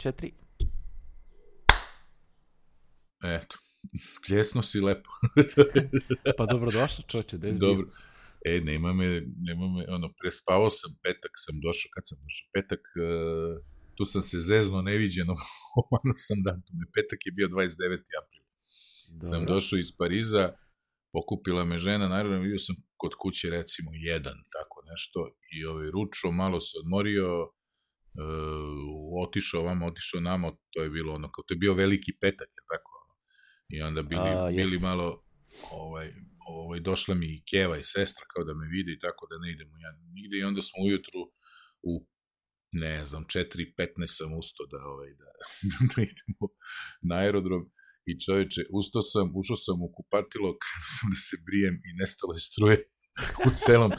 četiri. Eto, pljesno si lepo. pa dobro došao čoče, da Dobro. E, nema me, nema me, ono, prespavao sam petak, sam došao, kad sam došao? Petak, uh, tu sam se zezno neviđeno, omano sam datume, petak je bio 29. april. Dobro. Sam došao iz Pariza, pokupila me žena, naravno vidio sam kod kuće recimo jedan, tako nešto, i ovaj, ručo, malo se odmorio, uh, otišao vama, otišao namo, to je bilo ono, kao to je bio veliki petak, je tako? I onda bili, A, bili malo, ovaj, ovaj, došla mi i Keva i sestra kao da me vide i tako da ne idemo ja nigde i onda smo ujutru u ne znam, 4.15 sam usto da, ovaj, da, da idemo na aerodrom i čoveče, ustao sam, ušao sam u kupatilo, krenuo sam da se brijem i nestalo je struje u celom,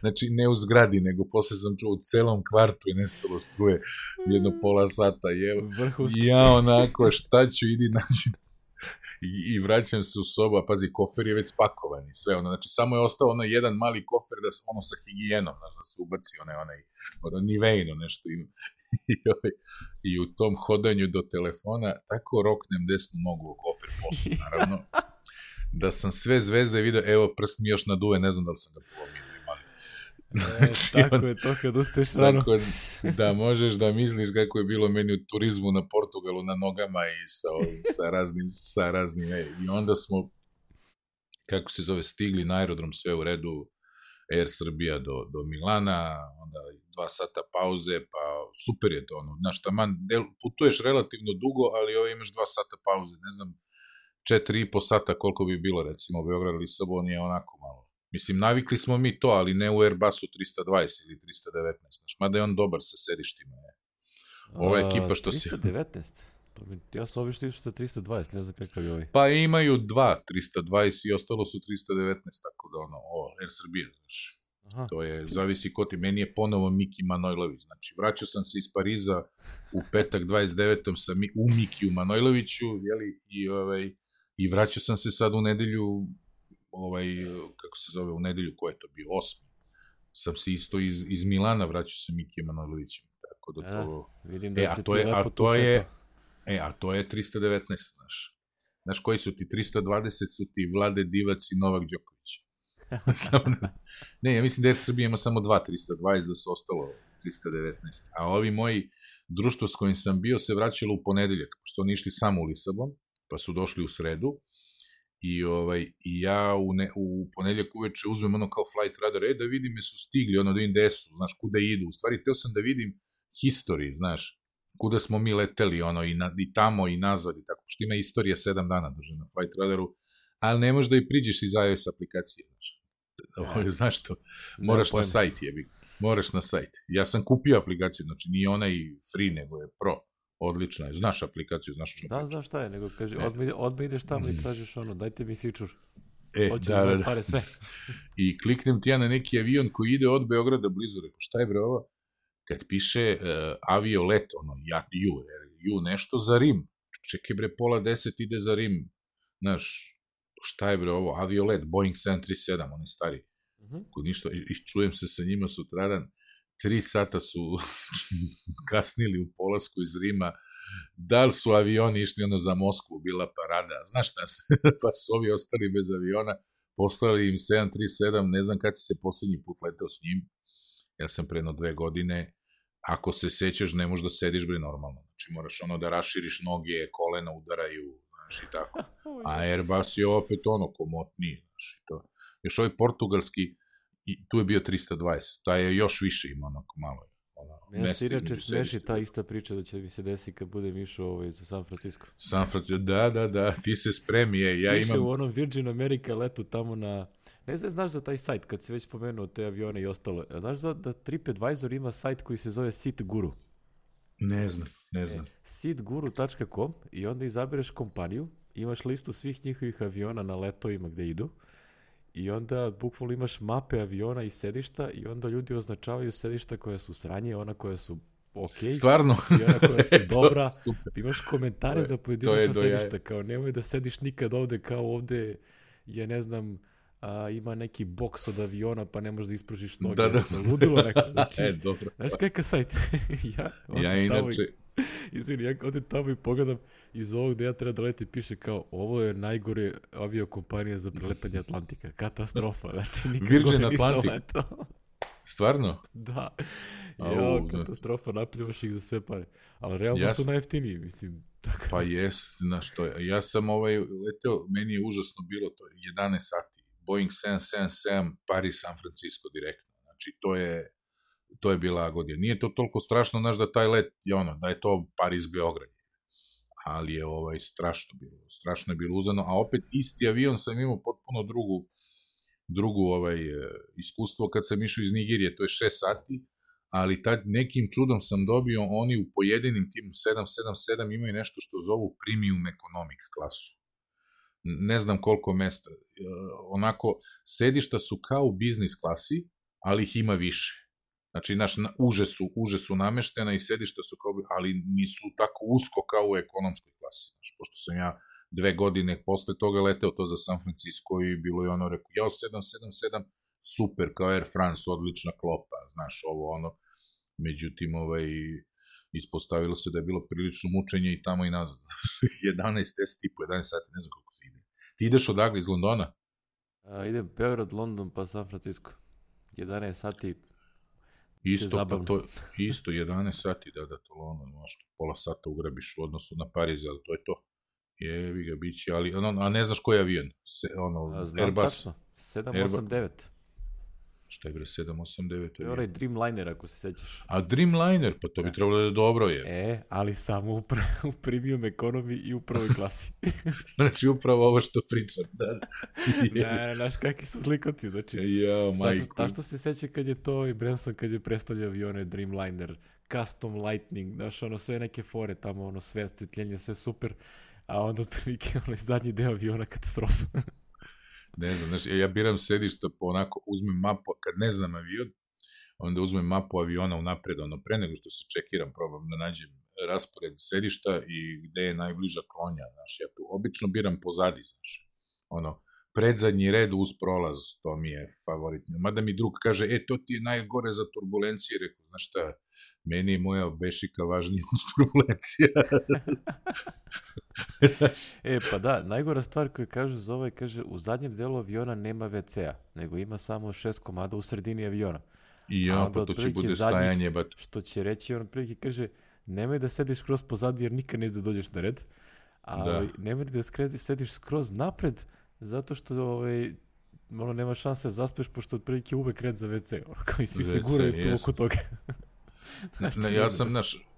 znači ne u zgradi, nego posle sam čuo u celom kvartu i nestalo struje jedno pola sata i evo, ja onako, šta ću, idi nađi. I, i vraćam se u sobu, a pazi, kofer je već spakovan i sve, ono, znači samo je ostao ono jedan mali kofer da, ono sa higijenom, znaš, da se ubaci onaj, onaj, ono, nivejno nešto i, i, ovaj, i u tom hodanju do telefona tako roknem desnu nogu u kofer poslu, naravno, da sam sve zvezde vidio, evo, prst mi još naduje, ne znam da li sam ga polomio E, tako on, je to kad ustaješ rano. Tako da možeš da misliš kako je bilo meni u turizmu na Portugalu na nogama i sa, sa raznim, sa raznim, e, i onda smo, kako se zove, stigli na aerodrom, sve u redu, Air Srbija do, do Milana, onda dva sata pauze, pa super je to, ono, znaš, taman, del, putuješ relativno dugo, ali ovo imaš dva sata pauze, ne znam, četiri i po sata koliko bi bilo, recimo, Beograd, Lisabon je onako malo Mislim, navikli smo mi to, ali ne u Airbusu 320 ili 319, znaš, mada je on dobar sa sedištima. Je. Ova ekipa što 319? si... 319? Ja sam obično išao sa 320, ne znam kakav je ovaj. Pa imaju dva 320 i ostalo su 319, tako da ono, o, Air Srbija, znaš. Aha. To je, zavisi ko ti, meni je ponovo Miki Manojlović, znači vraćao sam se iz Pariza u petak 29. sa mi, u Mikiju Manojloviću, jeli, i, ovaj, i vraćao sam se sad u nedelju ovaj, kako se zove, u nedelju, ko je to bio, osmi, sam se isto iz, iz Milana vraćao sa Miki Manojlovićem, tako da to... E, vidim da e, a to je, a to je, e, a to je 319, znaš. Znaš, koji su ti 320 su ti Vlade Divac i Novak Đoković. da, ne, ja mislim da je Srbija ima samo dva 320, da su ostalo 319. A ovi moji društvo s kojim sam bio se vraćalo u ponedeljak, pošto oni išli samo u Lisabon, pa su došli u sredu, I, ovaj, i ja u, ne, u ponedljak uveče uzmem ono kao flight radar, e da vidim me su stigli, ono da vidim gde su, znaš, kuda idu. U stvari, teo sam da vidim history, znaš, kuda smo mi leteli, ono, i, na, i tamo i nazad i tako, što ima istorija sedam dana drže na flight radaru, ali ne možeš da i priđeš iz iOS aplikacije, znaš. Ovo, znaš to, moraš na sajt, jebi. Moraš na sajt. Ja sam kupio aplikaciju, znači nije onaj free, nego je pro. Odlična je. Znaš aplikaciju, znaš što Da, znaš šta je, nego kaže, e. odmah, odmah ideš tamo i mm. tražiš ono, dajte mi feature. E, Hoćeš da, da, da. pare sve. I kliknem ti ja na neki avion koji ide od Beograda blizu, rekao, šta je bre ovo? Kad piše uh, avio let, ono, ja, ju, ju nešto za Rim. Čekaj bre, pola deset ide za Rim. Znaš, šta je bre ovo? Avio let, Boeing 737, on je stari. Uh -huh. Kod ništa, i, i čujem se sa njima sutradan tri sata su kasnili u polasku iz Rima, da li su avioni išli ono za Moskvu, bila parada, znaš šta, pa su ovi ostali bez aviona, poslali im 737, ne znam kad si se poslednji put letao s njim, ja sam preno dve godine, ako se sećaš, ne možeš da sediš bre normalno, znači moraš ono da raširiš noge, kolena udaraju, znaš i tako, a Airbus je opet ono komotniji, znaš i to. Još ovaj portugalski, i tu je bio 320, taj je još više ima onako malo. Ono, ja se inače smeši ta ista priča da će mi se desi kad budem išao ovaj, za San Francisco. San Francisco, da, da, da, ti se spremi, je, ja Piše imam... u onom Virgin America letu tamo na... Ne znam, znaš za taj sajt, kad si već pomenuo te avione i ostalo. Znaš za da TripAdvisor ima sajt koji se zove Seat Guru? Ne znam, ne znam. E, seatguru.com i onda izabereš kompaniju, imaš listu svih njihovih aviona na letovima gde idu I onda bukvalno imaš mape aviona i sedišta i onda ljudi označavaju sedišta koja su sranje, ona koja su ok. Stvarno? I ona koja su dobra. Imaš komentare za pojedinačna sedišta, kao nemoj da sediš nikad ovde, kao ovde je, ne znam, a, ima neki boks od aviona, pa ne možeš da ispružiš noge. Da, da. Ludilo neko. Znači, e, dobro. Znaš kakav sajt? ja, ja inače, Izvini, ja odem tamo i pogledam iz ovog gde ja treba da leti piše kao ovo je najgore aviokompanija za preletanje Atlantika. Katastrofa. Znači, nikad Virgin gore nisam Atlantic. letao. Stvarno? Da. Au, Ja, da. katastrofa, napljivaš ih za sve pare. Ali realno Ja su najjeftiniji, mislim. Tako. Pa jest, na što je. Ja sam ovaj leteo, meni je užasno bilo to 11 sati. Boeing 777 Paris San Francisco direktno. Znači to je to je bila agonija. Nije to toliko strašno, znaš da taj let je ono, da je to Paris Beograd. Ali je ovaj strašno bilo, strašno je bilo uzano, a opet isti avion sam imao potpuno drugu drugu ovaj e, iskustvo kad sam išao iz Nigirije, to je 6 sati, ali tad nekim čudom sam dobio, oni u pojedinim tim 777 imaju nešto što zovu premium economic klasu. Ne znam koliko mesta. E, Onako, sedišta su kao u biznis klasi, ali ih ima više. Znači, naš, na- uže su, uže su nameštena i sedišta su kao, ali nisu tako usko kao u ekonomskoj klasi. Znači, pošto sam ja dve godine posle toga leteo to za San Francisco i bilo je ono, rekao, jao, 777, super, kao Air France, odlična klopa, znaš, ovo, ono, međutim, ovaj, ispostavilo se da je bilo prilično mučenje i tamo i nazad. 11 test tipu, 11 sati, ne znam koliko se ide. Ti ideš odakle, iz Londona? A, idem Beograd, London, pa San Francisco. 11 sati. Isto, pa to, isto 11 sati, da, da, to ono, možda pola sata ugrabiš u odnosu na Pariz, ali to je to. Jevi ga, bit će, ali, ono, a ne znaš koji je avion? Se, ono, A, znam Airbus, tačno. 789. šta je bre, 789? To je onaj Dreamliner, ako se sećaš. A Dreamliner, pa to bi trebalo da je dobro je. E, ali samo u, u premium ekonomi i u prvoj klasi. Znači, upravo ovo što pričam. Da, da. ne, ne, znaš kakvi su slikoti, znači. Ja, Sad, ta što se seća kad je to i Branson kad je predstavljao avione Dreamliner, Custom Lightning, znaš, ono sve neke fore tamo, ono sve osvetljenje, sve super, a onda otprilike onaj zadnji deo aviona katastrofa. Ne znam, znaš, ja biram sedišta po onako, uzmem mapu, kad ne znam avion, onda uzmem mapu aviona unapred, ono, pre nego što se čekiram, probam da nađem raspored sedišta i gde je najbliža klonja, znaš, ja tu obično biram pozadi, znaš, ono, predzadnji red uz prolaz, to mi je favorit. Mada mi drug kaže, e, to ti je najgore za turbulencije, rekao, znaš šta, meni je moja bešika važnija uz turbulencija. E, pa da, najgora stvar koju kažu za ovaj, kaže, u zadnjem delu aviona nema WC-a, nego ima samo šest komada u sredini aviona. I ja, pa to će bude zadnjih- stajanje, bat. Što će reći, on prilike kaže, nemoj da sediš skroz pozadi jer nikad neće da dođeš na red, a Da. ovaj, nemoj da sediš skroz napred, zato što ovaj, ono, nema šanse da zaspeš, pošto otprilike uvek red za WC, ono, kao i svi se WC, guraju tu oko toga. Ne, Znači, ja ono, sam, naš,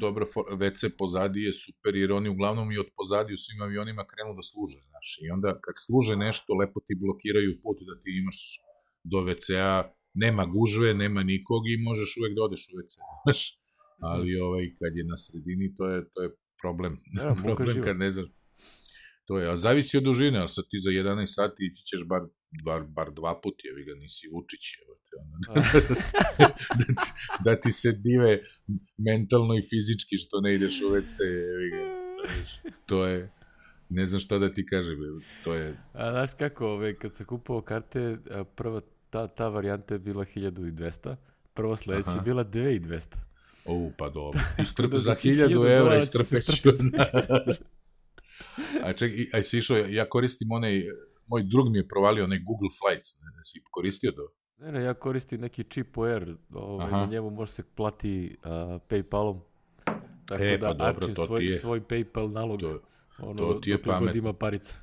dobro, for- WC pozadi je super, jer oni uglavnom i od pozadi u svim avionima krenu da služe, znaš, i onda kad služe nešto, lepo ti blokiraju put da ti imaš do WC-a, nema gužve, nema nikog i možeš uvek da odeš u WC, znaš, ali ovaj, kad je na sredini, to je, to je problem, muka problem kad ne znaš, to je, a zavisi od dužine, ali sad ti za 11 sati ići ćeš bar, bar, bar dva puta, jevi ga, nisi Vučić, evo te, ono, da, ti, da ti se dive mentalno i fizički što ne ideš u WC, jevi ga, to je, ne znam šta da ti kažem, to je, A znaš kako, ove, kad sam kupovao karte, prva ta, ta varijanta je bila 1200, prva sledeća je bila 2200. o, pa dobro, Istrp, Da za za 1000 1000 evra istrpeću. A ček, i- a si išao, ja koristim onaj, moj drug mi je provalio onaj Google Flights, ne, ne si koristio to? Ne, ne, ja koristim neki chip Air, ovaj, na njemu može se plati uh, Paypalom. Tako E, da pa dobro, Arčin to ti svoj, je. svoj Paypal nalog, To, ono, to ti je dokle god ima parica.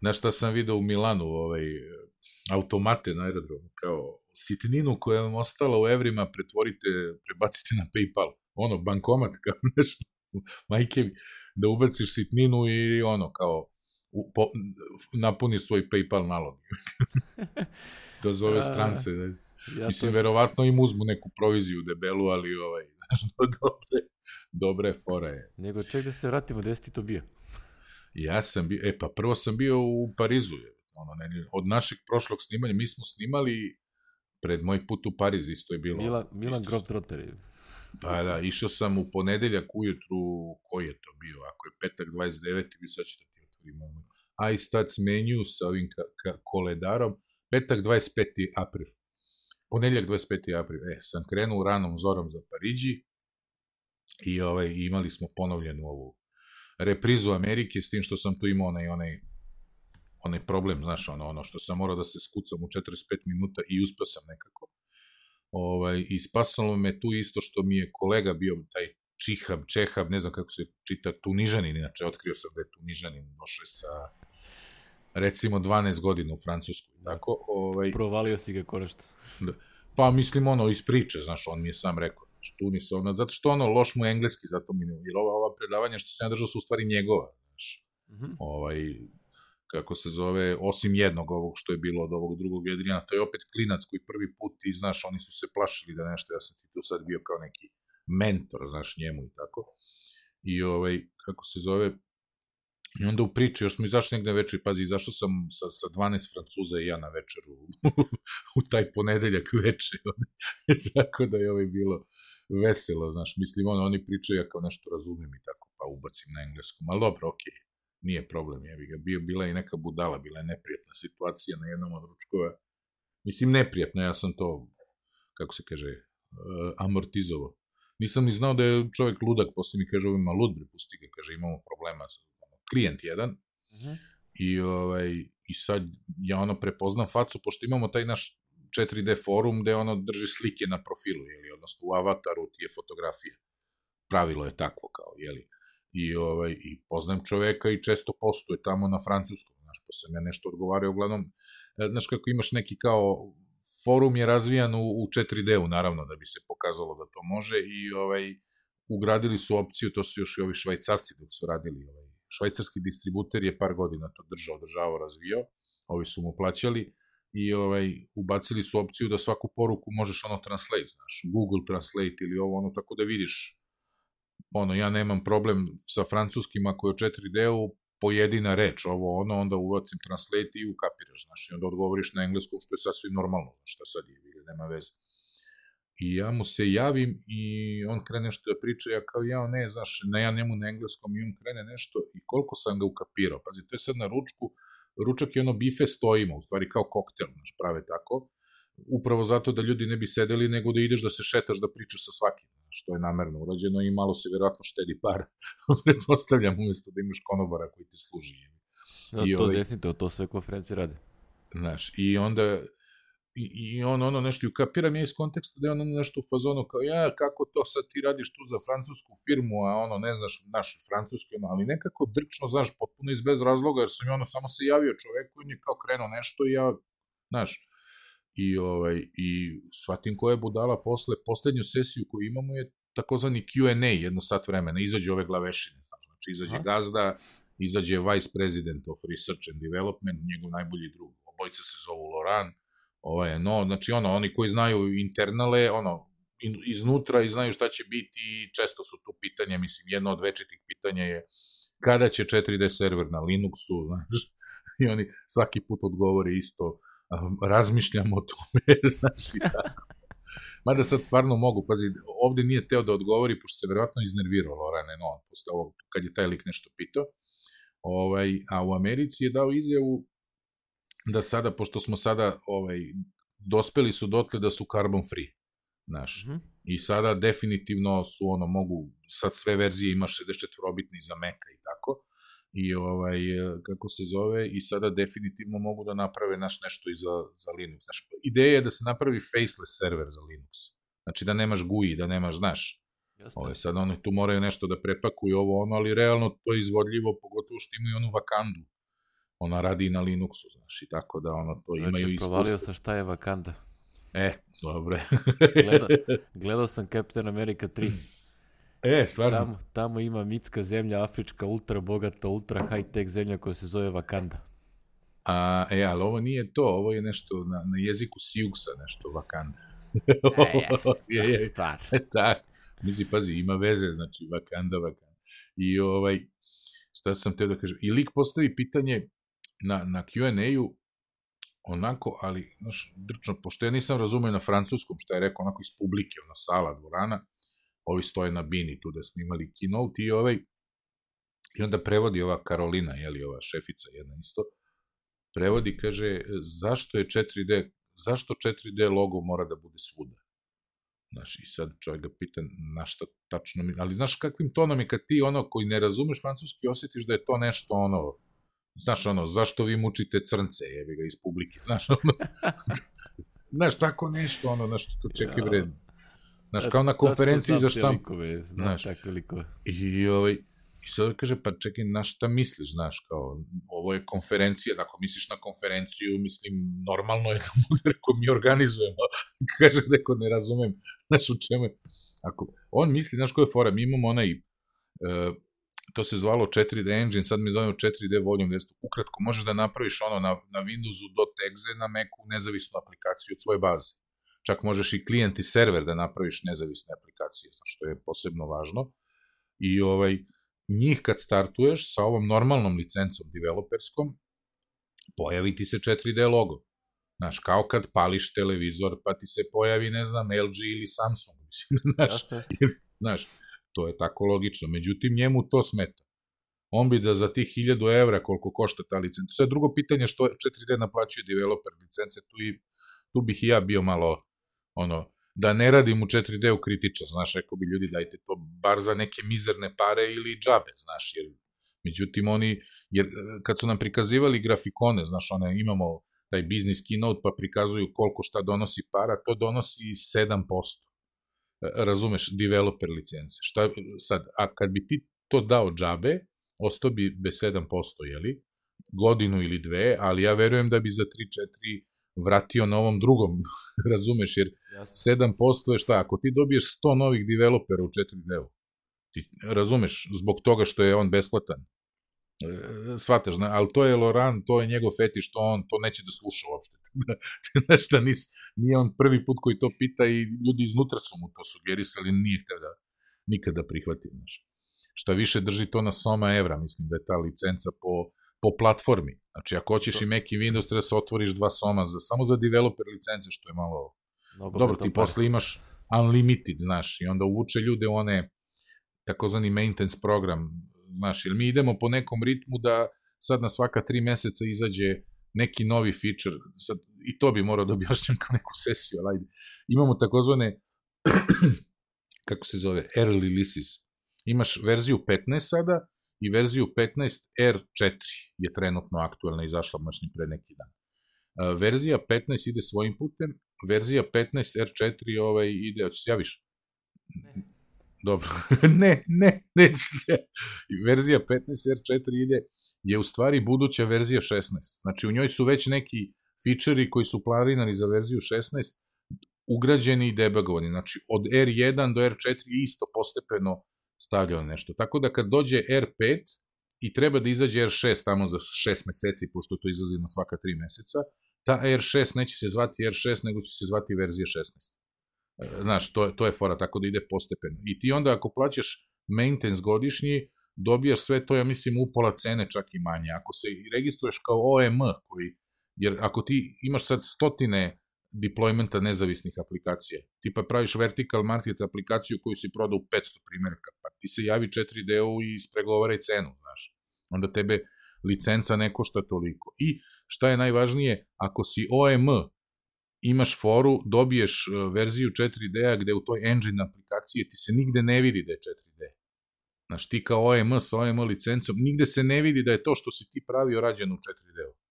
Znaš šta sam video u Milanu, ovaj, automate na aerodromu, kao sitninu koja vam ostala u evrima pretvorite, prebacite na Paypal. Ono, bankomat, kao, znaš, majke mi, da ubaciš sitninu i ono, kao, u, po, napuniš svoj Paypal nalog. to zove strance. Ne? Ja Mislim, to, verovatno im uzmu neku proviziju debelu, ali ovaj, znaš, dobre, dobre fora je. nego ček da se vratimo, gde si ti to bio? Ja sam bio, e pa prvo sam bio u Parizu, je. ono, ne, od našeg prošlog snimanja, mi smo snimali pred moj put u Pariz, isto je bilo. Milan, Milan isto Grob Trotter. Pa da, išao sam u ponedeljak ujutru, koji je to bio, ako je petak 29. bi sad da ti otvorim ovaj iStats menu sa ovim ka, ka, koledarom, petak 25. april. Ponedeljak 25. april, e, sam krenuo ranom zorom za Pariđi, I ovaj, imali smo ponovljenu ovu reprizu Amerike, s tim što sam tu imao onaj, onaj, onaj problem, znaš, ono, ono što sam morao da se skucam u 45 minuta i uspeo sam nekako. Ovaj, I spasalo me tu isto što mi je kolega bio taj Čihab, Čehab, ne znam kako se čita, Tunižanin, inače otkrio sam da je Tunižanin, došao sa recimo 12 godina u Francusku, tako? Ovaj, Provalio si ga konačno. Da. Pa mislim ono iz priče, znaš, on mi je sam rekao. Znači, tu nisam, ono, zato što ono, loš mu je engleski, zato mi ne, jer ova, ova predavanja što sam ja držao su u stvari njegova, znaš. Mm -hmm. Ovaj, kako se zove, osim jednog ovog što je bilo od ovog drugog Jedrijana, to je opet klinac koji prvi put i, znaš, oni su se plašili da nešto, ja sam ti tu sad bio kao neki mentor, znaš, njemu i tako. I ovaj, kako se zove, I onda u priči, još smo izašli negde večer, pazi, izašao sam sa, sa 12 Francuza i ja na večeru u taj ponedeljak večer. tako da je ovaj bilo veselo, znaš, mislim, ono, oni pričaju, ja kao nešto razumem i tako, pa ubacim na engleskom, ali dobro, okej, okay, nije problem, jebi ga, bio, bila je neka budala, bila je neprijatna situacija na jednom od ručkova, mislim, neprijatno, ja sam to, kako se kaže, uh, amortizovao. Nisam ni znao da je čovjek ludak, posle mi kaže, ovima lud, pusti ga, kaže, imamo problema klijent jedan, uh mhm. -huh. i, ovaj, i sad ja ono prepoznam facu, pošto imamo taj naš 4D forum gde ono drži slike na profilu, jeli, odnosno u avataru ti je fotografija. Pravilo je takvo kao, jeli. I, ovaj, i poznajem čoveka i često postuje tamo na francuskom, znaš, pa sam ja nešto odgovarao, uglavnom, e, znaš kako imaš neki kao, forum je razvijan u, u 4D-u, naravno, da bi se pokazalo da to može i ovaj, ugradili su opciju, to su još i ovi švajcarci dok su radili ovaj, švajcarski distributer je par godina to držao, održavao, razvio, ovi su mu plaćali i ovaj, ubacili su opciju da svaku poruku možeš ono translate, znaš, Google Translate ili ovo, ono, tako da vidiš, ono, ja nemam problem sa francuskim ako je u 4D-u, pojedina reč, ovo ono, onda uvacim translate i ukapiraš, znaš, i onda odgovoriš na engleskom, što je sasvim normalno, znaš, šta sad je, nema veze. I ja mu se javim i on krene nešto da priča, ja kao ja, ne, znaš, ne, ja njemu na engleskom i on krene nešto i koliko sam ga ukapirao. Pazi, to je sad na ručku, ručak je ono bife stojimo, u stvari kao koktel, znaš, prave tako, upravo zato da ljudi ne bi sedeli, nego da ideš da se šetaš, da pričaš sa svakim, što je namerno urađeno i malo se verovatno štedi par, pretpostavljam, umesto da imaš konobara koji ti služi. No, I to ovaj, definitivno, to sve konferencije rade. Znaš, i onda i, i on ono nešto, i ukapiram ja iz konteksta da je ono nešto u fazonu kao, ja, kako to sad ti radiš tu za francusku firmu, a ono, ne znaš naš francuski, ono, ali nekako drčno, znaš, potpuno iz bez razloga, jer sam ja ono, samo se javio čoveku i on je kao krenuo nešto i ja, znaš, i, ovaj, i shvatim koja je budala posle, poslednju sesiju koju imamo je takozvani Q&A, jedno sat vremena, izađe ove glavešine, znaš, znači izađe Aha. gazda, izađe vice president of research and development, njegov najbolji drug, obojica se zovu Laurent, Ovaj, no, znači ono, oni koji znaju internale, ono, iznutra i znaju šta će biti i često su tu pitanja, mislim, jedno od večitih pitanja je kada će 4D server na Linuxu, znaš, i oni svaki put odgovore isto, razmišljamo o tome, znaš, i tako. Mada sad stvarno mogu, pazi, ovde nije teo da odgovori, pošto se verovatno iznervirao Lorane, no, posle ovo, kad je taj lik nešto pitao, ovaj, a u Americi je dao izjavu da sada, pošto smo sada ovaj, dospeli su dotle da su carbon free, znaš. Mm -hmm. I sada definitivno su ono, mogu, sad sve verzije imaš 64-bitni za Maca i tako, i ovaj, kako se zove, i sada definitivno mogu da naprave naš nešto i za, za Linux. Znaš, ideja je da se napravi faceless server za Linux. Znači da nemaš GUI, da nemaš, znaš, Jeste. Ove, sad oni tu moraju nešto da prepakuju ovo ono, ali realno to je izvodljivo, pogotovo što imaju onu vakandu ona radi na Linuxu, znaš, i tako da ono to znači, imaju iskustvo. provalio sam šta je Wakanda. E, dobro. gledao, gledao sam Captain America 3. E, stvarno. Tamo, tamo ima mitska zemlja, afrička, ultra bogata, ultra high-tech zemlja koja se zove Wakanda. A, e, ali ovo nije to, ovo je nešto na, na jeziku Siuksa, nešto Wakanda. e, je, je, stvar. E, tak. Mislim, pazi, ima veze, znači Wakanda, Wakanda. I ovaj, šta sam te da kažem, i lik postavi pitanje, na, na Q&A-u onako, ali, znaš, drčno, pošto ja nisam razumeo na francuskom šta je rekao, onako iz publike, ona sala, dvorana, ovi stoje na bini tu da smo imali keynote i ovaj, i onda prevodi ova Karolina, jeli, ova šefica jedna isto, prevodi, kaže, zašto je 4D, zašto 4D logo mora da bude svuda? Znaš, i sad čovjek ga pita na šta tačno mi... Ali znaš kakvim tonom je kad ti ono koji ne razumeš francuski osjetiš da je to nešto ono... Znaš ono, zašto vi mučite crnce, jebi ga iz publike, znaš ono... znaš, tako nešto ono, znaš, to čeki vredno. Znaš, kao na konferenciji za štamp. Znaš, tako likove. I, ovaj, I sad kaže, pa čekaj, na šta misliš, znaš, kao, ovo je konferencija, ako misliš na konferenciju, mislim, normalno je da mu rekao, mi organizujemo. kaže, neko, ne razumem, znaš, u čemu je. Ako, on misli, znaš, koja je fora, mi imamo onaj, uh, to se zvalo 4D engine, sad mi zovemo 4D volume desktop. Ukratko, možeš da napraviš ono na, na Windowsu .exe na Macu nezavisnu aplikaciju od svoje baze. Čak možeš i klijent i server da napraviš nezavisne aplikacije, što je posebno važno. I ovaj, njih kad startuješ sa ovom normalnom licencom developerskom, pojavi ti se 4D logo. Znaš, kao kad pališ televizor, pa ti se pojavi, ne znam, LG ili Samsung. Mislim, znaš, znaš, to je tako logično. Međutim, njemu to smeta. On bi da za tih 1000 evra koliko košta ta licenca. Sve drugo pitanje što 4D naplaćuje developer licence, tu, i, tu bih i ja bio malo ono, da ne radim u 4D-u kritičan, znaš, rekao bi ljudi dajte to bar za neke mizerne pare ili džabe, znaš, jer međutim oni, jer kad su nam prikazivali grafikone, znaš, one imamo taj business keynote pa prikazuju koliko šta donosi para, to donosi 7%. E, razumeš, developer licence. Šta, sad, a kad bi ti to dao džabe, ostao bi bez 7%, jeli? Godinu ili dve, ali ja verujem da bi za 3-4 vratio na ovom drugom, razumeš, jer 7% je šta, ako ti dobiješ 100 novih developera u 4D-u, ti razumeš, zbog toga što je on besplatan, e, shvataš, ne? ali to je Loran, to je njegov fetiš, to on to neće da sluša uopšte. znaš da nis, nije on prvi put koji to pita i ljudi iznutra su mu to sugerisali, nije htio da nikada prihvati, znaš. Šta više drži to na soma evra, mislim da je ta licenca po po platformi. Znači, ako hoćeš i Mac i Windows, treba da se otvoriš dva soma za, samo za developer licence, što je malo... Mnogo Dobro, ti posle imaš unlimited, znaš, i onda uvuče ljude u one takozvani maintenance program, znaš, jer mi idemo po nekom ritmu da sad na svaka tri meseca izađe neki novi feature, sad, i to bi morao da objašnjam kao neku sesiju, ali ajde. Imamo takozvane, kako se zove, early releases. Imaš verziju 15 sada, i verziju 15R4 je trenutno aktuelna, izašla mašni pre neki dan. Verzija 15 ide svojim putem, verzija 15R4 ovaj, ide, hoće se javiš? Ne. Dobro, ne, ne, neće se. Verzija 15R4 ide, je u stvari buduća verzija 16. Znači, u njoj su već neki fičeri koji su planirani za verziju 16 ugrađeni i debugovani. Znači, od R1 do R4 isto postepeno stavljao nešto. Tako da kad dođe R5 i treba da izađe R6 tamo za 6 meseci, pošto to izlazi na svaka 3 meseca, ta R6 neće se zvati R6, nego će se zvati verzija 16. E, znaš, to, to je fora, tako da ide postepeno. I ti onda ako plaćaš maintenance godišnji, dobijaš sve to, ja mislim, upola cene čak i manje. Ako se registruješ kao OM, koji, jer ako ti imaš sad stotine deploymenta nezavisnih aplikacija. Ti pa praviš vertical market aplikaciju koju si prodao u 500 primjerka, pa ti se javi 4D-u i ispregovaraj cenu, znaš. Onda tebe licenca ne košta toliko. I šta je najvažnije, ako si OM, imaš foru, dobiješ e, verziju 4D-a gde u toj engine aplikaciji ti se nigde ne vidi da je 4D. Znaš, ti kao OM sa OM licencom, nigde se ne vidi da je to što si ti pravio rađeno u 4D-u.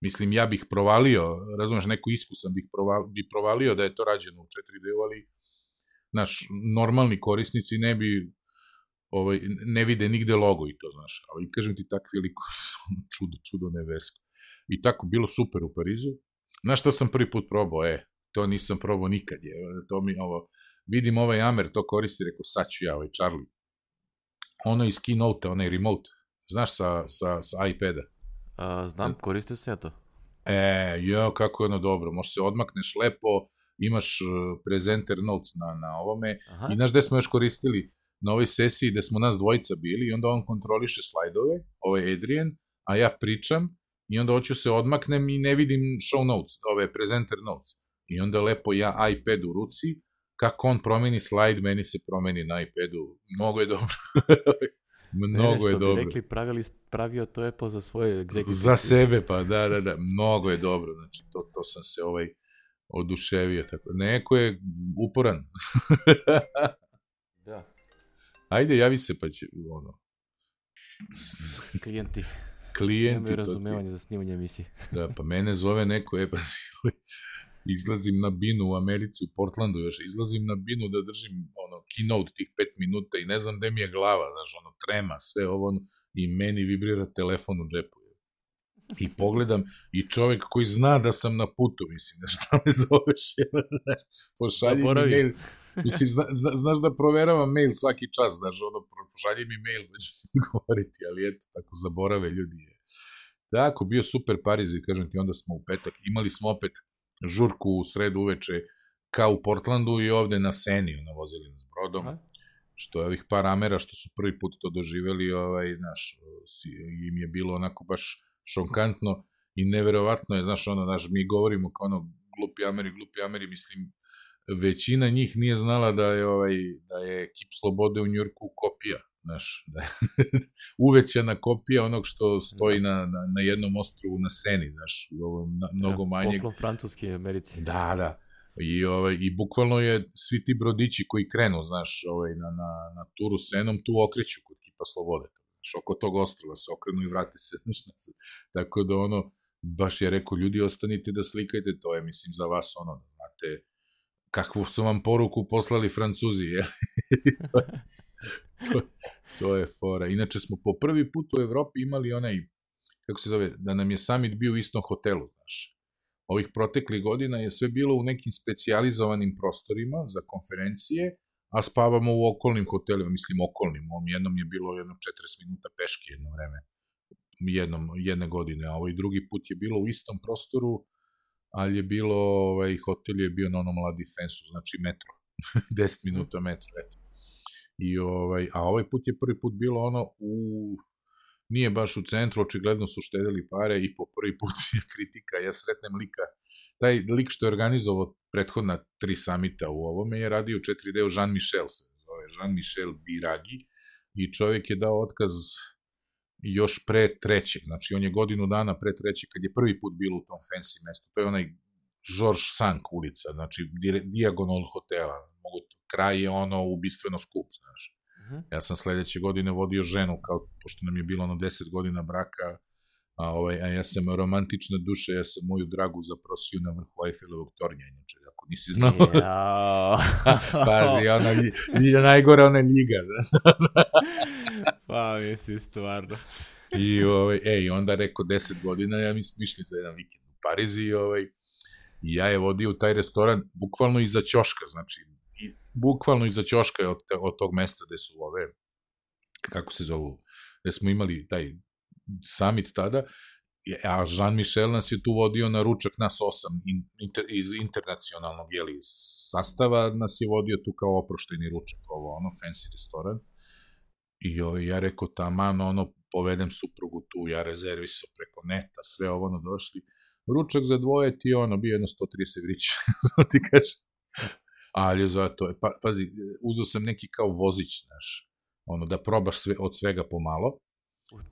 Mislim, ja bih provalio, razumeš, neko iskusan bih provalio, bi provalio da je to rađeno u 4D, ali naš normalni korisnici ne bi ovaj, ne vide nigde logo i to, znaš, ali kažem ti takvi liko čudo, čudo nevesko. I tako, bilo super u Parizu. Znaš što sam prvi put probao, e, to nisam probao nikad, je, to mi ovo, vidim ovaj Amer to koristi, rekao, sad ću ja, ovaj Charlie. Ono iz Keynote, onaj remote, znaš, sa, sa, sa iPada. A, znam, koristio se ja to. E, jo, kako je ono dobro, možeš se odmakneš lepo, imaš e, presenter notes na, na ovome Aha. i znaš gde smo još koristili na ovoj sesiji gde smo nas dvojica bili i onda on kontroliše slajdove, ovo je Adrian, a ja pričam i onda hoću se odmaknem i ne vidim show notes, ove presenter notes. I onda lepo ja iPad u ruci, kako on promeni slajd, meni se promeni na iPadu, mnogo je dobro. Mnogo ne, je dobro. rekli, pravili, pravio to Apple za svoje executive. Za sebe, pa da, da, da, mnogo je dobro. Znači, to, to sam se ovaj, oduševio. Tako. Neko je uporan. Da. Ajde, javi se pa će, ono, Klijenti klijenti. nemaju razumevanje za snimanje emisije. Da, pa mene zove neko, e, pa izlazim na binu u Americi, u Portlandu još, izlazim na binu da držim ono, keynote tih pet minuta i ne znam gde mi je glava, znaš, ono, trema, sve ovo, ono, i meni vibrira telefon u džepu. I pogledam, i čovek koji zna da sam na putu, mislim, znaš, šta me zoveš, pošalji mi mail, mislim, zna, zna- znaš da proveravam mail svaki čas, znaš, ono, pošalji mi mail, da ću ti govoriti, ali eto, tako zaborave ljudi je. Tako, bio super Pariz i kažem ti, onda smo u petak, imali smo opet žurku u sredu uveče kao u Portlandu i ovde na Seni, ono, vozili nas brodom, Aha. što je ovih par amera što su prvi put to doživeli, ovaj, znaš, im je bilo onako baš šokantno i neverovatno je, znaš, ono, znaš, mi govorimo kao ono, glupi Ameri, glupi Ameri, mislim, većina njih nije znala da je ovaj da je kip slobode u Njujorku kopija, znaš, da je uvećana kopija onog što stoji na, na, na jednom ostrvu na Seni, znaš, ovo na, mnogo manje. Poklon francuski Americi. Da, da. I, ovaj, I bukvalno je svi ti brodići koji krenu, znaš, ovaj, na, na, na turu Senom, tu okreću kod kipa slobode. Znaš, oko tog ostrova se okrenu i vrate se. Znaš, nazad. Tako da ono, baš je rekao, ljudi ostanite da slikajte, to je, mislim, za vas ono, da znate, kakvu su vam poruku poslali Francuzi, je? to, je, to, to je fora. Inače smo po prvi put u Evropi imali onaj, kako se zove, da nam je summit bio u istom hotelu, znaš. Ovih proteklih godina je sve bilo u nekim specijalizovanim prostorima za konferencije, a spavamo u okolnim hotelima, mislim okolnim, u ovom jednom je bilo jedno 40 minuta peške jedno vreme, jednom, jedne godine, a ovaj drugi put je bilo u istom prostoru, ali je bilo, ovaj, hotel je bio na onom La Defensu, znači metro, 10 minuta metro, eto. I ovaj, a ovaj put je prvi put bilo ono u nije baš u centru, očigledno su štedeli pare i po prvi put je kritika, ja sretnem lika, taj lik što je organizovao prethodna tri samita u ovome je radio u 4D Jean Michel se zove, Jean Michel Biragi i čovjek je dao otkaz još pre trećeg, znači on je godinu dana pre trećeg, kad je prvi put bilo u tom fancy mestu, to je onaj George Sank ulica, znači dijagonal hotela, mogu, kraj je ono ubistveno skup, znaš. Mhm. Ja sam sledeće godine vodio ženu, kao, pošto nam je bilo ono 10 godina braka, a, ovaj, a ja sam romantična duša, ja sam moju dragu zaprosio na vrhu Eiffelovog tornja, inače, ako nisi znao, Jao. pazi, ona, lji- lji- najgore ona ljiga, da. pa misli, stvarno. I, ovaj, ej, onda rekao 10 godina, ja mi smo išli za jedan vikend u Parizi i, ovaj, i ja je vodio u taj restoran bukvalno iza ćoška, znači, bukvalno iza ćoška od, te, od tog mesta gde su ove, kako se zovu, gde smo imali taj summit tada, a Jean-Michel nas je tu vodio na ručak nas osam in, inter, iz internacionalnog jeli, sastava, nas je vodio tu kao oprošteni ručak, ovo ono, fancy restoran. I ovaj, ja rekao, taman, ono, povedem suprugu tu, ja rezervisao preko neta, sve ovo, ono, došli. Ručak za dvoje ti ono, bio jedno 130 vrića, ti kaže. Ali zato, je, pa, pazi, uzeo sam neki kao vozić, znaš, ono, da probaš sve, od svega pomalo,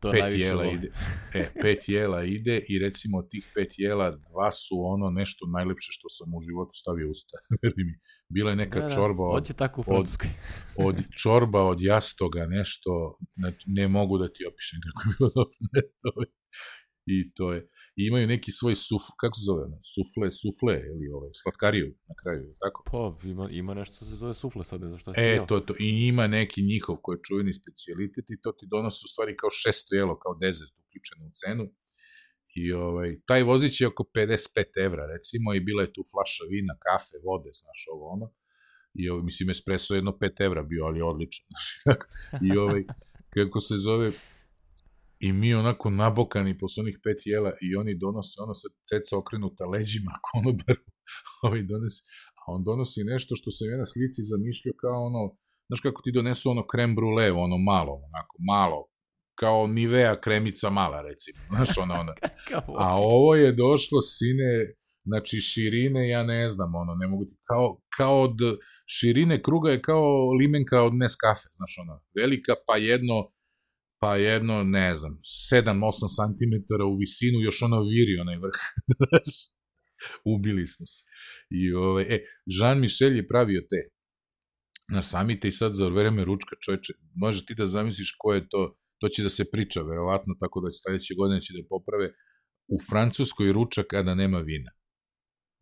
To pet jela volim. ide, e, pet jela ide i recimo od tih pet jela dva su ono nešto najlepše što sam u životu stavio u usta. Mi, bila je neka Da, da, čorba od, Hoće tako u Francuskoj. od čorba od jastoga, nešto, znači, ne mogu da ti opišem kako je bilo dobro. I to je. I imaju neki svoj suf, kako se zove, ono, sufle, sufle, ili ovaj, slatkariju na kraju, je tako? Pa, ima, ima nešto što se zove sufle sad, ne znam šta E, to, to. I ima neki njihov koji je čuveni specijalitet i to ti donosi u stvari kao šesto jelo, kao dezert uključeno u cenu. I ovaj, taj vozić je oko 55 evra, recimo, i bila je tu flaša vina, kafe, vode, znaš, ovo ono. I ovaj, mislim, espresso je jedno 5 evra bio, ali odličan. I ovaj, kako se zove, i mi onako nabokani posle onih pet jela i oni donose, ono se ceca okrenuta leđima konobaru, ovaj donosi, a on donosi nešto što sam ja na slici zamišljao kao ono, znaš kako ti donesu ono krem brule, ono malo, onako, malo, kao Nivea kremica mala, recimo, znaš, ono. Kakav A ovo je došlo sine, znači širine, ja ne znam, ono, ne mogu ti, kao, kao od širine kruga je kao limenka od Nescafe, znaš, ono, velika, pa jedno, pa jedno, ne znam, 7-8 cm u visinu, još ono viri onaj vrh. Ubili smo se. I, ovaj, e, Jean Michel je pravio te na samite i sad za vreme ručka čoveče, može ti da zamisliš ko je to, to će da se priča verovatno, tako da će sledeće godine će da poprave u Francuskoj ručak, a da nema vina.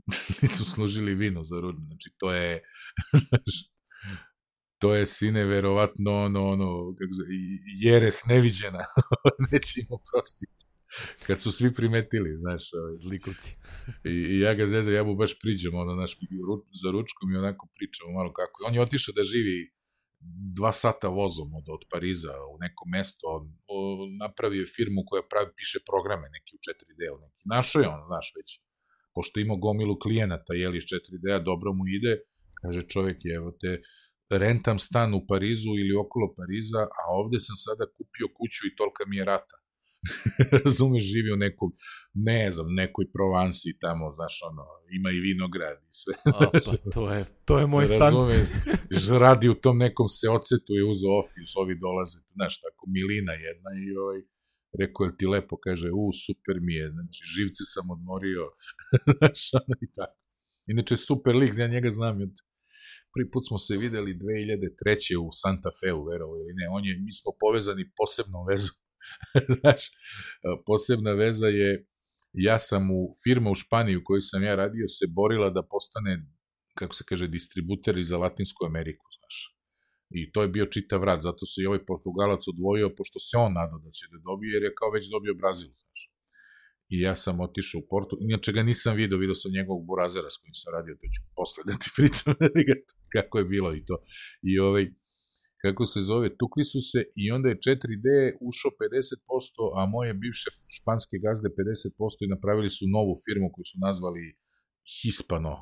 Nisu služili vino za ručak, znači to je, to je sine verovatno ono, ono, kako zove, jeres neviđena, neće im oprostiti. Kad su svi primetili, znaš, ovaj, Zlikovci. I, I ja ga zezam, ja mu baš priđem, ono, znaš, za ručkom i onako pričamo malo kako. On je otišao da živi dva sata vozom od, od Pariza u neko mesto, on napravio je firmu koja pravi, piše programe neki u 4D, neki. Našao je on, znaš, već, pošto ima gomilu klijenata, jeli, iz 4D-a, dobro mu ide, kaže čovek je, evo te, rentam stan u Parizu ili okolo Pariza, a ovde sam sada kupio kuću i tolika mi je rata. razumeš, živi u nekom, ne znam, nekoj Provansi tamo, znaš, ono, ima i vinograd i sve. A, pa to je, to je moj san. Razumeš, radi u tom nekom seocetu je uzeo ofis, ovi dolaze, znaš, tako, milina jedna i ovaj, rekao je ti lepo, kaže, u, super mi je, znači, živce sam odmorio, znaš, ono i tako. Inače, super lik, ja njega znam od, prvi put smo se videli 2003. u Santa Feu, verovo ili ne, on je, mi smo povezani posebnom vezom Znaš, posebna veza je, ja sam u firma u Španiji u kojoj sam ja radio se borila da postane, kako se kaže, distributer za Latinsku Ameriku, znaš. I to je bio čitav rad, zato se i ovaj Portugalac odvojio, pošto se on nadao da će da dobije, jer je kao već dobio Brazil, znaš. I ja sam otišao u Portu, inače ga nisam video, video sam njegovog burazera s kojim sam radio, to ću posle da ti pričam kako je bilo i to. I ovaj, kako se zove, tukli su se i onda je 4D ušao 50%, a moje bivše španske gazde 50% i napravili su novu firmu koju su nazvali Hispano,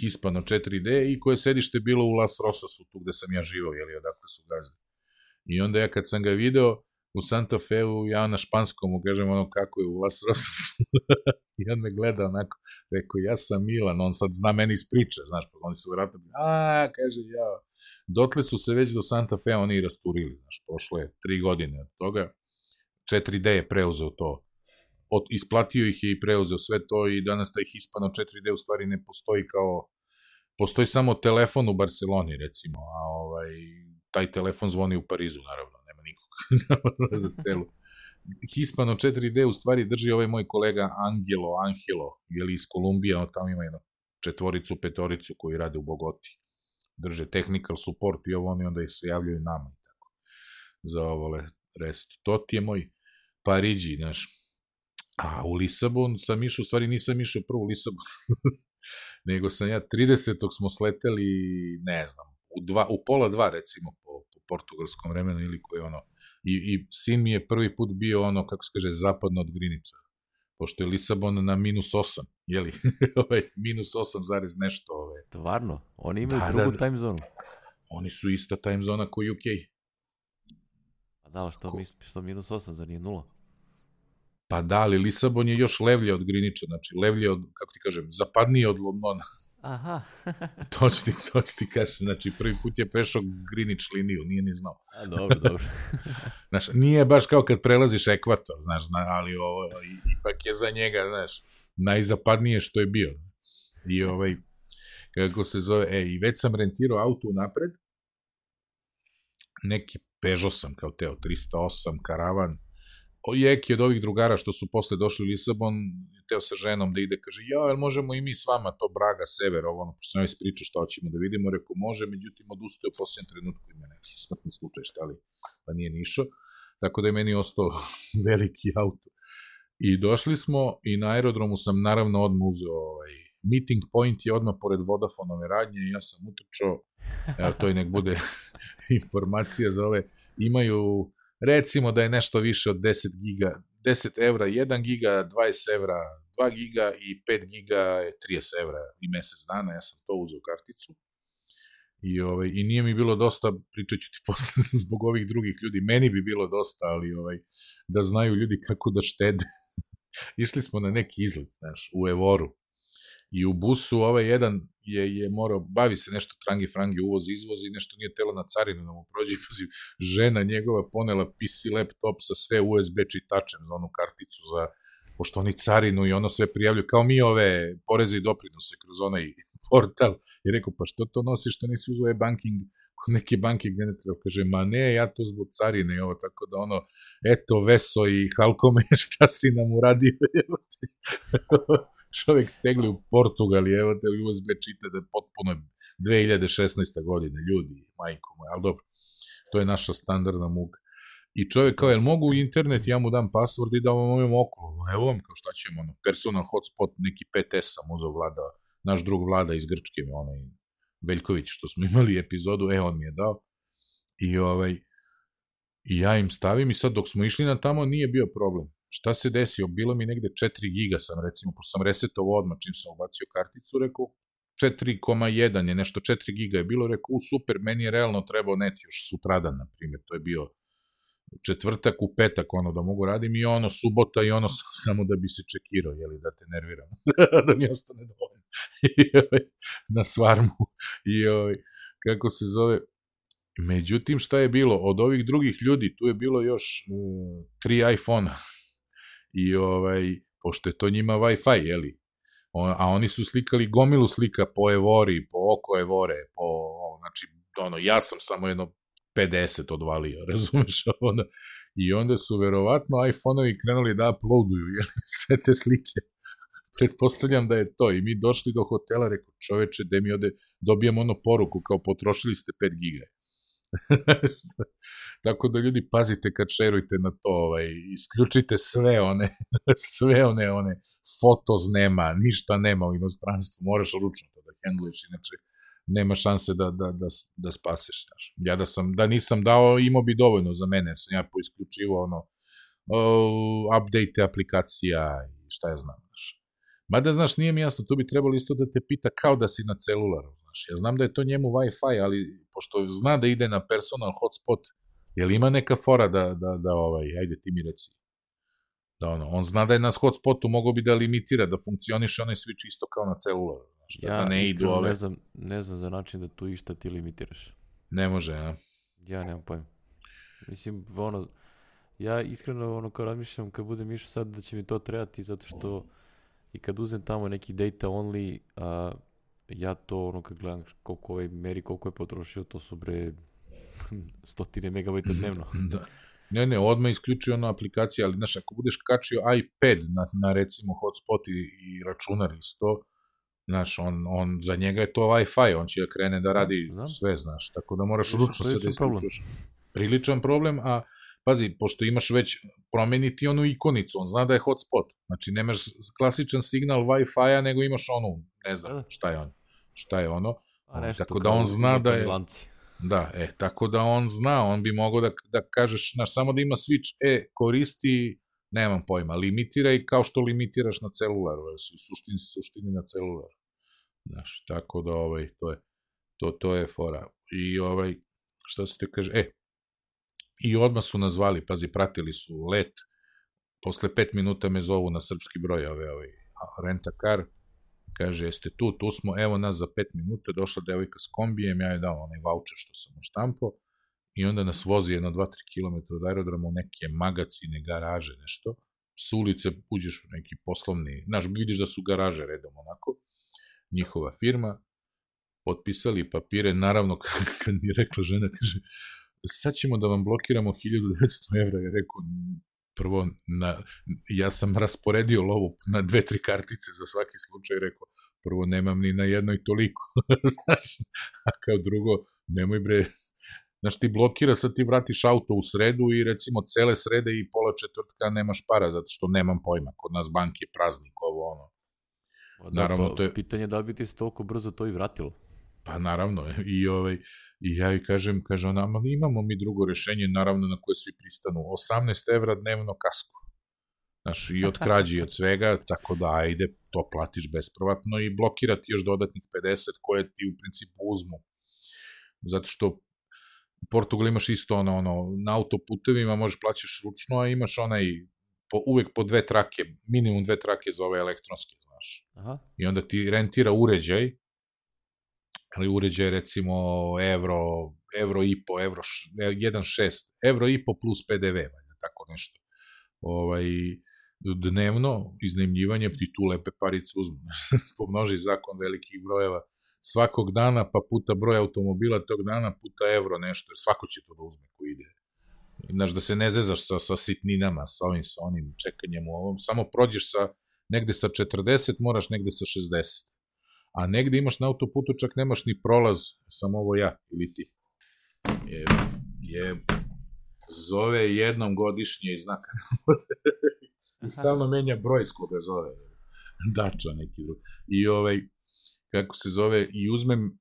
Hispano 4D i koje sedište bilo u Las Rosasu, tu gde sam ja živao, jeli, odakle su gazde. I onda ja kad sam ga video, u Santa Feu, ja na španskom mu kažem ono kako je u Las Rosas. I on me gleda onako, rekao, ja sam Milan, on sad zna meni iz priče, znaš, pa oni su vjerojatno, a, kaže, ja, dotle su se već do Santa Fea oni i rasturili, znaš, prošle tri godine od toga, 4D je preuzeo to, od, isplatio ih je i preuzeo sve to i danas taj Hispano 4D u stvari ne postoji kao, postoji samo telefon u Barceloni, recimo, a ovaj, taj telefon zvoni u Parizu, naravno za celu. Hispano 4D u stvari drži ovaj moj kolega Angelo, Angelo, ili iz Kolumbije, on tamo ima jednu četvoricu, petoricu koji rade u Bogoti. Drže technical support i ovo oni onda i se javljaju nama i tako. Za ovo rest. To ti je moj Pariđi, znaš. A u Lisabon sam išao, u stvari nisam išao prvo u Lisabon, nego sam ja 30. smo sleteli, ne znam, u, dva, u pola dva recimo po, po portugalskom vremenu ili koji ono, I, I sin mi je prvi put bio ono, kako se kaže, zapadno od Grinica. Pošto je Lisabon na minus 8, jeli? ovaj, minus 8 zarez nešto. Ovaj. Stvarno? Oni imaju da, drugu da, da. time zonu? Oni su ista time zona kao UK. Pa da, što, Ko? što minus 8, za nije nula? Pa da, ali Lisabon je još levlje od Grinića, znači levlje od, kako ti kažem, zapadnije od Londona. Aha. to ti, to ti kažem, znači prvi put je prešao Greenwich liniju, nije ni znao. A, dobro, dobro. znaš, nije baš kao kad prelaziš ekvator, znaš, ali ovo, ipak je za njega, znaš, najzapadnije što je bio. I ovaj, kako se zove, e, i već sam rentirao auto napred, neki Peugeot sam kao teo, 308, karavan, Jeki od ovih drugara što su posle došli u Lisabon, teo sa ženom da ide, kaže, ja, jel možemo i mi s vama, to Braga, Sever, ovo, ono, pošto njoj ispriča šta hoćemo da vidimo, rekao, može, međutim, odustao u posljednjem trenutku, ima neki smrtni slučaj, šta li, pa nije nišao, tako da je meni ostao veliki auto. I došli smo i na aerodromu sam naravno odmah uzeo ovaj, meeting point je odmah pored Vodafonove radnje i ja sam utrčao, evo to i nek bude informacija za ove, imaju recimo da je nešto više od 10 giga, 10 evra 1 giga, 20 evra 2 giga i 5 giga je 30 evra i mesec dana, ja sam to uzeo karticu. I, ovaj, I nije mi bilo dosta, pričat ću ti posle zbog ovih drugih ljudi, meni bi bilo dosta, ali ovaj, da znaju ljudi kako da štede. Išli smo na neki izlet, znaš, u Evoru, I u busu ovaj jedan je, je morao, bavi se nešto trangi frangi uvoz izvoz i nešto nije telo na carinu da mu prođe i žena njegova ponela PC laptop sa sve USB čitačem za onu karticu za pošto oni carinu i ono sve prijavljuju, kao mi ove poreze i doprinose kroz onaj portal, i rekao, pa što to nosiš, što nisi uzeo e-banking neke banke treba, kaže, ma ne, ja to zbog carine i ovo, tako da ono, eto, Veso i Halkome, šta si nam uradio, evo te. Čovjek tegli u Portugal evo te USB čita da je potpuno 2016. godine, ljudi, majko moja, ali dobro, to je naša standardna muka. I čovjek kao, jel mogu u internet, ja mu dam password i da vam ovim okolo. Evo vam, kao šta ćemo, ono, personal hotspot, neki 5S sam uzao vlada, naš drug vlada iz Grčke, onaj Veljković, što smo imali epizodu, e, on mi je dao. I, ovaj, I ja im stavim i sad dok smo išli na tamo nije bio problem. Šta se desio? Bilo mi negde 4 giga sam recimo, pošto sam resetovo odmah čim sam ubacio karticu, rekao 4,1 je nešto, 4 giga je bilo, rekao, u super, meni je realno trebao net još sutradan, na primjer, to je bio četvrtak u petak, ono da mogu radim i ono subota i ono samo da bi se čekirao, jeli, da te nerviram, da mi ostane dovoljno. Na svarmu. I ovaj, kako se zove, Međutim, šta je bilo? Od ovih drugih ljudi, tu je bilo još uh, tri iPhone-a. I ovaj, pošto je to njima Wi-Fi, jeli? O, a oni su slikali gomilu slika po Evori, po oko Evore, po, znači, ono, ja sam samo jedno 50 odvalio, razumeš? Onda, I onda su verovatno iPhone-ovi krenuli da uploaduju jeli, sve te slike. Pretpostavljam da je to. I mi došli do hotela, rekao, čoveče, da mi ode, dobijam ono poruku, kao potrošili ste 5 giga. Tako da ljudi pazite kad šerujte na to, ovaj, isključite sve one, sve one, one fotos nema, ništa nema u inostranstvu, moraš ručno to da hendluješ, inače nema šanse da, da, da, da spaseš. Znaš. Ja da, sam, da nisam dao, imao bi dovoljno za mene, sam ja poisključivo ono, uh, update aplikacija i šta je znam. Znaš. Mada, znaš, nije mi jasno, tu bi trebalo isto da te pita kao da si na celularu, znaš. Ja znam da je to njemu Wi-Fi, ali pošto zna da ide na personal hotspot, je li ima neka fora da, da, da ovaj, ajde ti mi reci, da ono, on zna da je na hotspotu mogo bi da limitira, da funkcioniše onaj switch isto kao na celularu. Znaš, da, ja da ne idu ove... ne znam, ne znam za način da tu išta ti limitiraš. Ne može, ja. Ja nemam pojma. Mislim, ono, ja iskreno ono kao razmišljam kad budem išao sad da će mi to trebati zato što i kad uzem tamo neki data only, a, ja to ono kad gledam koliko ovaj meri, koliko je potrošio, to su bre stotine megabajta dnevno. da. Ne, ne, odmah isključio ona aplikacija, ali znaš, ako budeš kačio iPad na, na recimo hotspot i, i računar isto, znaš, on, on, za njega je to Wi-Fi, on će da krene da radi Znam. sve, znaš, tako da moraš ručno se da isključuješ. Priličan problem, a pazi, pošto imaš već promeniti onu ikonicu, on zna da je hotspot, znači nemaš klasičan signal Wi-Fi-a, nego imaš onu, ne znam, da. šta je on, šta je ono, a nešto tako da on zna da je... Lanci. Da, e, tako da on zna, on bi mogao da, da kažeš, znaš, samo da ima switch, e, koristi, nemam pojma, limitiraj kao što limitiraš na celularu, suštini, suštini na celularu. Znaš, tako da, ovaj, to je, to, to je fora. I, ovaj, šta se te kaže, e, i odmah su nazvali, pazi, pratili su let, posle pet minuta me zovu na srpski broj, ove, ove, renta car, Kaže, jeste tu, tu smo, evo nas za 5 minuta, došla devojka s kombijem, ja je dao onaj voucher što sam štampo, i onda nas vozi jedno 2-3 km od aerodroma u neke magacine, garaže, nešto. S ulice uđeš u neki poslovni, znaš, vidiš da su garaže redom onako, njihova firma, potpisali papire, naravno, kad mi je rekla žena, kaže, sad ćemo da vam blokiramo 1900 evra, je rekao, prvo, na, ja sam rasporedio lovu na dve, tri kartice za svaki slučaj, rekao, prvo nemam ni na jednoj toliko, znaš, a kao drugo, nemoj bre, znaš, ti blokira, sad ti vratiš auto u sredu i recimo cele srede i pola četvrtka nemaš para, zato što nemam pojma, kod nas bank je praznik, ovo ono. Da, Naravno, pa, to je... Pitanje da bi ti se toliko brzo to i vratilo. Pa naravno, i ovaj, I ja joj kažem, kaže ona, ma imamo mi drugo rešenje, naravno na koje svi pristanu, 18 evra dnevno kasku. Znaš, i od krađe i od svega, tako da ajde, to platiš besprovatno i blokirati još dodatnih 50 koje ti u principu uzmu. Zato što u Portugal imaš isto ono, ono, na autoputevima možeš plaćaš ručno, a imaš onaj po, uvek po dve trake, minimum dve trake za ove elektronske, znaš. Aha. I onda ti rentira uređaj ali uređaj recimo evro, evro i po, evro 1.6, evro i po plus PDV, valjda, tako nešto. Ovaj, dnevno iznajmljivanje ti tu lepe parice uzmu. Pomnoži zakon velikih brojeva svakog dana, pa puta broj automobila tog dana, puta evro nešto, jer svako će to da uzme ko ide. Znaš, da se ne zezaš sa, sa sitninama, sa ovim, sa onim čekanjem u ovom, samo prođeš sa, negde sa 40, moraš negde sa 60. A negde imaš na autoputu, čak nemaš ni prolaz, samo ovo ja ili ti. Je, je zove jednom godišnje i znaka. I stalno menja broj s koga zove. Dača neki drugi. I ovaj, kako se zove, i uzmem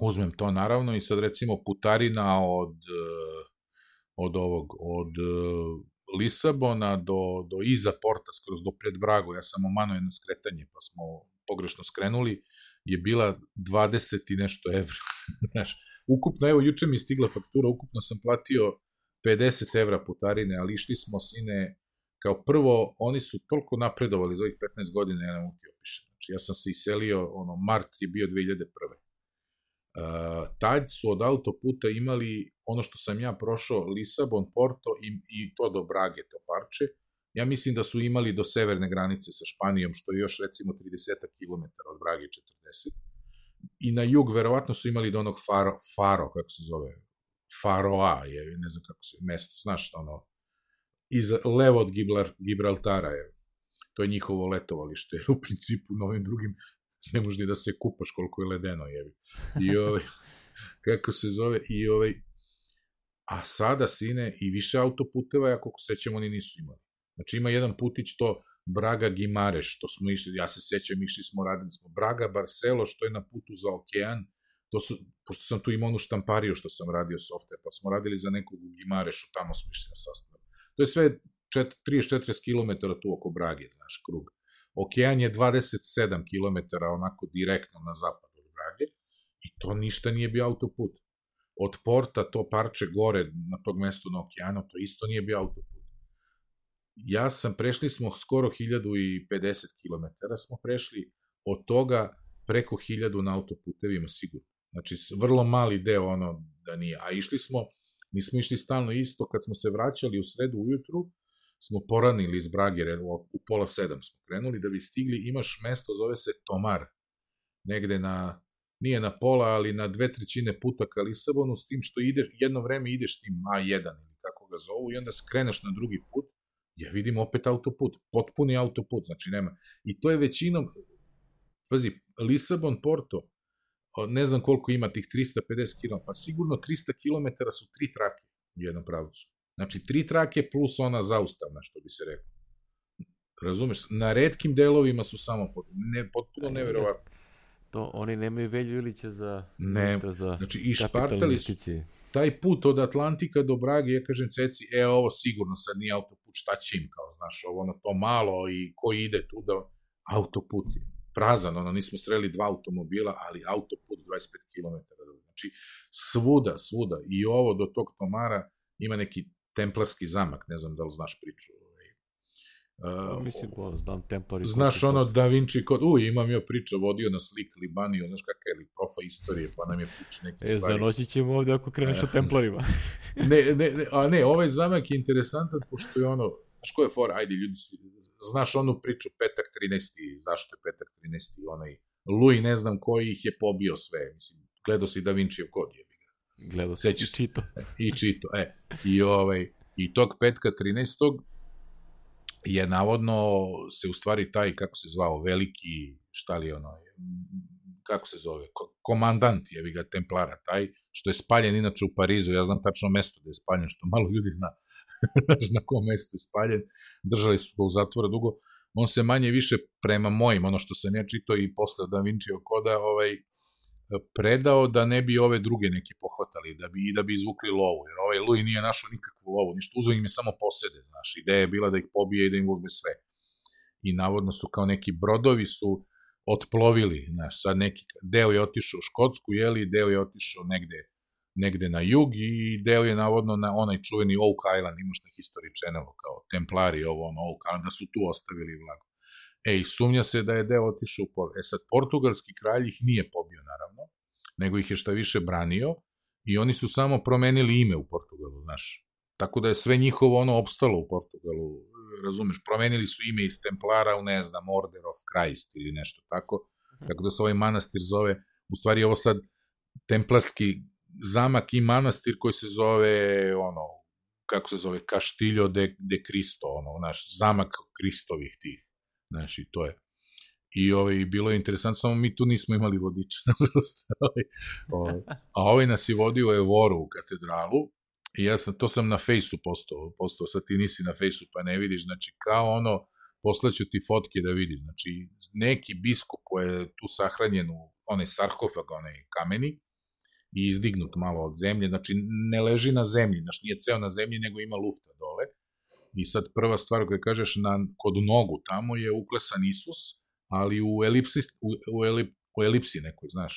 uzmem to naravno i sad recimo putarina od eh, od ovog od eh, Lisabona do, do iza porta, skroz do pred Brago, ja sam omano jedno skretanje, pa smo pogrešno skrenuli, je bila 20 i nešto evra. Znaš, ukupno, evo, juče mi stigla faktura, ukupno sam platio 50 evra putarine, ali išli smo sine, kao prvo, oni su toliko napredovali za ovih 15 godina, ja ne mogu ti opišem. Znači, ja sam se iselio, ono, mart je bio 2001. Tad su od autoputa imali ono što sam ja prošao, Lisabon, Porto i, i to do Brage, to parče, ja mislim da su imali do severne granice sa Španijom, što je još recimo 30 km od Brage 40. I na jug verovatno su imali do onog Faro, Faro kako se zove, Faroa je, ne znam kako se, mesto, znaš ono, iz, levo od Gibral, Gibraltara je, to je njihovo letovalište, jer u principu na ovim drugim ne možeš ni da se kupaš koliko je ledeno, jevi. I ovaj, kako se zove, i ovaj, a sada, sine, i više autoputeva, ja koliko sećam, oni nisu imali. Znači ima jedan putić to Braga Gimareš, to smo išli, ja se sećam, išli smo, radili smo Braga Barcelo, što je na putu za okean, to su, pošto sam tu imao onu štampariju što sam radio software, pa smo radili za nekog u Gimarešu, tamo smo išli na sastav. To je sve 30-40 km tu oko Brage, znaš, krug. Okean je 27 km onako direktno na zapad od Brage i to ništa nije bio autoput. Od porta to parče gore na tog mestu na okeanu, to isto nije bio autoput. Ja sam, prešli smo skoro 1050 km smo prešli, od toga preko 1000 na autoputevima sigurno. Znači, vrlo mali deo ono da nije. A išli smo, nismo išli stalno isto, kad smo se vraćali u sredu ujutru, smo poranili iz Brage, u pola sedam smo krenuli, da bi stigli, imaš mesto, zove se Tomar, negde na, nije na pola, ali na dve trećine puta ka Lisabonu, s tim što ideš, jedno vreme ideš tim A1 ili kako ga zovu, i onda skreneš na drugi put, ja vidim opet autoput, potpuni autoput, znači nema. I to je većinom, pazi, Lisabon, Porto, ne znam koliko ima tih 350 km, pa sigurno 300 km su tri trake u jednom pravcu. Znači, tri trake plus ona zaustavna, što bi se rekao. Razumeš? Na redkim delovima su samo ne, potpuno neverovatno. To oni nemaju Velju Ilića za, ne, za znači, i špartali su taj put od Atlantika do Brage, ja kažem Ceci, e, ovo sigurno sad nije autoput, šta će im, kao, znaš, ovo ono to malo i ko ide tu da, autoput je prazan, ono, nismo streli dva automobila, ali autoput 25 km. Znači, svuda, svuda, i ovo do tog Tomara ima neki templarski zamak, ne znam da li znaš priču. Uh, Mislim, bo, znam Templari. Znaš ono Da Vinci kod, u, imam jo priča, vodio na slik Libaniju, znaš kakva je li profa istorije, pa nam je priča neke e, stvari. E, zanoći ćemo ovde ako kreneš o Templarima. ne, ne, ne, a ne, ovaj zamak je interesantan, pošto je ono, znaš ko je for, ajde, ljudi, znaš onu priču petak 13. zašto je petak 13. onaj Louis ne znam koji ih je pobio sve, mislim, gledao si Da Vinci kod je. Gledao si i čito. I čito, e. I, ovaj, I tog petka 13. je navodno se u stvari taj, kako se zvao, veliki, šta li ono, kako se zove, komandant je ga Templara, taj, što je spaljen inače u Parizu, ja znam tačno mesto da je spaljen, što malo ljudi zna, na kom mestu je spaljen, držali su ga u zatvora dugo, on se manje više prema mojim, ono što sam ja čitao i posle Da Vinci koda, ovaj, predao da ne bi ove druge neki pohvatali, da bi, i da bi izvukli lovu, jer ovaj Louis nije našao nikakvu lovu, ništa, uzeo im je samo posede, znaš, ideja je bila da ih pobije i da im uzme sve. I navodno su kao neki brodovi su otplovili, znaš, sad neki, deo je otišao u Škotsku, jeli, deo je otišao negde negde na jug i deo je navodno na onaj čuveni Oak Island, imaš na History Channelu kao Templari, ovo ono Oak Island, da su tu ostavili vlagu. E, i sumnja se da je deo otišao u Port. E sad, portugalski kralj ih nije pobio, naravno, nego ih je šta više branio i oni su samo promenili ime u Portugalu, znaš. Tako da je sve njihovo ono opstalo u Portugalu. razumeš, promenili su ime iz Templara u, ne znam, Order of Christ ili nešto tako, tako da se ovaj manastir zove, u stvari ovo sad templarski zamak i manastir koji se zove, ono, kako se zove, Castillo de, de Cristo, ono, naš zamak Kristovih tih, znaš, i to je. I ovaj, bilo je interesantno, samo mi tu nismo imali vodiča, ovaj, ovaj, a ovaj nas je vodio u Evoru u katedralu, i ja sam, to sam na fejsu postao, postao, sad ti nisi na fejsu pa ne vidiš, znači kao ono, poslaću ti fotke da vidiš, znači neki biskup koji je tu sahranjen u onaj sarkofag, onaj kameni, i izdignut malo od zemlje, znači ne leži na zemlji, znači nije ceo na zemlji, nego ima lufta dole. I sad prva stvar koju kažeš na, kod nogu tamo je uklesan Isus, ali u elipsi, u, u, elip, u elipsi nekoj, znaš.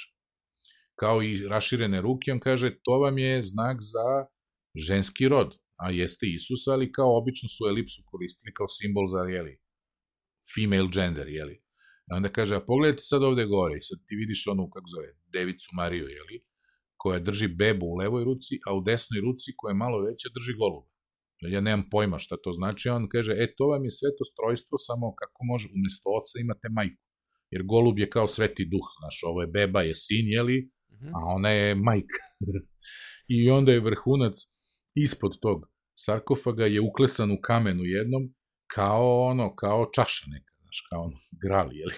Kao i raširene ruke, on kaže, to vam je znak za ženski rod, a jeste Isus, ali kao obično su elipsu koristili kao simbol za, jeli, female gender, jeli. A onda kaže, a pogledajte sad ovde gore, i sad ti vidiš onu, kako zove, devicu Mariju, jeli, koja drži bebu u levoj ruci, a u desnoj ruci, koja je malo veća, drži goluba. Ja nemam pojma šta to znači, on kaže, e, to vam je sveto strojstvo, samo kako može, umesto oca imate majku. Jer golub je kao sveti duh, znaš, ovo je beba, je sin, jeli, mhm. a ona je majka. I onda je vrhunac, ispod tog sarkofaga je uklesan u kamenu jednom, kao ono, kao čaša neka, znaš, kao ono, gral, jeli?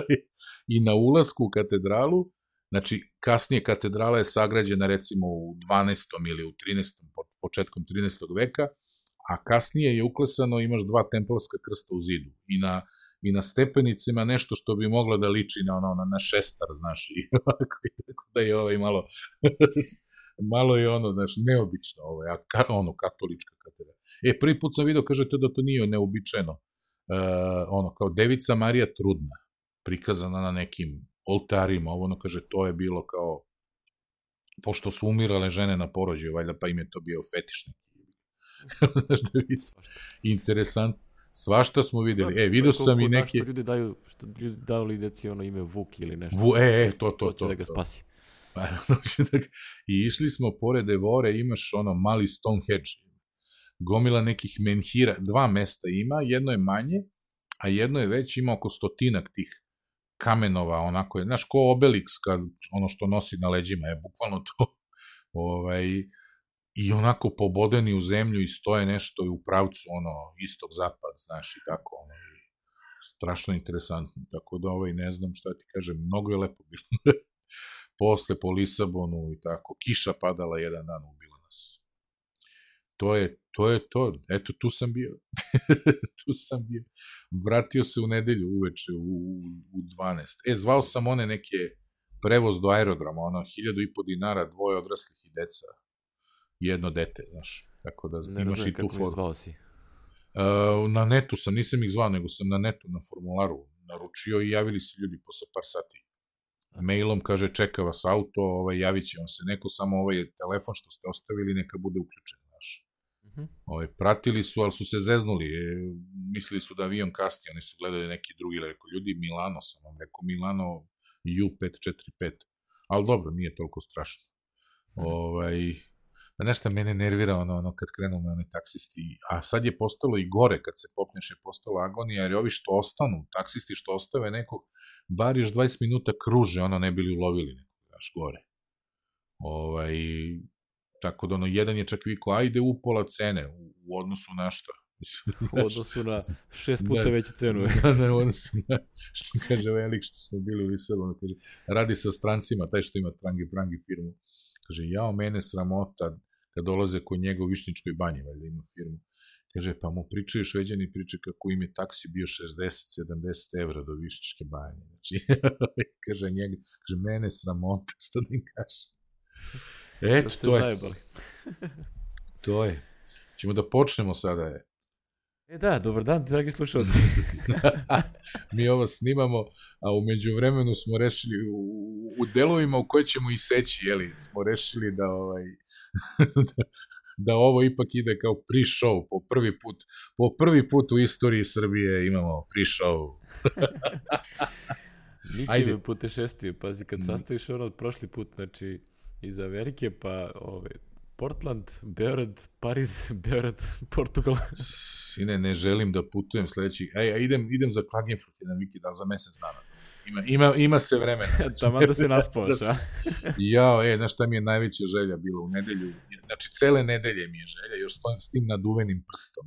I na ulasku u katedralu, znači, kasnije katedrala je sagrađena recimo u 12. ili u 13. početkom 13. veka, a kasnije je uklesano, imaš dva templarska krsta u zidu i na i na stepenicima nešto što bi moglo da liči na ono na, na šestar, znaš, i tako da je ovaj malo malo je ono, znaš, neobično, ovo, a ka, ono, katolička katedra. E, prvi put sam vidio, kažete da to nije neobičajno. E, ono, kao Devica Marija Trudna, prikazana na nekim oltarima, ovo ono, kaže, to je bilo kao, pošto su umirale žene na porođaju, valjda, pa im je to bio fetiš neki. znaš da vidim. Interesant. Svašta smo videli. Da, e, vidio sam i neke... Što ljudi daju, što ljudi dali deci ono ime Vuk ili nešto. Vu, e, e, to, to, to. To će da ga spasi. Pa, I išli smo pored Evore, imaš ono mali Stonehenge, gomila nekih menhira, dva mesta ima, jedno je manje, a jedno je već, ima oko stotinak tih kamenova, onako je, znaš, ko Obelix, kad, ono što nosi na leđima, je bukvalno to, ovaj, i onako pobodeni u zemlju i stoje nešto u pravcu, ono, istog-zapad, znaš, i tako, ono, i strašno interesantno, tako da, ovaj, ne znam šta ti kažem, mnogo je lepo bilo. posle po Lisabonu i tako, kiša padala jedan dan, ubila nas. To je, to je to, eto tu sam bio, tu sam bio. Vratio se u nedelju uveče u, u 12. E, zvao sam one neke prevoz do aerodroma, ono, hiljadu i po dinara, dvoje odraslih i deca, jedno dete, znaš, tako da ne imaš i tu foru. zvao si? Uh, na netu sam, nisam ih zvao, nego sam na netu, na formularu naručio i javili se ljudi posle par sati mailom kaže čeka vas auto, ovaj, javit će vam se neko, samo ovaj telefon što ste ostavili neka bude uključen, mhm. -huh. ovaj, pratili su, ali su se zeznuli, e, mislili su da avion kasti, oni su gledali neki drugi, rekao, ljudi, Milano sam vam rekao, Milano U545, ali dobro, nije toliko strašno. Mhm. -huh. Ovaj, Pa nešto mene nervira ono, ono kad krenu me oni taksisti, a sad je postalo i gore kad se popneš je postalo agonija, jer ovi što ostanu, taksisti što ostave nekog, bar još 20 minuta kruže, ono ne bili ulovili nekog, daš gore. Ovaj, tako da ono, jedan je čak viko, ajde u pola cene, u, u odnosu na šta? u odnosu na šest puta da, veću cenu. da, da, u odnosu na, što kaže velik što smo bili u Lisabonu, kaže, radi sa strancima, taj što ima trangi frangi firmu, kaže, jao, mene sramota, kad dolaze kod njega u Višnjičkoj banji, valjda ima firmu. Kaže, pa mu pričaju šveđani, priče kako im je taksi bio 60-70 evra do Višnjičke banje. Znači, kaže njega, kaže, mene sramota, što da im kaže. Eto, to je. to je. Ćemo da počnemo sada, je. E da, dobar dan, dragi slušalci. Mi ovo snimamo, a umeđu vremenu smo rešili, u, u delovima u koje ćemo iseći, jeli, smo rešili da, ovaj, da, da ovo ipak ide kao pre-show, po prvi put, po prvi put u istoriji Srbije imamo pre-show. Ajde. putešestio, pazi, kad mm. sastaviš ono od prošli put, znači, iz Amerike, pa ove, Portland, Beograd, Pariz, Beograd, Portugal. sine, ne želim da putujem sledeći, ej, a idem, idem za Klagenfurt jedan vikend, ali za mesec dana. Ima, ima, ima se vremena. Tamo da se naspoš, da a? Jao, e, znaš šta mi je najveća želja bila u nedelju? Znači, cele nedelje mi je želja, još stojim s tim naduvenim prstom.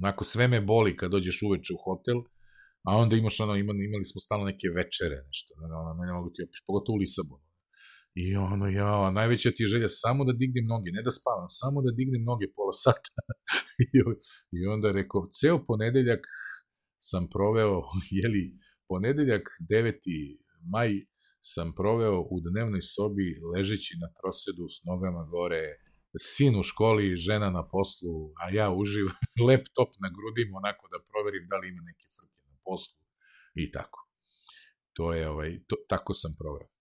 Onako, sve me boli kad dođeš uveče u hotel, a onda imaš ono, imali, imali smo stalno neke večere, nešto, ono, ne mogu ti opiš, pogotovo u Lisabonu. I ono, ja, najveća ti je želja samo da dignem noge, ne da spavam, samo da dignem noge pola sata. I onda rekao, ceo ponedeljak sam proveo, jeli, ponedeljak 9. maj sam proveo u dnevnoj sobi ležeći na trosedu s nogama gore, sin u školi, žena na poslu, a ja uživam laptop na grudima onako da proverim da li ima neke frke na poslu i tako. To je ovaj to, tako sam proveo.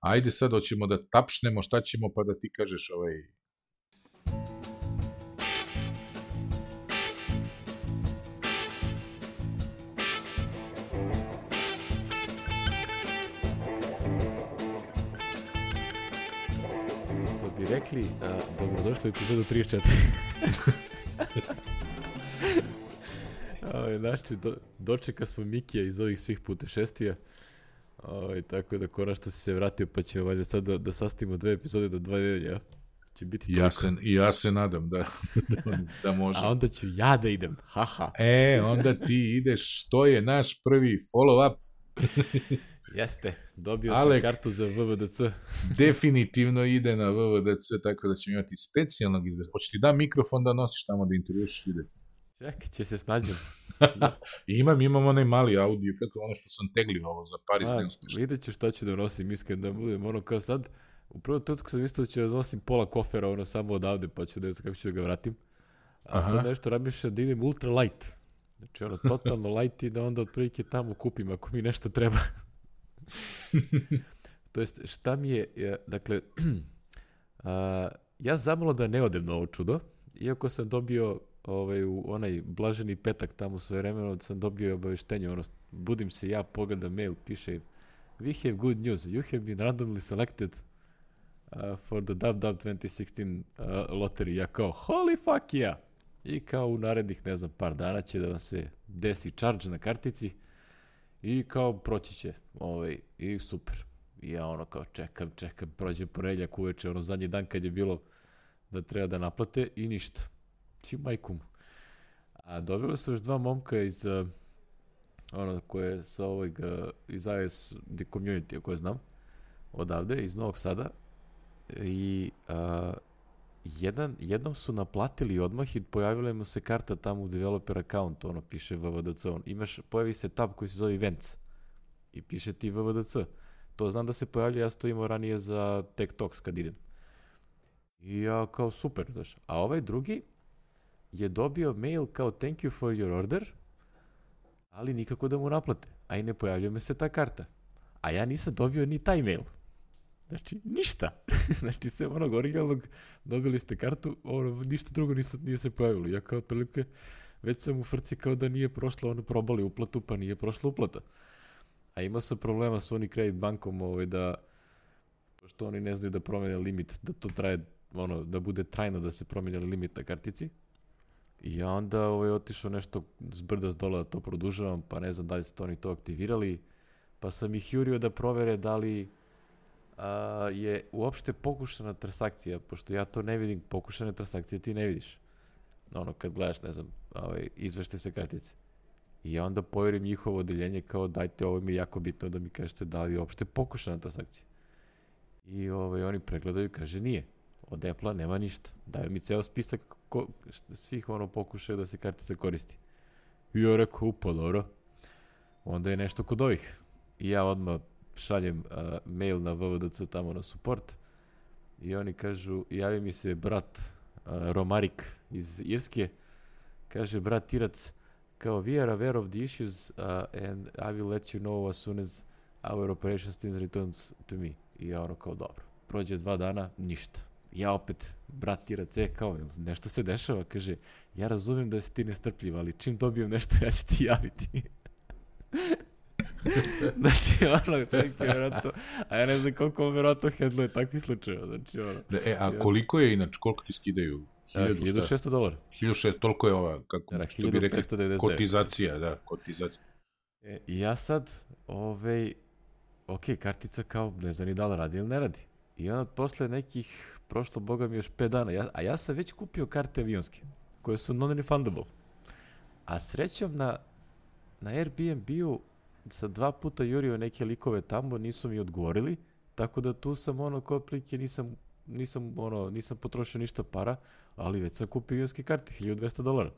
Ajde sad hoćemo da tapšnemo, šta ćemo pa da ti kažeš ovaj bi rekli, a, dobrodošli u epizodu 34. Ovaj, znači, do, dočeka smo Mikija iz ovih svih putešestija. Ovaj, tako da konačno si se vratio, pa ćemo valjda sad da, da sastavimo dve epizode do dva nedelja. Će biti ja se, ja se nadam da, da, da može. A onda ću ja da idem, haha. E, onda ti ideš, što je naš prvi follow-up? Jeste, dobio Alek, sam kartu za VVDC. definitivno ide na VVDC, tako da ćemo imati specijalnog izvesta. Hoće ti da mikrofon da nosiš tamo da intervjušiš ljude? Čekaj, će se snađem. Imam, imam onaj mali audio, kako ono što sam teglio ovo za Paris neuspešno. Vidjet ću šta ću da nosim, iskren da budem ono kao sad. U prvom trenutku sam mislio da ću da nosim pola kofera, ono samo odavde, pa ću da znam kako ću da ga vratim. A Aha. sad nešto razmišljam da idem ultra light. Znači ono, totalno light i da onda otprilike tamo kupim ako mi nešto treba. to jest, šta mi je, ja, dakle, a, ja zamalo da ne odem na ovo čudo, iako sam dobio ovaj, u onaj blaženi petak tamo sve vremeno, sam dobio obaveštenje, ono, budim se ja, pogledam mail, piše, we have good news, you have been randomly selected uh, for the Dub Dub 2016 uh, lottery. Ja kao, holy fuck yeah! I kao u narednih, ne znam, par dana će da vam se desi charge na kartici i kao proći će, ovaj, i super. I ja ono kao čekam, čekam, prođe ponedeljak uveče, ono zadnji dan kad je bilo da treba da naplate i ništa. Ti majkum. A dobilo su još dva momka iz uh, ono koje sa ovog uh, iz IS The Community koje znam odavde iz Novog Sada i uh, jedan, jednom su naplatili odmah i pojavila mu se karta tamo u developer account, ono piše VVDC, on, imaš, pojavi se tab koji se zove events i piše ti VVDC. To znam da se pojavlja, ja to imao ranije za Tech Talks kad idem. I ja kao super, znaš. A ovaj drugi je dobio mail kao thank you for your order, ali nikako da mu naplate. A i ne pojavljuje me se ta karta. A ja nisam dobio ni taj mail. Znači, ništa. znači, sve onog originalnog dobili ste kartu, ono, ništa drugo nije, nije se pojavilo. Ja kao otprilike, već sam u frci kao da nije prošla, ono, probali uplatu, pa nije prošla uplata. A imao sam problema sa Credit bankom, ovaj, da, pošto oni ne znaju da promene limit, da to traje, ono, da bude trajno da se promeni limit na kartici. I ja onda ovaj, otišao nešto s brda s dola da to produžavam, pa ne znam da li su to oni to aktivirali, pa sam ih jurio da provere da li a, je uopšte pokušana transakcija, pošto ja to ne vidim, pokušane transakcije ti ne vidiš. Ono, kad gledaš, ne znam, ovaj, izvešte se kartice. I ja onda povjerim njihovo odeljenje kao dajte, ovo mi je jako bitno da mi kažete da li je uopšte pokušana transakcija. I ovaj, oni pregledaju kaže nije. Od Apple-a nema ništa. Daju mi ceo spisak ko, svih ono pokušaju da se kartica koristi. I ja rekao, upa, dobro. Onda je nešto kod ovih. I ja odmah šaljem uh, mail na VVDC tamo na support i oni kažu, javi mi se brat uh, Romarik iz Irske, kaže, brat Tirac, kao, we are aware of the issues uh, and I will let you know as soon as our operations team returns to me. I ja ono kao, dobro. Prođe dva dana, ništa. Ja opet, brat Tirac, e, kao, nešto se dešava, kaže, ja razumem da si ti nestrpljiv, ali čim dobijem nešto, ja ću ti javiti. znači, ono, tako vjerojatno, a ja ne znam koliko on vjerojatno hendluje takvi slučajeva, znači, ono. Da, e, a koliko je, inače, koliko ti skidaju 1000, 1600 dolara. 1600, toliko je ova, kako Da, što bi rekli, 1599. kotizacija, da, kotizacija. E, ja sad, ovaj, ok, kartica kao, ne znam ni da li radi ili ne radi. I onda posle nekih, prošlo boga mi još 5 dana, ja, a ja sam već kupio karte avionske, koje su non-refundable. A srećom na, na Airbnb-u sa dva puta jurio neke likove tamo, nisu mi odgovorili, tako da tu sam ono, kod plike nisam, nisam, ono, nisam potrošio ništa para, ali već sam kupio avionske karte, 1200 dolara.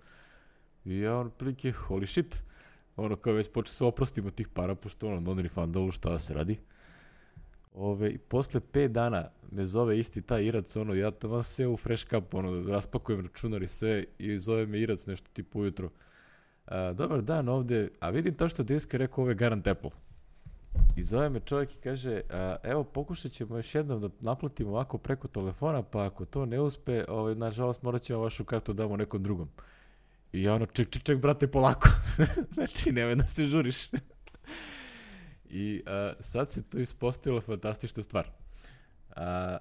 I ja ono, plike, holy shit, ono kao već počeo se oprostim od tih para, pošto ono, non-refundable, šta da se radi. Ove, i posle 5 dana me zove isti taj Irac, ono, ja tamo sve u fresh cup, ono, raspakujem računar i sve, i zove me Irac nešto tipu ujutro. A, dobar dan ovde, a vidim to što disk je rekao ovo je garant Apple. I zove me čovjek i kaže, a, evo pokušat ćemo još jednom da naplatimo ovako preko telefona, pa ako to ne uspe, ovaj, nažalost morat ćemo vašu kartu da damo nekom drugom. I ja ono, ček, ček, ček, brate, polako. znači, nemoj da se žuriš. I a, sad se tu ispostavila fantastična stvar. A,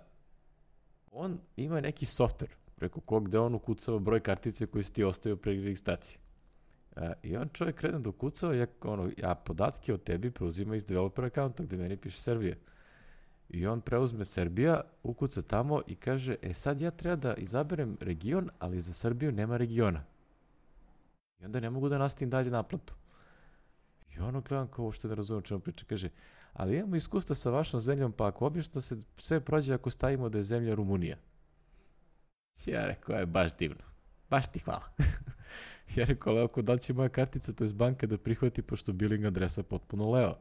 on ima neki softver preko kog gde on ukucava broj kartice koji si ti ostavio pre registracije. A, I on čovjek krene da ukucava, ja, ono, ja podatke o tebi preuzima iz developer accounta gde meni piše Srbija. I on preuzme Srbija, ukuca tamo i kaže, e sad ja treba da izaberem region, ali za Srbiju nema regiona. I onda ne mogu da nastavim dalje naplatu. I ono gledam kao uopšte ne razumijem čemu priča. Kaže, ali imamo iskustva sa vašom zemljom, pa ako obično se sve prođe ako stavimo da je zemlja Rumunija. Ja rekao, je baš divno. Baš ti hvala. ja rekao, ali ako da li će moja kartica, to je banka da prihvati, pošto billing adresa potpuno leo.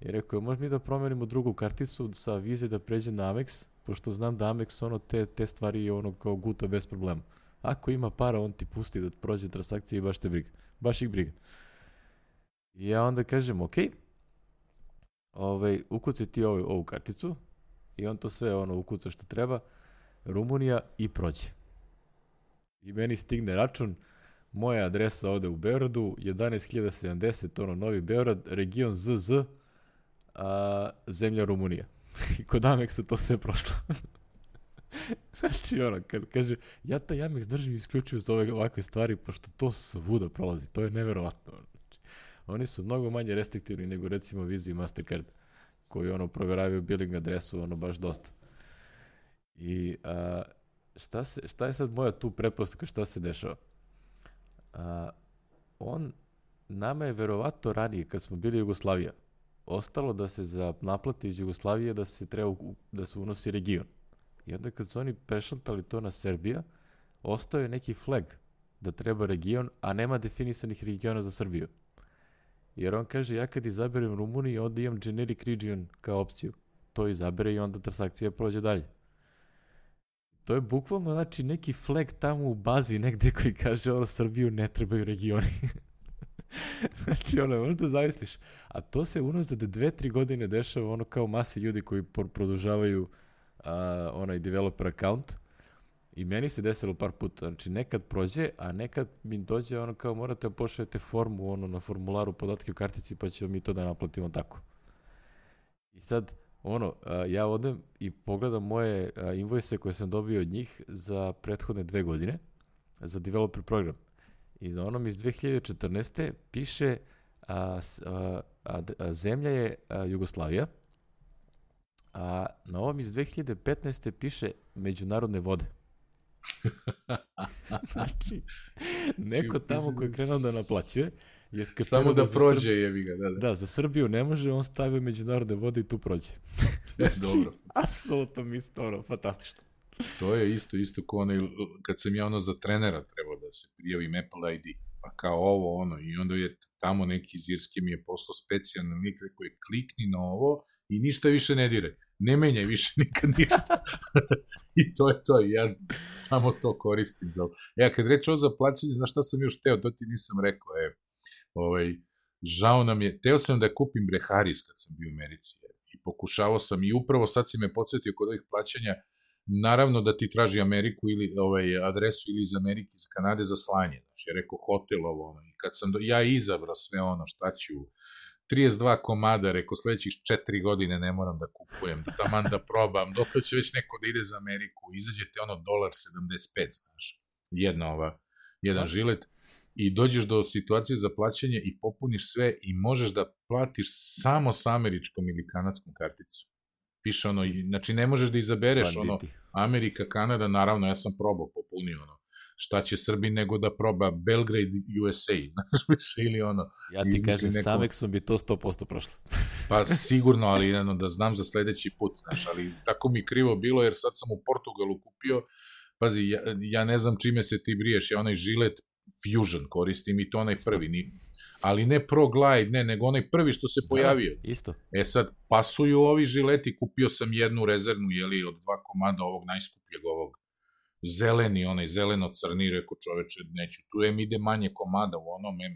I rekao, može mi da promenimo drugu karticu sa vize da pređe na Amex, pošto znam da Amex ono te, te stvari ono kao guta bez problema. Ako ima para, on ti pusti da prođe transakcije i baš te briga. Baš ih briga. I ja onda kažem, ok, ovaj, ukuci ti ovu, ovu karticu i on to sve ono ukuca što treba, Rumunija i prođe. I meni stigne račun, moja adresa ovde u Beogradu, 11.070, ono, Novi Beograd, region ZZ, a, zemlja Rumunija. I kod Ameksa to sve prošlo. znači, ono, kad kaže, ja taj Amex držim isključivo za ove ovakve stvari, pošto to svuda prolazi, to je neverovatno. Znači, oni su mnogo manje restriktivni nego recimo Visa i Mastercard, koji ono proveravaju billing adresu, ono baš dosta. I a, šta, se, šta je sad moja tu prepostavka, šta se dešava? A, on, nama je verovatno ranije, kad smo bili Jugoslavija, ostalo da se za naplate iz Jugoslavije da se treba da se unosi region. I onda kad su oni prešaltali to na Srbija, ostao je neki flag da treba region, a nema definisanih regiona za Srbiju. Jer on kaže, ja kad izaberem Rumuniju, onda imam generic region kao opciju. To izabere i onda transakcija prođe dalje. To je bukvalno, znači, neki flag tamo u bazi negde koji kaže, ono, Srbiju ne trebaju regioni. znači, ono, možda zavisliš. A to se unazad dve, tri godine dešava, ono, kao masi ljudi koji produžavaju a, onaj developer account. I meni se desilo par puta, znači nekad prođe, a nekad mi dođe ono kao morate da pošaljete formu ono na formularu podatke o kartici pa ćemo mi to da naplatimo tako. I sad, ono, ja odem i pogledam moje invoice koje sam dobio od njih za prethodne dve godine za developer program. I na onom iz 2014. piše a, a, a, a, zemlja je a, Jugoslavija, a na ovom iz 2015. piše međunarodne vode. znači, neko tamo ko je krenuo da naplaćuje, je Samo da za prođe, Srb- jebi ga, da, da. Da, za Srbiju ne može, on stavio međunarodne vode i tu prođe. Dobro. Apsolutno mi ono, fantastično. To je isto, isto kao onaj, kad sam ja ono za trenera trebao da se prijavim Apple ID, pa kao ovo, ono, i onda je tamo neki iz Irske mi je poslao specijalni lik, rekao je klikni na ovo i ništa više ne dire. Ne menjaj više nikad ništa. I to je to, ja samo to koristim. Za ovo. Ja kad reći ovo za plaćanje, znaš šta sam još teo, to ti nisam rekao, e, ovaj, žao nam je, teo sam da kupim Breharis kad sam bio u Americi, e, i pokušavao sam, i upravo sad si me podsjetio kod ovih plaćanja, naravno da ti traži Ameriku ili ovaj adresu ili iz Amerike iz Kanade za slanje. Znači, ja rekao hotel ovo, ono. I kad sam do, ja izabrao sve ono šta ću 32 komada, rekao sledećih 4 godine ne moram da kupujem, da taman da probam, dokle će već neko da ide za Ameriku, izađete ono dolar 75, znaš. jedna ova, jedan žilet, i dođeš do situacije za plaćanje i popuniš sve i možeš da platiš samo sa američkom ili kanadskom karticom. Piše ono, znači ne možeš da izabereš Banditi. ono, Amerika, Kanada, naravno ja sam probao, popunio ono, šta će Srbi nego da proba Belgrade USA, znaš više, ili ono. Ja ti kažem, neko... sa Amexom bi to 100% prošlo. pa sigurno, ali jedno, da znam za sledeći put, znaš, ali tako mi krivo bilo, jer sad sam u Portugalu kupio, pazi, ja, ja ne znam čime se ti briješ, ja onaj žilet Fusion koristim i to onaj prvi, ni, ali ne Pro Glide, ne, nego onaj prvi što se da, pojavio. Da, isto. E sad, pasuju ovi žileti, kupio sam jednu rezervnu, jeli, od dva komada ovog najskupljeg ovog zeleni, onaj zeleno-crni, rekao čoveče, neću, tu em ide manje komada u onom, em,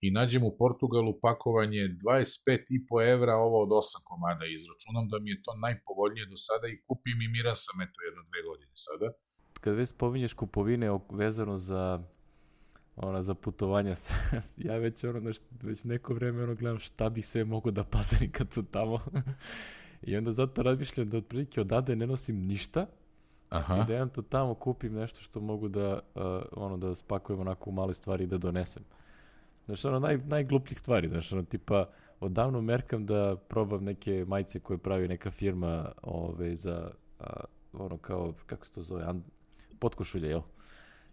i nađem u Portugalu pakovanje 25,5 evra, ovo od 8 komada, izračunam da mi je to najpovoljnije do sada i kupim i mira sam, eto, jedno, dve godine sada. Kad već spominješ kupovine vezano za ona za putovanja, ja već ono, znaš, već neko vreme ono gledam šta bi sve mogo da pazarim kad su tamo. I onda zato razmišljam da otprilike odavde ne nosim ništa, Aha. I da jedan to tamo kupim nešto što mogu da, uh, ono, da spakujem onako u male stvari i da donesem. Znaš, ono, naj, najglupljih stvari, znaš, ono, tipa, odavno merkam da probam neke majice koje pravi neka firma ove, za, a, ono, kao, kako se to zove, and, potkošulje, jel?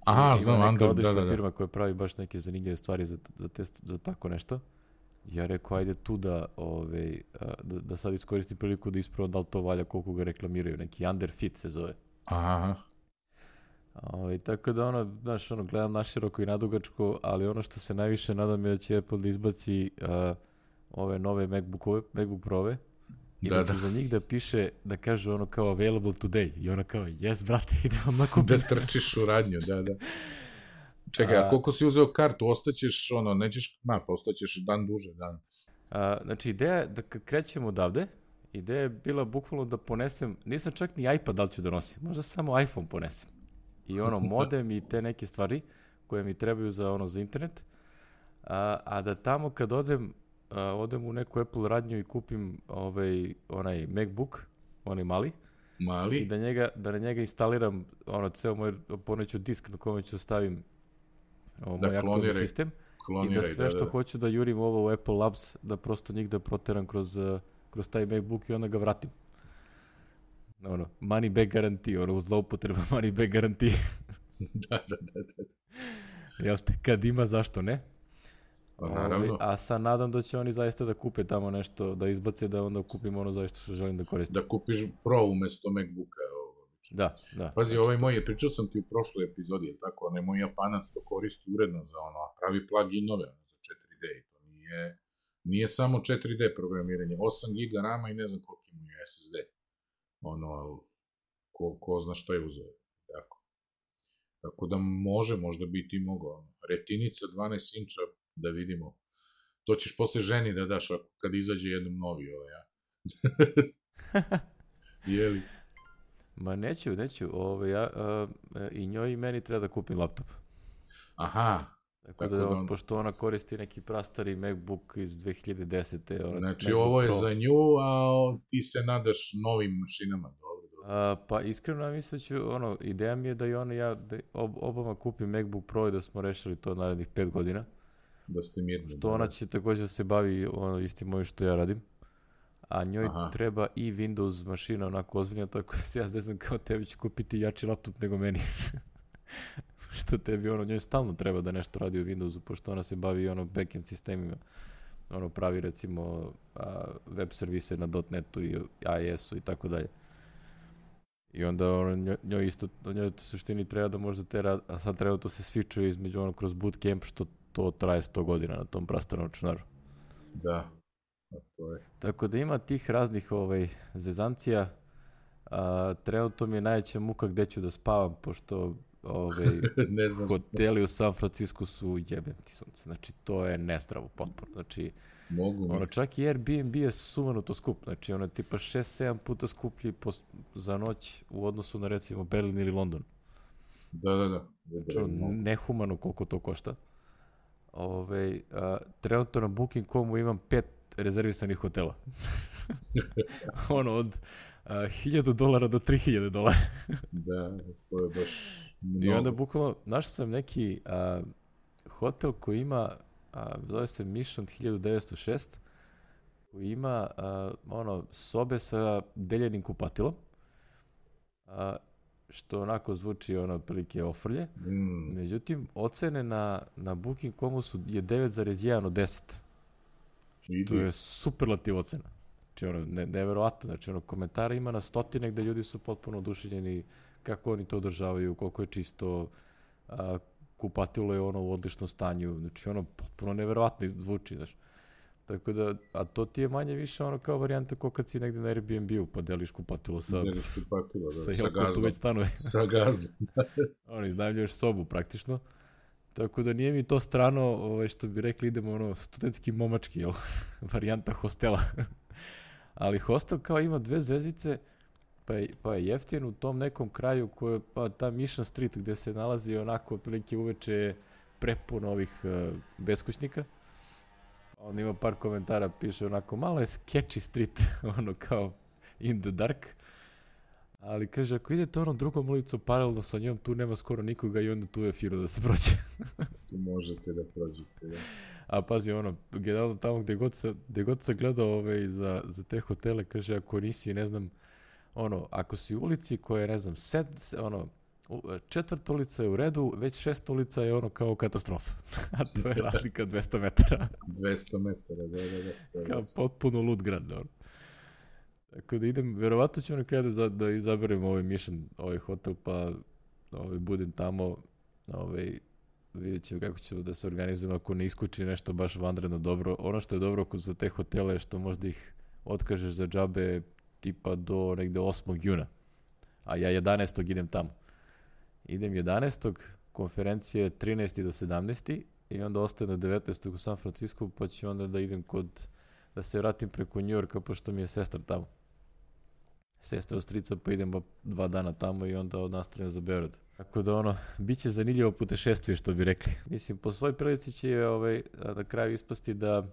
Aha, znam, Under, da, da, da. firma koja pravi baš neke zanimljive stvari za, za, te, za tako nešto. Ja rekao, ajde tu da, ove, da, da sad iskoristim priliku da ispravam da li to valja koliko ga reklamiraju. Neki Underfit se zove. Aha. Ovaj, tako da ono, znaš, ono, gledam naširoko i nadugačko, ali ono što se najviše nadam je da će Apple da izbaci uh, ove nove MacBookove, MacBook Prove, da, da da. za njih da piše, da kaže ono kao available today. I ona kao, yes, brate, ide odmah kupiti. da trčiš u radnju, da, da. Čekaj, a, a koliko si uzeo kartu, ostaćeš, ono, nećeš, na, pa ostaćeš dan duže, dan. A, znači, ideja je da krećemo odavde, Ideja je bila bukvalno da ponesem, nisam čak ni iPad da li ću da nosim, možda samo iPhone ponesem. I ono, modem i te neke stvari koje mi trebaju za ono za internet. A, a da tamo kad odem, a, odem u neku Apple radnju i kupim ovaj, onaj MacBook, onaj mali, mali. i da, njega, da na njega instaliram ono, ceo moj poneću disk na kome ću stavim ovo, da, moj aktualni sistem i da sve da, što da. hoću da jurim ovo u Apple Labs, da prosto njih da proteram kroz uh, kroz taj MacBook i onda ga vratim. Ono, money back garantije, ono, zloupotreba money back garantije. da, da, da, da. Jel te, kad ima, zašto ne? Pa, naravno. Ovaj, a sad nadam da će oni zaista da kupe tamo nešto, da izbace da onda kupim ono zaista što želim da koristim. Da kupiš Pro umesto MacBooka. Ovo. Da, da. Pazi, znači, ovaj moj, pričao sam ti u prošloj epizodi, je tako, onaj moj japanac to koristi uredno za ono, a pravi pluginove ono, za 4D i to nije Nije samo 4D programiranje, 8 GB RAM i ne znam koliko ima SSD. Ono, ko, ko zna šta je uzeo. Tako. Tako da može, možda biti i mogo. Retinica 12 inča, da vidimo. To ćeš posle ženi da daš kad izađe jednom novi ovaj, ja. Jeli? Ma neću, neću. Ove, ovaj, ja, a, I njoj i meni treba da kupim laptop. Aha, Tako, da, da on, pošto ona koristi neki prastari MacBook iz 2010. Ona, znači MacBook ovo je Pro. za nju, a ti se nadaš novim mašinama, dobro. dobro. A, pa iskreno mislim da ću, ono, ideja mi je da i ona ja, da ob, obama kupim MacBook Pro i da smo rešili to narednih 5 godina. Da ste mirni. Što da. ona će takođe da se bavi ono istim mojim što ja radim. A njoj Aha. treba i Windows mašina onako ozbiljna, tako da se ja znam kao tebi ću kupiti jači laptop nego meni. što tebi ono njoj stalno treba da nešto radi u Windowsu, pošto ona se bavi ono backend sistemima. Ono pravi recimo a, web servise na .NET-u i iOS-u i tako dalje. I onda ono, njoj, isto, njoj to suštini treba da možda te rad, a sad treba to se svičuje između ono kroz bootcamp što to traje 100 godina na tom prastarom računaru. Da. To je. Tako da ima tih raznih ovaj, zezancija. A, trenutno mi je najveća muka gde ću da spavam, pošto ove, ne znam. hoteli u San Francisco su jebem ti sunce. Znači, to je nezdravo potpuno. Znači, Mogu ono, čak i Airbnb je sumanuto skup. Znači, ono je tipa 6-7 puta skuplji po, za noć u odnosu na, recimo, Berlin ili London. Da, da, da. Znači, nehumano koliko to košta. Ove, a, trenutno na Booking.comu imam pet rezervisanih hotela. ono, od a, 1000 dolara do 3000 dolara. da, to je baš I onda bukvalno, našao sam neki a, hotel koji ima, a, zove se Mission 1906, koji ima a, ono, sobe sa deljenim kupatilom, a, što onako zvuči ono prilike ofrlje. Mm. Međutim, ocene na, na Booking.comu su je 9,1 od 10. Idi. To je superlativ ocena. Znači, ono, ne, neverovatno. Znači, ono, komentara ima na stotine gde ljudi su potpuno oduševljeni kako oni to održavaju, koliko je čisto, a, kupatilo je ono u odličnom stanju. Znači, ono, potpuno neverovatno zvuči, znaš. Tako da, a to ti je manje više ono kao varijanta kao kad si negde na Airbnb-u pa deliš kupatilo sa... Deliš kupatilo, da. Sa, sa gazdom. već sa gazdom. Oni iznajmljuješ sobu praktično. Tako da nije mi to strano, ovaj, što bi rekli, idemo ono, studentski momački, jel? varijanta hostela. Ali hostel kao ima dve zvezdice, pa je, pa je jeftin u tom nekom kraju koje, pa ta Mission Street gde se nalazi onako prilike uveče prepuno ovih uh, beskućnika. On ima par komentara, piše onako, malo je sketchy street, ono kao in the dark. Ali kaže, ako idete onom drugom ulicom paralelno sa njom, tu nema skoro nikoga i onda tu je firo da se prođe. tu možete da prođete, da. A pazi, ono, generalno tamo gde god se, gde god se gledao ove, za, za te hotele, kaže, ako nisi, ne znam, ono, ako si u ulici koja je, ne znam, sed, ono, četvrta ulica je u redu, već šesta ulica je ono kao katastrofa. A to je razlika 200 metara. 200 metara, da, da, da. Kao potpuno lud grad, ono. Tako da idem, verovatno ću na kraju da, da izaberem ovaj mission, ovaj hotel, pa ovaj, budem tamo, ovaj, vidjet ćemo kako ćemo da se organizujemo ako ne iskuči nešto baš vanredno dobro. Ono što je dobro za te hotele je što možda ih otkažeš za džabe tipa do negde 8. juna. A ja 11. idem tamo. Idem 11. konferencije 13. do 17. i onda ostaje na 19. u San Francisco, pa ću onda da idem kod, da se vratim preko New Yorka, pošto mi je sestra tamo. Sestra ostrica, pa idem dva dana tamo i onda nastavljam za Beograd. Tako da ono, bit će zanimljivo putešestvije, što bi rekli. Mislim, po svoj prilici će ovaj, na kraju ispasti da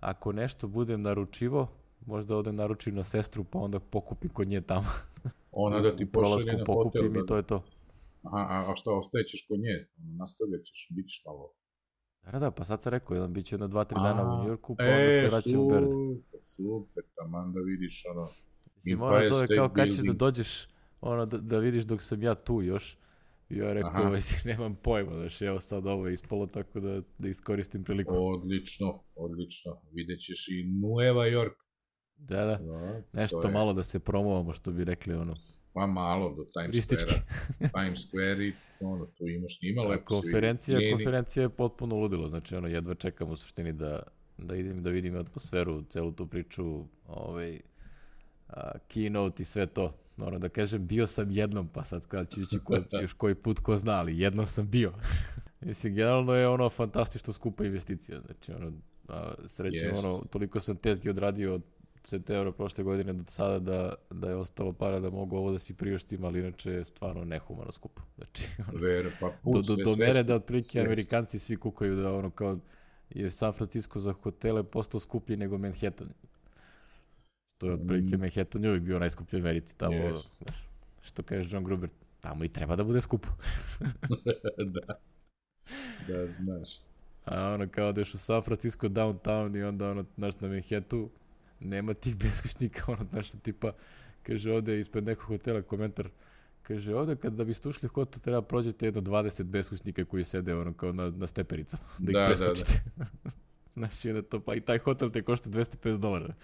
ako nešto budem naručivo, možda odem naručim na sestru, pa onda pokupim kod nje tamo. Ona da ti pošalje na pokupim hotel. Da... i to je to. Aha, a, a šta, ostajećeš kod nje? Nastavljat ćeš, bit ćeš malo... Da, da, pa sad sam rekao, jedan bit će jedno dva, tri dana u Njurku, pa e, onda se vraća u Beograd. Super, super, taman da vidiš ono... Mislim, moraš zove kao kad ćeš da dođeš, ono, da, da vidiš dok sam ja tu još. I ja rekao, ovaj, nemam pojma, znaš, evo sad ovo je ispalo tako da, da iskoristim priliku. Odlično, odlično. Vidjet ćeš i Nueva York. Da, da, no, nešto je... malo da se promovamo, što bi rekli, ono. Pa malo do Times Square-a. Times Square i ono, tu imaš njima lepo konferencija, svi konferencija je potpuno ludilo, znači ono, jedva čekam u suštini da, da idem da vidim atmosferu, celu tu priču, ovaj, a, keynote i sve to. Ono da kažem, bio sam jednom, pa sad kada ću ići ko, još koji put ko zna, ali jednom sam bio. Mislim, generalno je ono fantastično skupa investicija, znači ono, a, srećem, yes. ono, toliko sam tezgi odradio od septembra prošle godine do sada da, da je ostalo para da mogu ovo da si priuštim, ali inače je stvarno nehumano skupo. Znači, ono, pa put, do, do, do mere da otprilike Amerikanci svi kukaju da ono kao je San Francisco za hotele postao skuplji nego Manhattan. Što je otprilike mm. Manhattan uvijek bio najskuplji u Americi. Tamo, yes. znaš, što kaže John Gruber, tamo i treba da bude skupo. da. Da, znaš. A ono kao da ješ u San Francisco downtown i onda ono, znaš, na Manhattanu nema tih beskućnika, ono, nešto tipa, kaže ovde ispred nekog hotela komentar, kaže ovde kada biste ušli u hotel treba prođete jedno 20 beskućnika koji sede ono kao na, na stepenicama, da ih da, preskočite. Da, da. Znaš, onda to, pa i taj hotel te košta 250 dolara.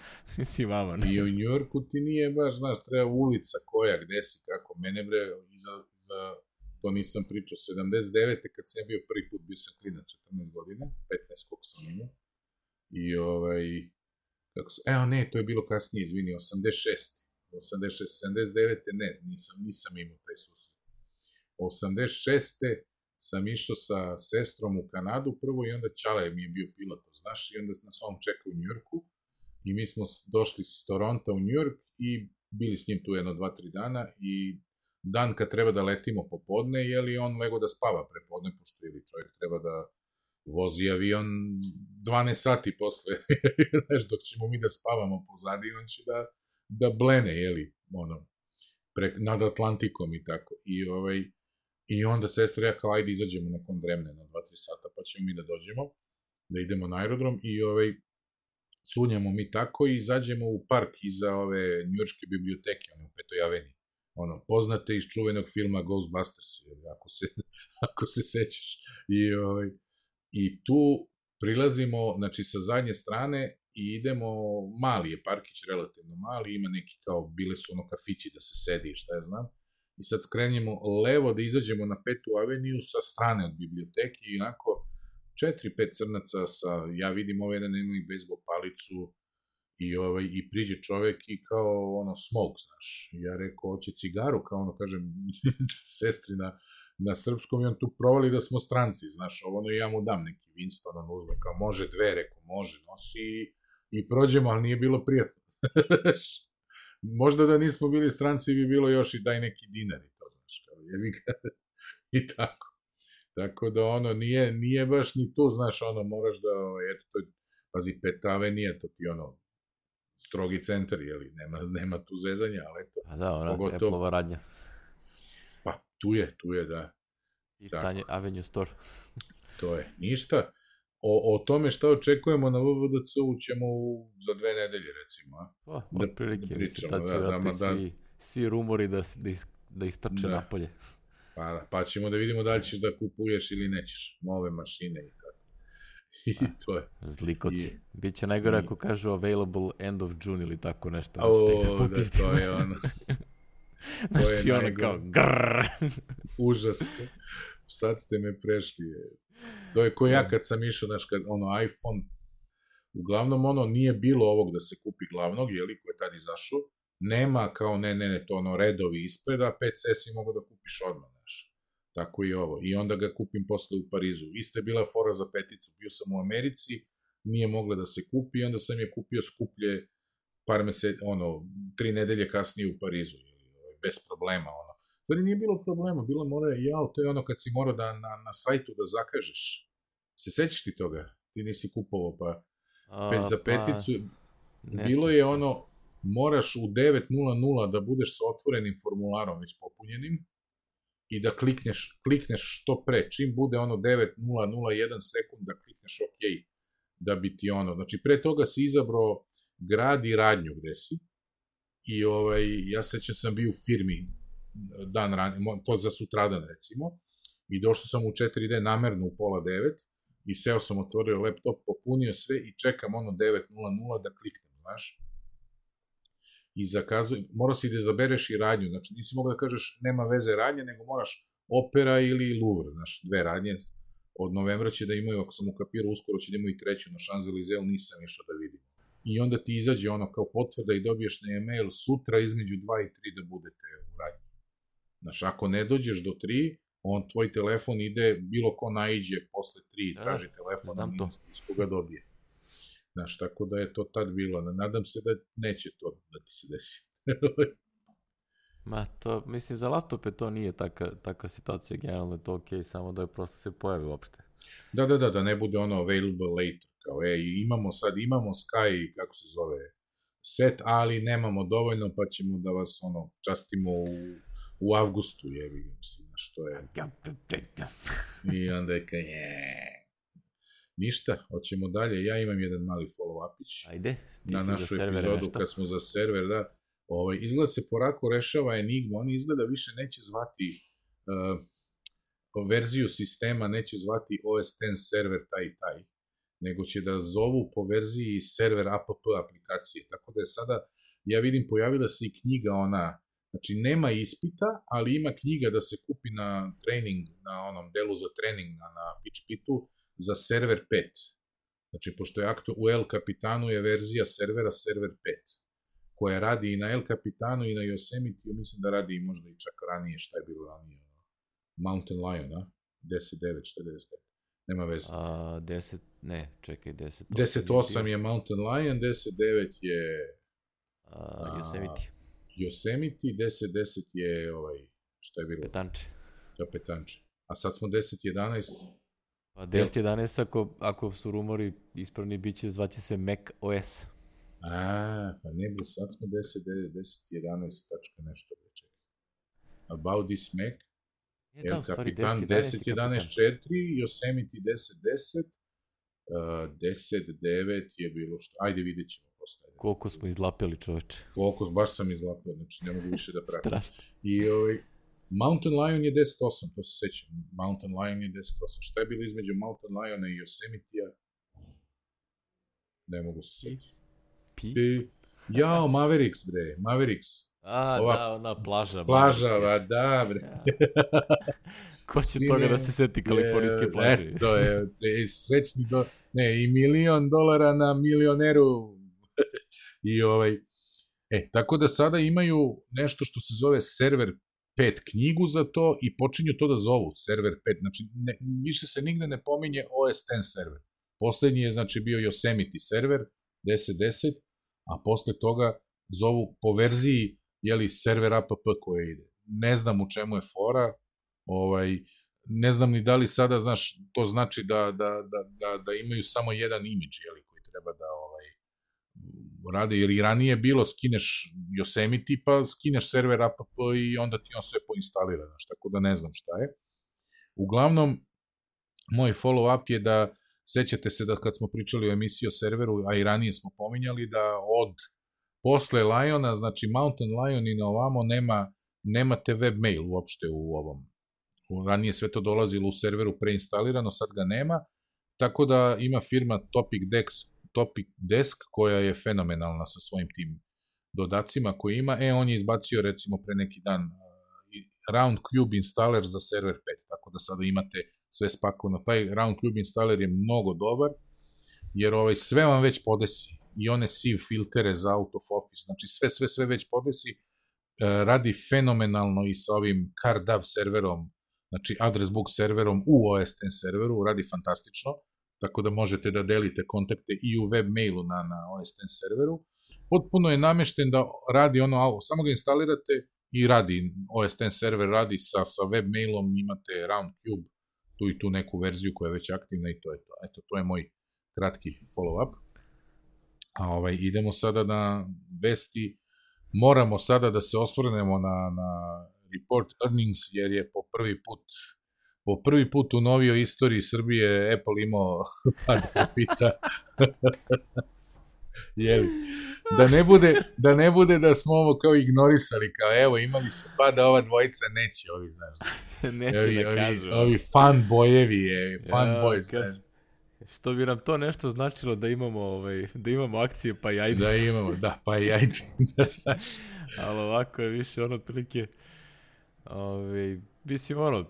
si mama. Ne? I u Njorku ti nije baš, znaš, treba ulica koja, gde si, kako. Mene bre, iza, za, to nisam pričao, 79. kad sam bio prvi put, bio sam klinac 14 godina, 15 koliko sam imao. I ovaj, kako se, evo ne, to je bilo kasnije, izvini, 86. 86, 79. ne, nisam, nisam imao taj susret. 86. sam išao sa sestrom u Kanadu prvo i onda Čale mi je bio pilot, znaš, i onda nas on čeka u Njurku i mi smo došli s Toronto u Njurk i bili s njim tu jedno, dva, tri dana i dan kad treba da letimo popodne, je li on lego da spava prepodne, pošto ili čovjek treba da vozi avion 12 sati posle, znaš, dok ćemo mi da spavamo pozadi, on će da, da blene, jeli, ono, pre, nad Atlantikom i tako. I ovaj, I onda sestra ja kao, ajde izađemo nekom dremne na 2-3 sata, pa ćemo mi da dođemo, da idemo na aerodrom i ovaj, cunjamo mi tako i izađemo u park iza ove njurške biblioteke, one u Petoj aveni. Ono, poznate iz čuvenog filma Ghostbusters, ako se, ako se sećaš. I, ovaj, I tu prilazimo, znači, sa zadnje strane i idemo, mali je parkić, relativno mali, ima neki kao, bile su ono kafići da se sedi, šta ja znam, i sad skrenjemo levo da izađemo na petu aveniju sa strane od biblioteke i onako četiri, pet crnaca sa, ja vidim ove jedan nema i bejsbol palicu i, ovaj, i priđe čovek i kao ono smoke, znaš. Ja rekao, hoće cigaru, kao ono, kažem, sestri na, srpskom i on tu provali da smo stranci, znaš, ovo ono ja mu dam neki Winston, on uzme, kao može dve, rekao, može, nosi i, i prođemo, ali nije bilo prijatno. Možda da nismo bili stranci bi bilo još i daj neki dinar i to, znaš, kao jebi ga. I tako. Tako da ono, nije, nije baš ni tu, znaš, ono, moraš da, eto, to, pazi, Petave nije to ti ono, strogi centar, jeli, nema, nema tu zezanja, ali eto. A da, ona pogotovo, Apple-ova radnja. Pa, tu je, tu je, da. I stanje Avenue Store. to je, ništa o, o tome šta očekujemo na VVDC-u ćemo za dve nedelje, recimo. A? O, da, prilike, da pričamo, tad da, da, da, svi, svi rumori da, da, da istrče da. napolje. Pa, da, pa ćemo da vidimo da li ćeš da kupuješ ili nećeš nove mašine i tako. I A, to je. Zlikoci. I, Biće najgore ako kažu available end of June ili tako nešto. O, da, da, to je ono. znači ono kao grrr. Užas. Sad ste me prešli. To je ko ja da. kad sam išao, znaš, kad ono iPhone, uglavnom ono nije bilo ovog da se kupi glavnog, jeli, ko je tad izašao, nema kao ne, ne, ne, to ono redovi ispred, a 5S i mogu da kupiš odmah, znaš. Tako i ovo. I onda ga kupim posle u Parizu. Ista je bila fora za peticu. Bio sam u Americi, nije mogla da se kupi, onda sam je kupio skuplje par meseci, ono, tri nedelje kasnije u Parizu, bez problema, ono. To nije bilo problema, bilo mora, jao, to je ono kad si morao da na, na sajtu da zakažeš Se sećaš ti toga? Ti nisi kupovao, pa pet za pa, peticu, pa, bilo je ono, moraš u 9.00 da budeš sa otvorenim formularom već popunjenim i da klikneš, klikneš što pre, čim bude ono 9.001 sekund da klikneš OK, da bi ti ono, znači pre toga si izabrao grad i radnju gde si i ovaj, ja sećam sam bio u firmi dan ranije, to za sutradan recimo, i došao sam u 4D namerno u pola 9 i seo sam, otvorio laptop, popunio sve i čekam ono 9.00 da kliknem, znaš. I zakazujem, mora si da zabereš i radnju, znači nisi mogao da kažeš nema veze radnje, nego moraš opera ili Louvre, znaš, dve radnje. Od novembra će da imaju, ako sam ukapirao, uskoro će da imaju i treću na Champs-Élysées, nisam išao da vidim. I onda ti izađe ono kao potvrda i dobiješ na e-mail sutra između 2 i 3 da budete u radnji. Znaš, ako ne dođeš do 3, on tvoj telefon ide, bilo ko naiđe posle tri, da, traži telefon, znam to. iz koga dobije. Znaš, tako da je to tad bilo. Nadam se da neće to da ti se desi. Ma, to, mislim, za laptope to nije taka, taka situacija, generalno je to okej, okay, samo da je prosto se pojavi uopšte. Da, da, da, da ne bude ono available later, kao, ej, imamo sad, imamo Sky, kako se zove, set, ali nemamo dovoljno, pa ćemo da vas, ono, častimo u u avgustu, jevi ga, mislim, što je. I onda je kao, je. Ništa, hoćemo dalje. Ja imam jedan mali follow-upić. Ajde, ti na našu epizodu nešto. kad smo za server, da. Ovaj, izgleda se porako rešava Enigma, oni izgleda više neće zvati uh, verziju sistema, neće zvati OS X server taj i taj, nego će da zovu po verziji server app aplikacije. Tako da je sada, ja vidim, pojavila se i knjiga ona Znači, nema ispita, ali ima knjiga da se kupi na trening, na onom delu za trening na, na PitchPitu za server 5. Znači, pošto je aktu, u El Capitanu je verzija servera server 5, koja radi i na El Capitanu i na Yosemite, mislim da radi i možda i čak ranije, šta je bilo ranije, Mountain Lion, a? 10.9, šta je 10.9? Nema veze. A, 10, ne, čekaj, 10.8. 10.8 je Mountain Lion, 10.9 je... A, Yosemite. Yosemite, 10-10 je ovaj, šta je bilo? Petanče. To petanče. A sad smo 10-11. Pa 10-11 ako, ako su rumori ispravni, bit će, zvaće se Mac OS. A, pa ne bi, sad smo 10, 10, 11, tačka nešto, čekaj. About this Mac. E, da, kapitan 10-11 10, je 11, kapitan. 4, Yosemite 10, 10, uh, 10, 9 je bilo što, ajde vidjet ćemo posle. Koliko smo izlapeli čoveče. Koliko, baš sam izlapio, znači ne mogu više da pratim. Strašno. I ovaj, Mountain Lion je 10-8, to se sećam. Mountain Lion je 10-8. Šta je bilo između Mountain Liona i Yosemite-a? Ne mogu se setiti. Pi? Ti, jao, Mavericks, bre, Mavericks. A, Ova- da, ona plaža. Plaža, va, da, bre. Ko će Sine, toga da se seti kalifornijske plaže? Eto je, je srećni do, ne, i milion dolara na milioneru. I ovaj, e, tako da sada imaju nešto što se zove server 5 knjigu za to i počinju to da zovu server 5, znači ne, više se nigde ne pominje OS X server. Poslednji je znači bio Yosemite server 10.10, a posle toga zovu po verziji jeli, server app koje ide. Ne znam u čemu je fora, ovaj, ne znam ni da li sada, znaš, to znači da, da, da, da, da imaju samo jedan imidž, jeli, koji treba da ovaj, rade, jer i ranije je bilo, skineš Yosemite, pa skineš server app i onda ti on sve poinstalira, znaš, tako da ne znam šta je. Uglavnom, moj follow-up je da, sećate se da kad smo pričali o emisiji o serveru, a i ranije smo pominjali da od posle Liona, znači Mountain Lion i na ovamo nema, nemate webmail uopšte u ovom ranije sve to dolazilo u serveru preinstalirano, sad ga nema, tako da ima firma Topic Desk, Topic Desk koja je fenomenalna sa svojim tim dodacima koji ima, e, on je izbacio recimo pre neki dan uh, Round Cube installer za server 5, tako da sada imate sve spakovano. Taj Round Cube installer je mnogo dobar, jer ovaj, sve vam već podesi, i one sieve filtere za out of office, znači sve, sve, sve već podesi, uh, radi fenomenalno i sa ovim CarDAV serverom, znači address book serverom u OS X serveru, radi fantastično, tako da možete da delite kontakte i u web mailu na, na OS X serveru. Potpuno je namešten da radi ono, samo ga instalirate i radi, OS X server radi sa, sa web mailom, imate RoundCube, tu i tu neku verziju koja je već aktivna i to je to. Eto, to je moj kratki follow-up. A ovaj, idemo sada na vesti. Moramo sada da se osvrnemo na, na report earnings, jer je po prvi put po prvi put u novijoj istoriji Srbije Apple imao pad profita. Jeli? Da ne, bude, da ne bude da smo ovo kao ignorisali, kao evo imali su pad, a ova dvojica neće, ovi, znaš. Neće ovi, da ovi, kažu. ovi fan bojevi, je, fan Ja, kad-. Što bi nam to nešto značilo da imamo, ovaj, da imamo akcije, pa i ajde. Da imamo, da, pa i ajde, da znaš. Ali ovako je više ono otprilike, ovaj, mislim ono,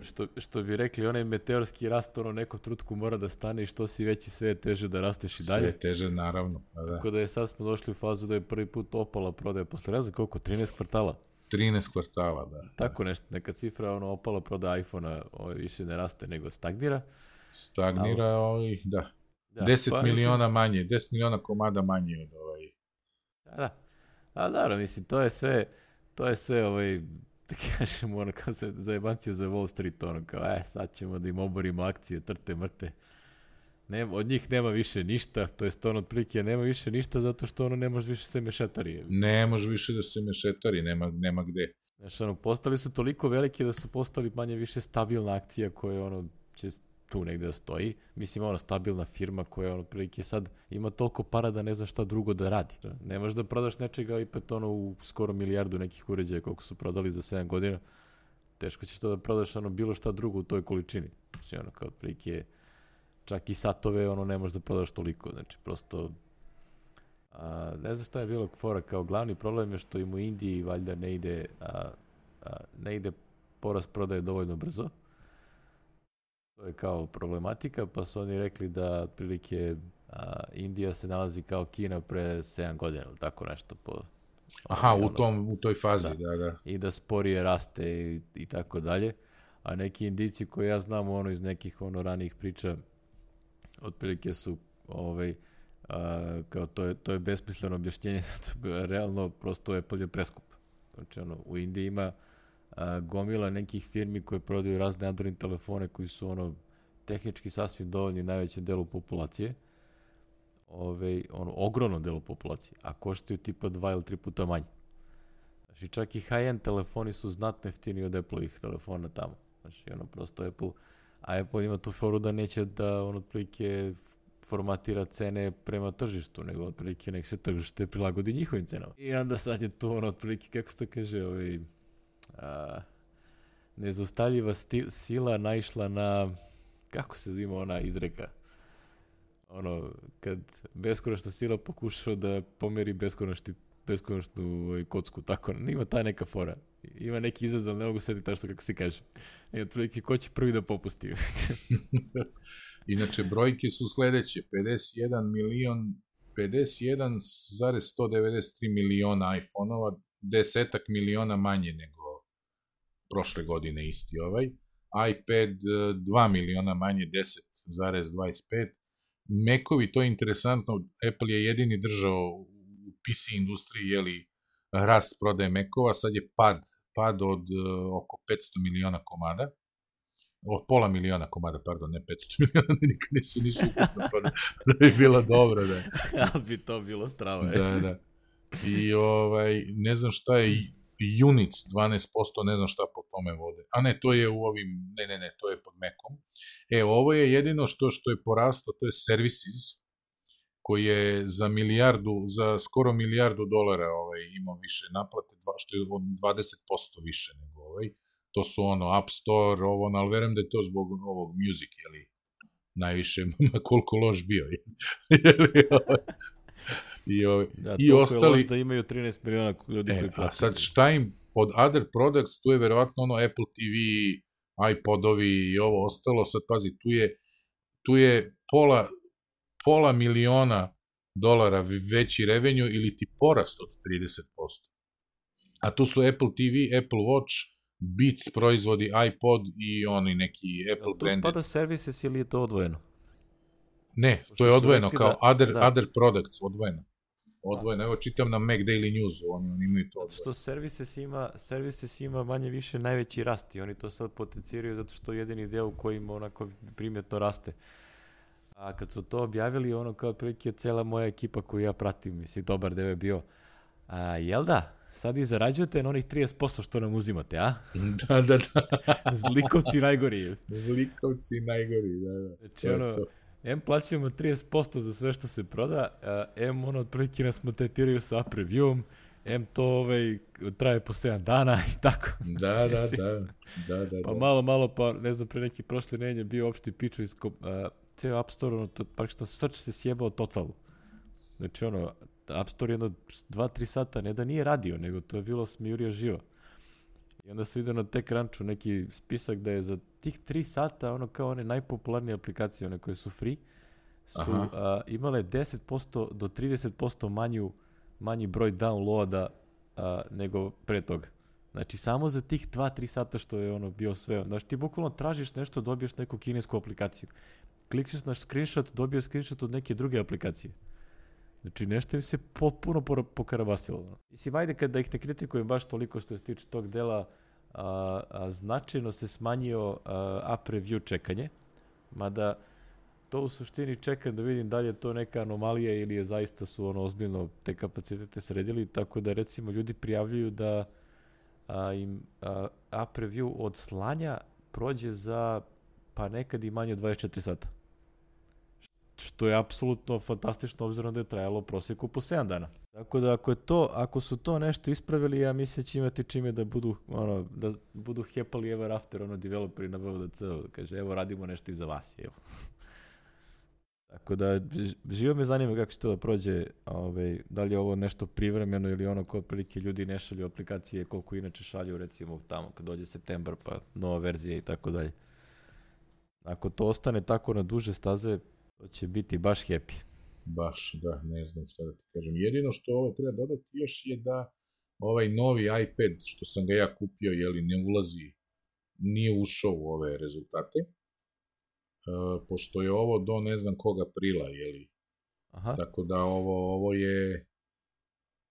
što, što bi rekli, onaj meteorski rast, ono neko trutku mora da stane i što si veći sve je teže da rasteš i dalje. Sve teže, naravno. Pa da. Tako da je sad smo došli u fazu da je prvi put opala prodaja posle ne znam koliko, 13 kvartala. 13 kvartala, da. Tako nešto, neka cifra ono opala prodaja iPhone-a više ne raste nego stagnira. Stagnira, ovaj, da. Da, 10 pa, miliona manje, 10 miliona komada manje od ovaj. Da, da. A dobro, mislim, to je sve, to je sve, ovaj, da kažemo, ono, kao se zajebancija za Wall Street, ono, kao, e, sad ćemo da im oborimo akcije, trte, mrte. Ne, od njih nema više ništa, to jest ono, otprilike, nema više ništa zato što ono, ne može više se mešetari. Ne može više da se mešetari, nema, nema gde. Znaš, ono, postali su toliko veliki da su postali manje više stabilna akcija koja, ono, će tu negde da stoji. Mislim, ono, stabilna firma koja, ono, prilike sad ima toliko para da ne zna šta drugo da radi. Ne možeš da prodaš nečega i pet, ono, u skoro milijardu nekih uređaja koliko su prodali za 7 godina. Teško ćeš to da prodaš, ono, bilo šta drugo u toj količini. Znači, ono, kao otprilike, čak i satove, ono, ne možeš da prodaš toliko. Znači, prosto, a, ne znam šta je bilo fora, kao glavni problem je što im u Indiji valjda ne ide, a, a, ne ide porast prodaje dovoljno brzo. To je kao problematika, pa su oni rekli da otprilike a, Indija se nalazi kao Kina pre 7 godina, ili tako nešto po Aha, u, tom, u toj fazi, da. da, da. i da sporije raste i, i tako dalje. A neki indici koje ja znam ono iz nekih ono ranijih priča otprilike su ovaj a, kao to je to je besmisleno objašnjenje zato realno prosto je preskup. Znači ono u Indiji ima a, gomila nekih firmi koje prodaju razne Android telefone koji su ono tehnički sasvim dovoljni najvećem delu populacije. Ove, ono, ogromnom delu populacije, a koštaju tipa dva ili tri puta manje. Znači čak i high-end telefoni su znatno jeftiniji od Apple-ovih telefona tamo. Znači, ono, prosto Apple, a Apple ima tu foru da neće da, on otprilike, formatira cene prema tržištu, nego otprilike nek se tržište prilagodi njihovim cenama. I onda sad je to ono otprilike, kako se to kaže, ovaj, а, сила наишла на како се зима она изрека? Оно кад бесконечна сила покушува да помери бесконечни бесконечно коцку тако. Има таа нека фора. Има неки израз не могу да сети таа што како се каже. И отприлики кој ќе први да попусти? Иначе бројки су следеќи: 51 милион 51,193 милиона айфонова, десетак милиона мање него. Prošle godine isti ovaj. iPad 2 miliona manje, 10,25. Mekovi, to je interesantno, Apple je jedini držao u PC industriji, jeli, rast prodaje Mekova, sad je pad, pad od uh, oko 500 miliona komada o, pola miliona komada, pardon, ne 500 miliona, nikad nisu, nisu ukupno prodali, da bi bilo dobro, da. Ja bi to bilo stravo. Da, da. I ovaj, ne znam šta je Units 12%, ne znam šta po tome vode. A ne, to je u ovim, ne, ne, ne, to je pod Macom. E, ovo je jedino što što je porasto, to je Services, koji je za milijardu, za skoro milijardu dolara ovaj, imao više naplate, što je od 20% više nego ovaj to su ono App Store, ovo, ali verujem da je to zbog ovog music, jeli, najviše, koliko loš bio, jeli, i, ovaj, da, i ostali... da imaju 13 miliona ljudi e, koji plati. A sad šta im pod other products, tu je verovatno ono Apple TV, iPodovi i ovo ostalo, sad pazi, tu je, tu je pola, pola miliona dolara veći revenju ili ti porast od 30%. A tu su Apple TV, Apple Watch, Beats proizvodi, iPod i oni neki Apple brand. To spada services ili je to odvojeno? Ne, to je odvojeno, kao da, other, da. other products, odvojeno. Odvojeno, evo čitam na Mac Daily News, oni, oni imaju to odvojeno. Što services ima, services ima manje više najveći rast i oni to sad potenciraju zato što jedini deo u kojim onako primjetno raste. A kad su to objavili, ono kao prilike cela moja ekipa koju ja pratim, mislim, dobar deo je bio, a, jel da, sad i zarađujete na onih 30% što nam uzimate, a? da, da, da. Zlikovci najgori. Zlikovci najgori, da, da. Znači, ono, to. M plaćamo 30% za sve što se proda, M ono otprilike nas motetiraju sa previewom, M to ovaj, traje po 7 dana i tako. Da, da, da, da, da, Pa malo, malo, pa ne znam, pre neki prošle nedelje bio opšti piču iz uh, ceo App Store, ono, to, praktično srč se sjebao totalno. Znači, ono, App Store jedno 2-3 sata, ne da nije radio, nego to je bilo smijurio živo. I onda su vidio na TechCrunchu neki spisak da je za tih 3 sata, ono kao one najpopularnije aplikacije, one koje su free, su a, imale 10% do 30% manju, manji broj downloada a, nego pre toga. Znači, samo za tih 2-3 sata što je ono bio sve. Znači, ti bukvalno tražiš nešto, dobiješ neku kinesku aplikaciju. Klikneš na screenshot, dobiješ screenshot od neke druge aplikacije. Znači, nešto im se potpuno pokarabasilo. Mislim, ajde kada ih ne kritikujem baš toliko što se tiče tog dela, a, a, značajno se smanjio a, app review čekanje, mada to u suštini čekam da vidim da li je to neka anomalija ili je zaista su ono ozbiljno te kapacitete sredili, tako da recimo ljudi prijavljuju da a, im a, app review od slanja prođe za pa nekad i manje od 24 sata što je apsolutno fantastično obzirom da je trajalo prosjeku po 7 dana. Tako da ako je to, ako su to nešto ispravili, ja mislim da će imati čime da budu, ono, da budu happily ever after, ono, developeri na VVDC, da kaže, evo, radimo nešto i za vas, evo. Tako da, živo me zanima kako će to da prođe, ovaj, da li je ovo nešto privremeno ili ono kod prilike ljudi ne šalju aplikacije koliko inače šalju recimo tamo kad dođe septembar pa nova verzija i tako dalje. Ako to ostane tako na duže staze, To će biti baš happy. Baš, da, ne znam šta da ti kažem. Jedino što ovo treba dodati još je da ovaj novi iPad, što sam ga ja kupio, jeli, ne ulazi, nije ušao u ove rezultate, uh, pošto je ovo do ne znam koga aprila, jeli. Aha. Tako da ovo, ovo je,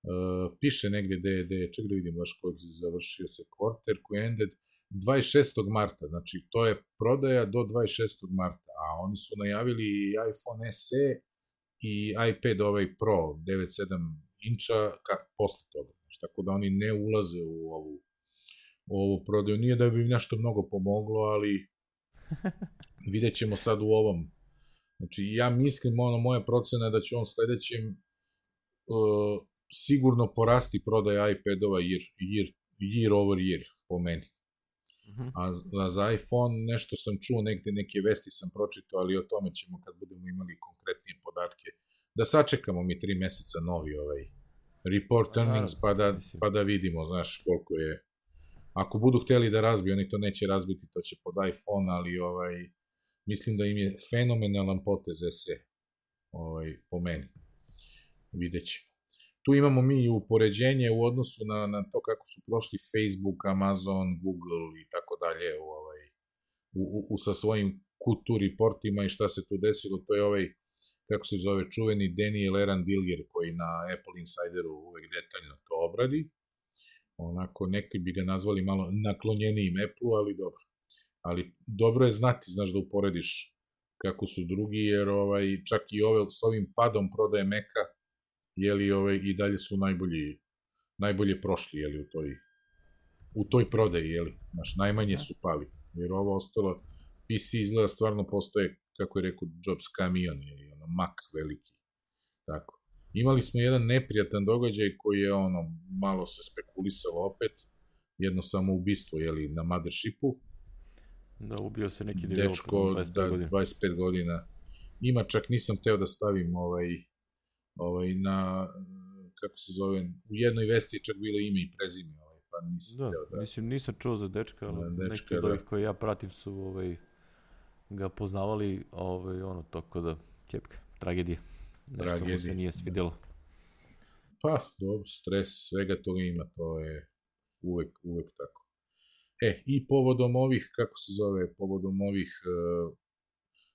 uh, piše negde gde, gde, ček da vidim baš kojeg završio se quarter koji ended 26. marta, znači to je prodaja do 26. marta a oni su najavili iPhone SE i iPad ovaj Pro 9.7 inča ka, posle toga. Znači, tako da oni ne ulaze u ovu ovo prodaju. Nije da bi im nešto mnogo pomoglo, ali vidjet ćemo sad u ovom. Znači, ja mislim, ono, moja procena je da će on sledećem uh, sigurno porasti prodaj iPadova year, year, year over year, po meni. Mhm. A, a za iPhone nešto sam čuo, negde neke vesti sam pročitao, ali o tome ćemo kad budemo imali konkretnije podatke. Da sačekamo mi tri meseca novi ovaj report A, earnings, pa da, pa da vidimo, znaš, koliko je... Ako budu hteli da razbiju, oni to neće razbiti, to će pod iPhone, ali ovaj, mislim da im je fenomenalan potez SE, ovaj, po meni. Vidjet ćemo. Tu imamo mi i upoređenje u odnosu na, na to kako su prošli Facebook, Amazon, Google i tako dalje u, ovaj, u, u, u sa svojim Q2 reportima i šta se tu desilo, to je ovaj, kako se zove, čuveni Daniel Eran Dilger koji na Apple Insideru uvek detaljno to obradi. Onako, neki bi ga nazvali malo naklonjenijim Apple, ali dobro. Ali dobro je znati, znaš, da uporediš kako su drugi, jer ovaj, čak i ove, s ovim padom prodaje Meka, jeli ovaj, i dalje su najbolji, najbolje prošli, jeli, u toj, u toj prodaji, jeli, znaš, najmanje su pali, jer ovo ostalo, PC izgleda stvarno postoje, kako je rekao Jobs, kamion, jeli, ono, Mac veliki, tako. Imali smo jedan neprijatan događaj koji je, ono, malo se spekulisalo opet, jedno samoubistvo, jeli, na Mothershipu, Da, ubio se neki developer dečko, 25 da, godina. 25 godina. Ima čak nisam teo da stavim ovaj, ovaj na, kako se zove, u jednoj vesti je čak bilo ime i prezime, ovaj, pa nisam Da, teo da... mislim, nisam čuo za dečka, ali Da, neki dečka, od da. ovih koje ja pratim su ovaj, ga poznavali, ovaj, ono, toko da, ćepka, tragedija. Nešto mu se Tragedija, nije da. svidjelo. Pa, dobro, stres, svega toga ima, to je uvek, uvek tako. E, i povodom ovih, kako se zove, povodom ovih uh,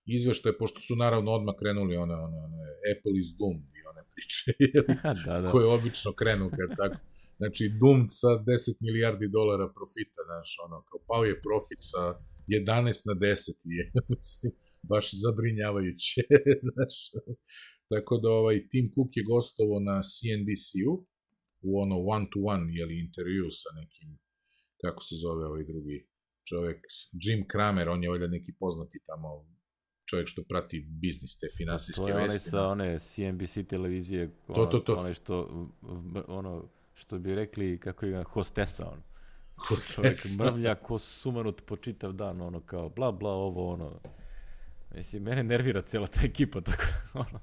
izveštaja, pošto su naravno odmah krenuli one, one, one Apple is Doom i one priče, da, da. koje obično krenu kad tako. Znači, Doom sa 10 milijardi dolara profita, znaš, ono, kao pao je profit sa 11 na 10 i je, mislim, baš zabrinjavajuće, znaš. Tako da, ovaj, Tim Cook je gostovo na CNBC-u, u ono one-to-one, jeli, intervju sa nekim, kako se zove ovaj drugi čovek, Jim Kramer, on je valjda neki poznati tamo čovjek što prati biznis, te finansijske To je onaj vesti. sa one CNBC televizije, To, ono, to, to. onaj što, ono, što bi rekli, kako je hostesa, on. Hostesa. Čovjek mrmlja ko sumanut po čitav dan, ono, kao bla bla, ovo, ono. Mislim, mene nervira cijela ta ekipa, tako, ono.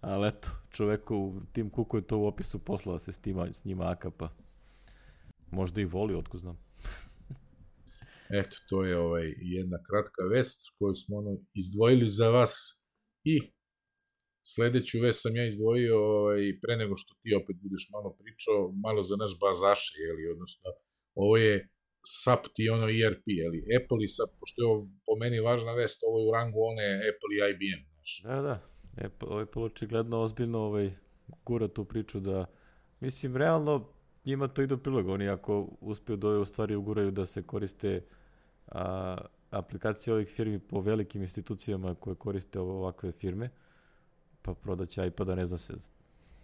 Ali eto, čoveku, Tim Kuku je to u opisu posla da se s, tima, s njima akapa. Možda i voli, otko znam. Eto, to je ovaj jedna kratka vest koju smo ono izdvojili za vas i sledeću vest sam ja izdvojio ovaj, pre nego što ti opet budeš malo pričao, malo za naš bazaše, jeli, odnosno ovo je SAP ti ono ERP, jeli, Apple i SAP, pošto je ovo po meni važna vest, ovo je u rangu one Apple i IBM, znaš. Da, da. Apple, Apple očigledno ozbiljno ovaj, gura tu priču da, mislim, realno njima to ide u prilog. Oni ako uspeju da u stvari uguraju da se koriste a, aplikacije ovih firmi po velikim institucijama koje koriste ovakve firme, pa prodaće iPada ne zna se.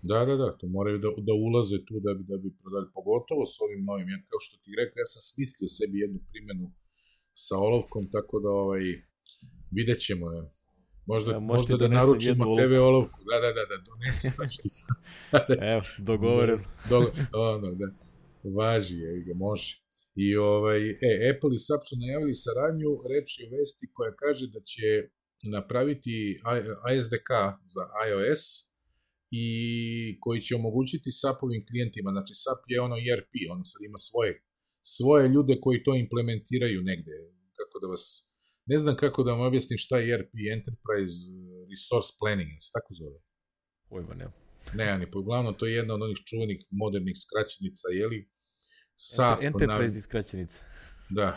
Da, da, da, to moraju da, da ulaze tu da bi, da bi prodali, pogotovo s ovim novim, jer kao što ti rekao, ja sam smislio sebi jednu primenu sa olovkom, tako da ovaj, vidjet ćemo. Možda, Ja, možete možda da naručimo TV olovku, da, da, da, da, donesi, pa ću ti Evo, dogovoren. Do, ono, da, važi, je, ga, može. I ovaj, e, Apple i SAP su najavili saradnju, reč je vesti koja kaže da će napraviti ASDK za iOS i koji će omogućiti SAP-ovim klijentima, znači SAP je ono ERP, on sad ima svoje, svoje ljude koji to implementiraju negde, kako da vas, ne znam kako da vam objasnim šta je ERP, Enterprise Resource Planning, se tako zove? Pojma nema. Ne, ani pa uglavnom to je jedna od onih čuvenih modernih skraćenica, jeli? SAP, Enter, Enterprise iskraćenica. da,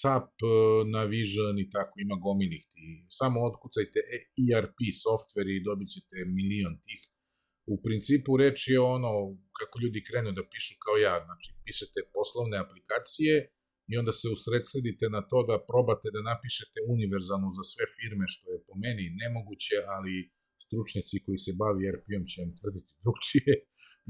SAP, eh, Navision i tako, ima gomilih ti. Samo otkucajte E- ERP software i dobit ćete milion tih. U principu reč je ono, kako ljudi krenu da pišu kao ja, znači pišete poslovne aplikacije i onda se usredsredite na to da probate da napišete univerzalno za sve firme, što je po meni nemoguće, ali stručnjaci koji se bavi ERP-om će vam tvrditi drugčije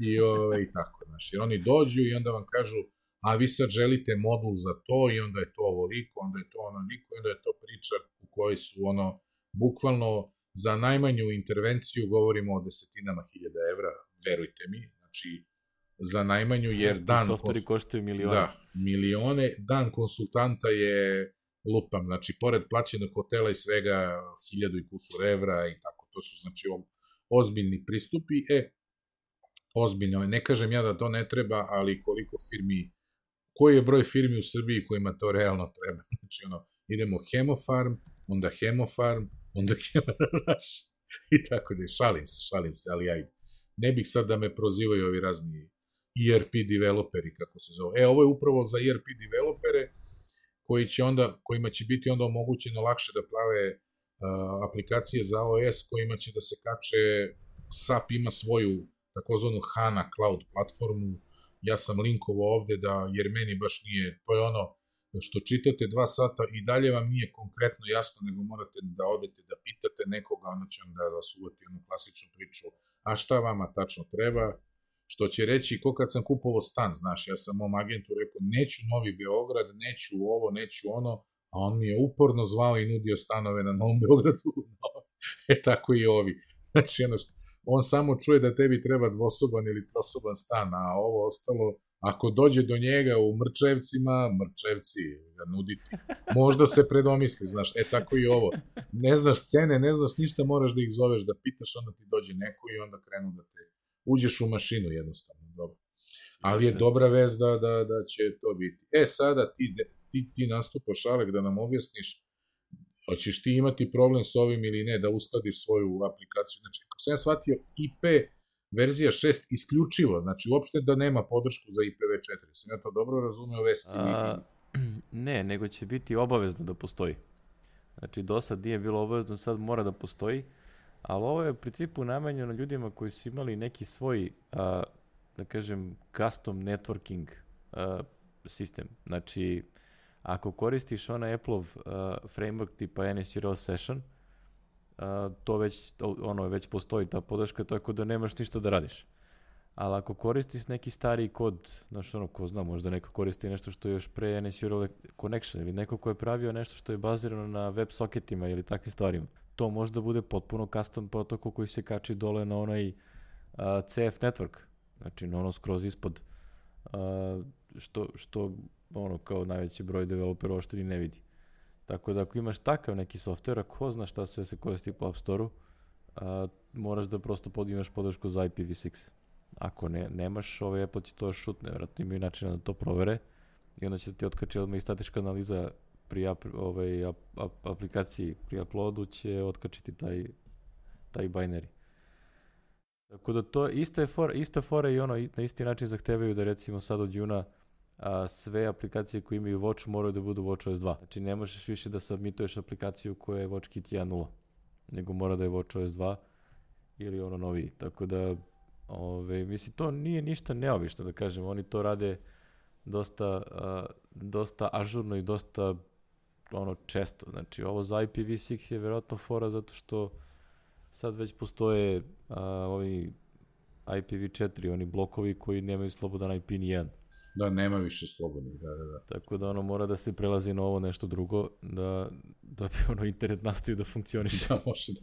i, ove, i tako. Znači, jer oni dođu i onda vam kažu, a vi sad želite modul za to i onda je to ovoliko, onda je to onoliko, onda je to priča u kojoj su ono, bukvalno za najmanju intervenciju govorimo o desetinama hiljada evra, verujte mi, znači za najmanju, jer dan... Softveri kons- koštaju milione. Da, milione. Dan konsultanta je lupam, znači, pored plaćenog hotela i svega, hiljadu i kusur evra i tako, to su, znači, ozbiljni pristupi. E, ozbiljno je, ne kažem ja da to ne treba, ali koliko firmi, koji je broj firmi u Srbiji kojima to realno treba? Znači, ono, idemo Hemofarm, onda Hemofarm, onda Hemofarm, i tako da. Šalim se, šalim se, ali ajde. Ne bih sad da me prozivaju ovi razni ERP developeri, kako se zove. E, ovo je upravo za ERP developere, koji će onda, kojima će biti onda omogućeno lakše da prave uh, aplikacije za iOS, kojima će da se kače, SAP ima svoju takozvanu HANA cloud platformu, ja sam linkovao ovde da, jer meni baš nije, to je ono, što čitate dva sata i dalje vam nije konkretno jasno, nego morate da odete da pitate nekoga, onda će vam da vas uvati jednu klasičnu priču, a šta vama tačno treba, što će reći ko kad sam kupovao stan, znaš, ja sam mom agentu rekao, neću Novi Beograd, neću ovo, neću ono, a on mi je uporno zvao i nudio stanove na Novom Beogradu, e tako i ovi. Znači, ono što, on samo čuje da tebi treba dvosoban ili trosoban stan, a ovo ostalo, ako dođe do njega u Mrčevcima, Mrčevci ga nuditi, možda se predomisli, znaš, e tako i ovo. Ne znaš cene, ne znaš ništa, moraš da ih zoveš, da pitaš, onda ti dođe neko i onda krenu da te uđeš u mašinu jednostavno, dobro. Ali je dobra vez da, da, da će to biti. E, sada ti, ti, ti nastupaš, Alek, da nam objasniš hoćeš ti imati problem s ovim ili ne, da uskladiš svoju aplikaciju. Znači, ako sam ja shvatio, IP verzija 6 isključivo, znači uopšte da nema podršku za IPv4. Sam ja to dobro razumeo vesti? A, ne, nego će biti obavezno da postoji. Znači, do sad nije bilo obavezno, sad mora da postoji, ali ovo je u principu namenjeno ljudima koji su imali neki svoj, a, da kažem, custom networking a, sistem. Znači, ako koristiš onaj Apple-ov framework tipa NSURL Session, uh, to već, ono, već postoji ta podrška, tako da nemaš ništa da radiš. Ali ako koristiš neki stari kod, znaš ono, ko zna, možda neko koristi nešto što je još pre NSURL connection ili neko ko je pravio nešto što je bazirano na web soketima ili takvim stvarima. To možda bude potpuno custom protokol koji se kači dole na onaj uh, CF network, znači na ono skroz ispod, uh, što, što ono kao najveći broj developera uopšte ni ne vidi. Tako da ako imaš takav neki softver, ko zna šta sve se koristi po App Store-u, a, moraš da prosto podimaš podršku za IPv6. Ako ne, nemaš, ovaj Apple će to šutne, vjerojatno imaju načina da to provere i onda će ti otkači odmah i statička analiza pri ap, ovaj, ap, ap, aplikaciji, pri uploadu će otkačiti taj, taj binary. Tako da to ista je fora, ista fora i ono na isti način zahtevaju da recimo sad od juna a, sve aplikacije koje imaju Watch moraju da budu WatchOS 2. Znači ne možeš više da submituješ aplikaciju koja je WatchKit 1.0, nego mora da je WatchOS 2 ili ono novi. Tako da, ove, mislim, to nije ništa neobično, da kažem. Oni to rade dosta, a, dosta ažurno i dosta ono često. Znači, ovo za IPv6 je verovatno fora zato što sad već postoje a, ovi IPv4, oni blokovi koji nemaju slobodan IP ni jedan. Da, nema više slobodnih, da, da, da. Tako da ono mora da se prelazi na ovo nešto drugo, da, da bi ono internet nastavio da funkcioniše. Da, može da.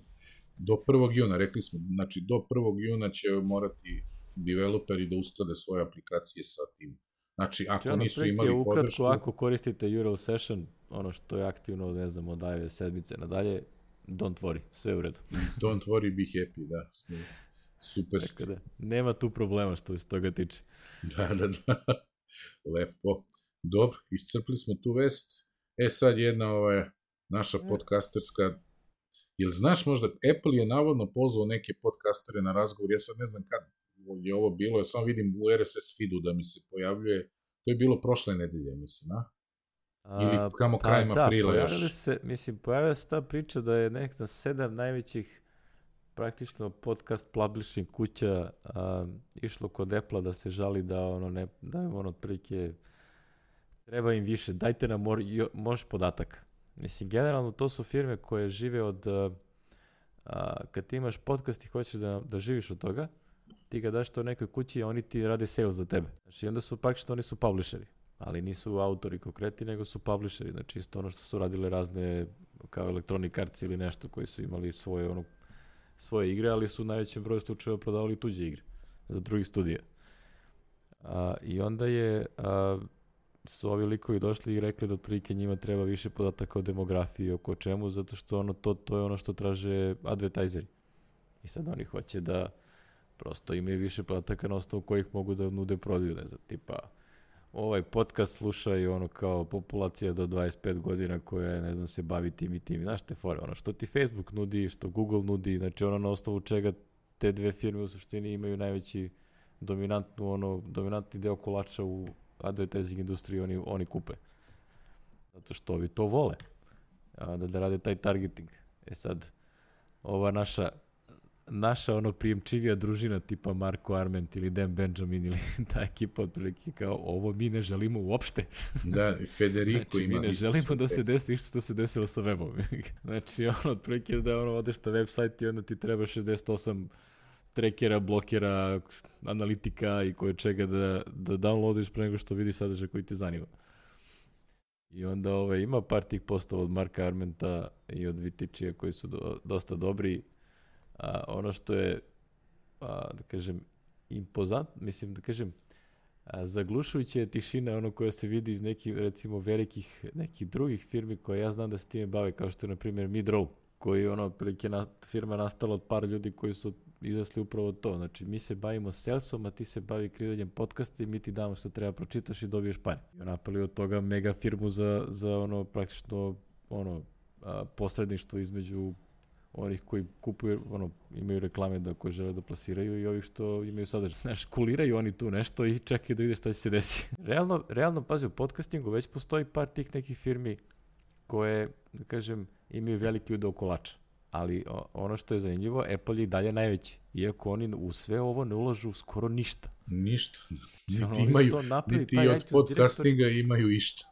Do 1. juna, rekli smo, znači do 1. juna će morati developeri da usklade svoje aplikacije sa tim. Znači, ako ono, nisu imali ukratko, podršku... ako koristite URL session, ono što je aktivno, ne znam, od iOS sedmice nadalje, don't worry, sve je u redu. Don't worry, be happy, da. Super Tako da, nema tu problema što se toga tiče. Da, da, da. Lepo. Dobro, iscrpli smo tu vest. E sad jedna ova naša podcasterska Jel znaš možda, Apple je navodno pozvao neke podcastere na razgovor, ja sad ne znam kad je ovo bilo, ja samo vidim u RSS feedu da mi se pojavljuje, to je bilo prošle nedelje, mislim, a? Ili kamo pa, krajem da, aprila još? Se, mislim, pojavila se ta priča da je nekda sedam najvećih praktično podcast publishing kuća a, išlo kod Apple da se žali da ono ne da je ono otprilike treba im više. Dajte nam mor, jo, može podatak? Mislim generalno to su firme koje žive od a, kad ti imaš podcast i hoćeš da, da živiš od toga ti ga daš to nekoj kući i oni ti rade sales za tebe. Znači onda su praktično oni su publisheri ali nisu autori konkretni, nego su publisheri, znači isto ono što su radile razne kao Electronic Arts ili nešto koji su imali svoje ono svoje igre, ali su u najvećem broju slučajeva prodavali tuđe igre za drugih studija. A, I onda je a, su ovi likovi došli i rekli da otprilike njima treba više podataka o demografiji, oko čemu, zato što ono, to, to je ono što traže advertiseri. I sad oni hoće da prosto imaju više podataka na osnovu kojih mogu da nude prodaju, ne znam, tipa ovaj podcast sluša i ono kao populacija do 25 godina koja ne znam, se bavi tim i tim. Znaš te fore, ono što ti Facebook nudi, što Google nudi, znači ono na osnovu čega te dve firme u suštini imaju najveći dominantnu, ono, dominantni deo kolača u advertising industriji oni, oni kupe. Zato što ovi to vole. A, da, da rade taj targeting. E sad, ova naša naša ono prijemčivija družina tipa Marko Arment ili Dan Benjamin ili ta ekipa otprilike kao ovo mi ne želimo uopšte. Da, i Federico znači, ima mi ne želimo da se desi isto što se desilo sa webom. znači ono otprilike da ono odeš na website i onda ti treba 68 trekera, blokera, analitika i koje čega da, da downloadiš pre nego što vidiš sadržaj koji te zanima. I onda ove, ovaj, ima par tih postova od Marka Armenta i od Vitičija koji su do, dosta dobri a, ono što je, a, da kažem, impozant, mislim da kažem, a, zaglušujuća je tišina ono koja se vidi iz nekih, recimo, velikih, nekih drugih firmi koje ja znam da se time bave, kao što je, na primjer, Midroll, koji ono, prilike na, firma nastala od par ljudi koji su izasli upravo to. Znači, mi se bavimo salesom, a ti se bavi kreiranjem podcasta i mi ti damo što treba pročitaš i dobiješ pare. I napali od toga mega firmu za, za ono, praktično, ono, a, posredništvo između onih koji kupuju, ono, imaju reklame da koje žele da plasiraju i ovih što imaju sadržaj. Znaš, kuliraju oni tu nešto i čekaju da vide šta će se desi. Realno, realno, pazi, u podcastingu već postoji par tih nekih firmi koje, da kažem, imaju veliki udeo kolača. Ali ono što je zanimljivo, Apple je i dalje najveći. Iako oni u sve ovo ne ulažu skoro ništa. Ništa. Niti ono, imaju, niti od podcastinga direktori... imaju išta.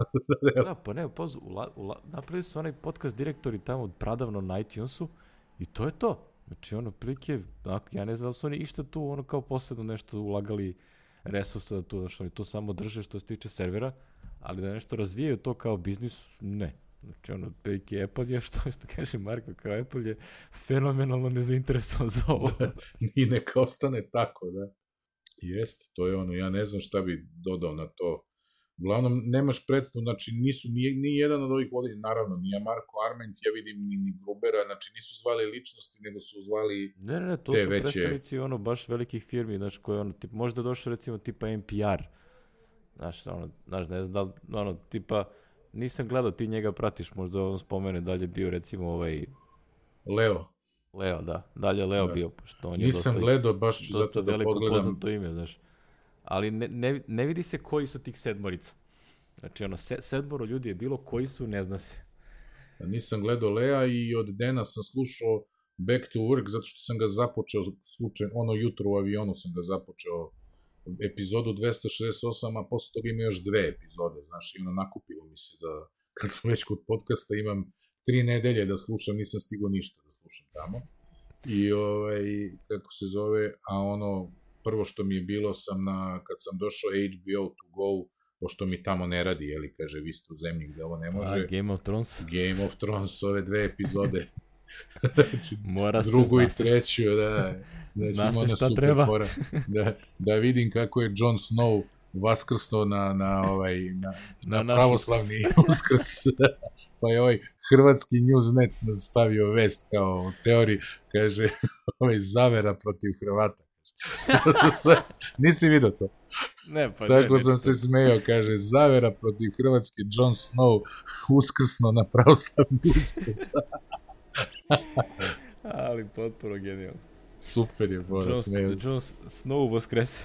da, pa ne, poz, ula, ula, napravili su onaj podcast direktori tamo pradavno na iTunesu I to je to. Znači, ono, prilike, ja ne znam da su oni išta tu, ono, kao posebno nešto ulagali resursa da tu, znači, oni to samo drže što se tiče servera, ali da nešto razvijaju to kao biznis, ne. Znači, ono, prilike Apple je, što, što kaže Marko, kao Apple je fenomenalno nezainteresovan za ovo. I neka ostane tako, da. Jeste, to je ono, ja ne znam šta bi dodao na to Uglavnom, nemaš predstavu, znači nisu, ni, ni jedan od ovih voditelja, naravno, ni Marko Arment, ja vidim, ni, ni Grubera, znači nisu zvali ličnosti, nego su zvali Ne, ne, ne, to te su veće... predstavnici ono, baš velikih firmi, znači koje ono, tip, možda došao recimo tipa NPR, znaš, ono, znaš, ne znam da ono, tipa, nisam gledao, ti njega pratiš, možda on spomene dalje bio recimo ovaj... Leo. Leo, da, dalje Leo da. bio, pošto on je Nisam dosta, gledao, baš ću zato da pogledam. Dosta veliko poznato ime, znaš ali ne, ne, ne vidi se koji su tih sedmorica. Znači, ono, se, sedmoro ljudi je bilo, koji su, ne zna se. Nisam gledao Lea i od Dena sam slušao Back to Work, zato što sam ga započeo slučaj, ono jutro u avionu sam ga započeo epizodu 268, a posle toga ima još dve epizode, znaš, i ono nakupilo mi se da, kad sam već kod podcasta, imam tri nedelje da slušam, nisam stigo ništa da slušam tamo. I, ovaj, kako se zove, a ono, prvo što mi je bilo sam na, kad sam došao HBO to go, pošto mi tamo ne radi, jeli, kaže, vi ste u zemlji gde ovo ne može. A, Game of Thrones? Game of Thrones, ove dve epizode. znači, Mora drugu se, i treću, da. Znači, zna se šta treba. Fora, da, da vidim kako je Jon Snow vaskrsno na, na, ovaj, na, na, na pravoslavni uskrs. pa je ovaj hrvatski Newsnet stavio vest kao teoriji, kaže, ovaj zavera protiv Hrvata. Nisi vidio to? Ne, pa Tako ne, sam se smejao, kaže, zavera protiv Hrvatske, Jon Snow uskrsno na pravoslavni uskrs. Ali potpuno genijalno. Super je, Bora, Jon, Jon Snow vaskrese.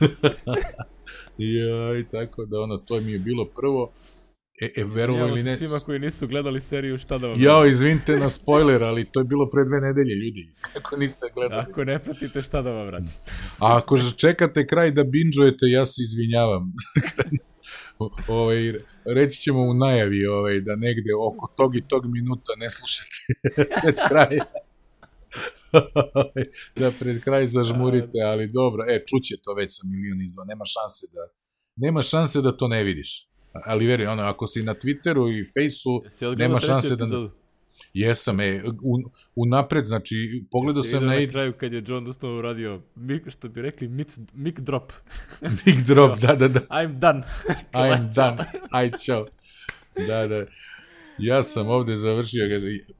ja, i tako da ono, to mi je bilo prvo. E, e verovo ili ne... svima koji nisu gledali seriju, šta da vam... Jao, izvinite na spoiler, ali to je bilo pre dve nedelje, ljudi. Kako niste gledali? Ako ne pratite, šta da vam vrati? A ako čekate kraj da binđujete, ja se izvinjavam. ovaj, reći ćemo u najavi ovaj, da negde oko tog i tog minuta ne slušate pred kraj. da pred kraj zažmurite, ali dobro, e, čuće to već sa milion izva, nema šanse da nema šanse da to ne vidiš. Ali veri, ono, ako si na Twitteru i odgledao nema šanse da... epizodu? Jesam, e, u, u napred, znači, pogledao sam na na kraju kad je John Dustin uradio, mik, što bi rekli, mic, mic drop. Big Drop, da, da, da. I'm done. I'm done. Aj, čao. Da, da. Ja sam ovde završio,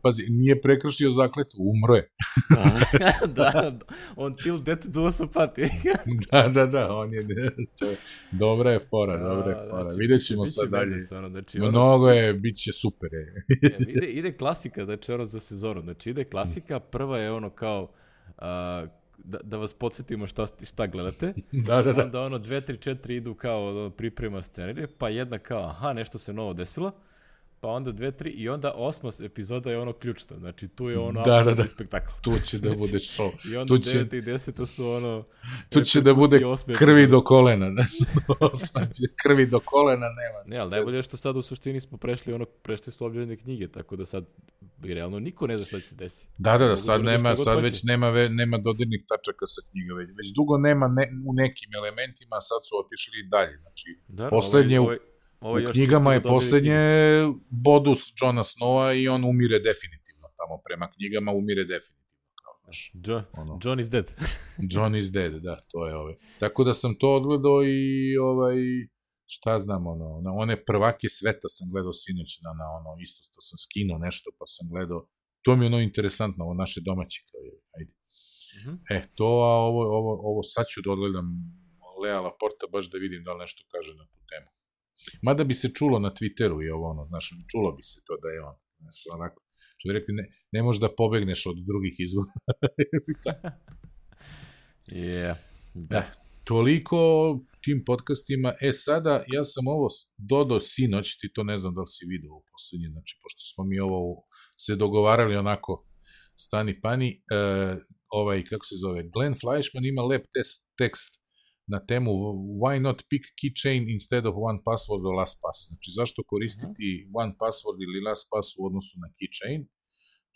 pazi, nije prekršio zakletu, umro je. da, da, until death do us apart. da, da, da, on je, to je dobra je fora, dobra je fora. Vidjet ćemo sad dalje. ono, znači, ono, Mnogo je, bit će super. Je. ide, ide klasika, znači ono za sezonu. Znači ide klasika, prva je ono kao, a, da, da vas podsjetimo šta, šta gledate. da, da, da. Onda ono dve, tri, četiri idu kao priprema scenarije, pa jedna kao, aha, nešto se novo desilo. Pa onda dve, tri i onda osma epizoda je ono ključna. Znači tu je ono Da, da, da. spektakl. Tu će da bude show. I onda Tu će, deveta i deseta su ono... tu će da bude krvi do kolena. Osma, krvi do kolena nema. Ne, ali najbolje je što sad u suštini smo prešli ono, prešli su objavljene knjige, tako da sad i realno niko ne zna šta će se desiti. Da, da, da, sad da urade nema, sad već nema, ve, nema dodirnih tačaka sa knjiga, već, već dugo nema ne, u nekim elementima, sad su otišli i dalje. Znači, Da, Poslednje u- ovaj, ovaj u još knjigama je poslednje Bodus Johna Snowa i on umire definitivno tamo prema knjigama umire definitivno kao znaš. Jo, ono John is dead. John is dead da to je ovaj tako da sam to odgledao i ovaj šta znam ono na one prvake sveta sam gledao sinoć na, na ono isto što sam skinuo nešto pa sam gledao to mi je ono interesantno ovo naše domaće kao je ajde Mhm. e to a ovo ovo ovo sad ću da odgledam Lea Laporta baš da vidim da li nešto kaže na tu temu Mada bi se čulo na Twitteru i ovo ono, znaš, čulo bi se to da je on, znaš, onako, što bi rekli, ne, ne možeš da pobegneš od drugih izvora. Yeah. Da. Toliko o tim podcastima. E sada, ja sam ovo dodao sinoć, ti to ne znam da li si vidio u poslednji, znači, pošto smo mi ovo se dogovarali onako stani pani, e, ovaj, kako se zove, Glenn Fleischman ima lep test, tekst na temu why not pick keychain instead of one password or last pass. Znači, zašto koristiti one password ili last pass u odnosu na keychain?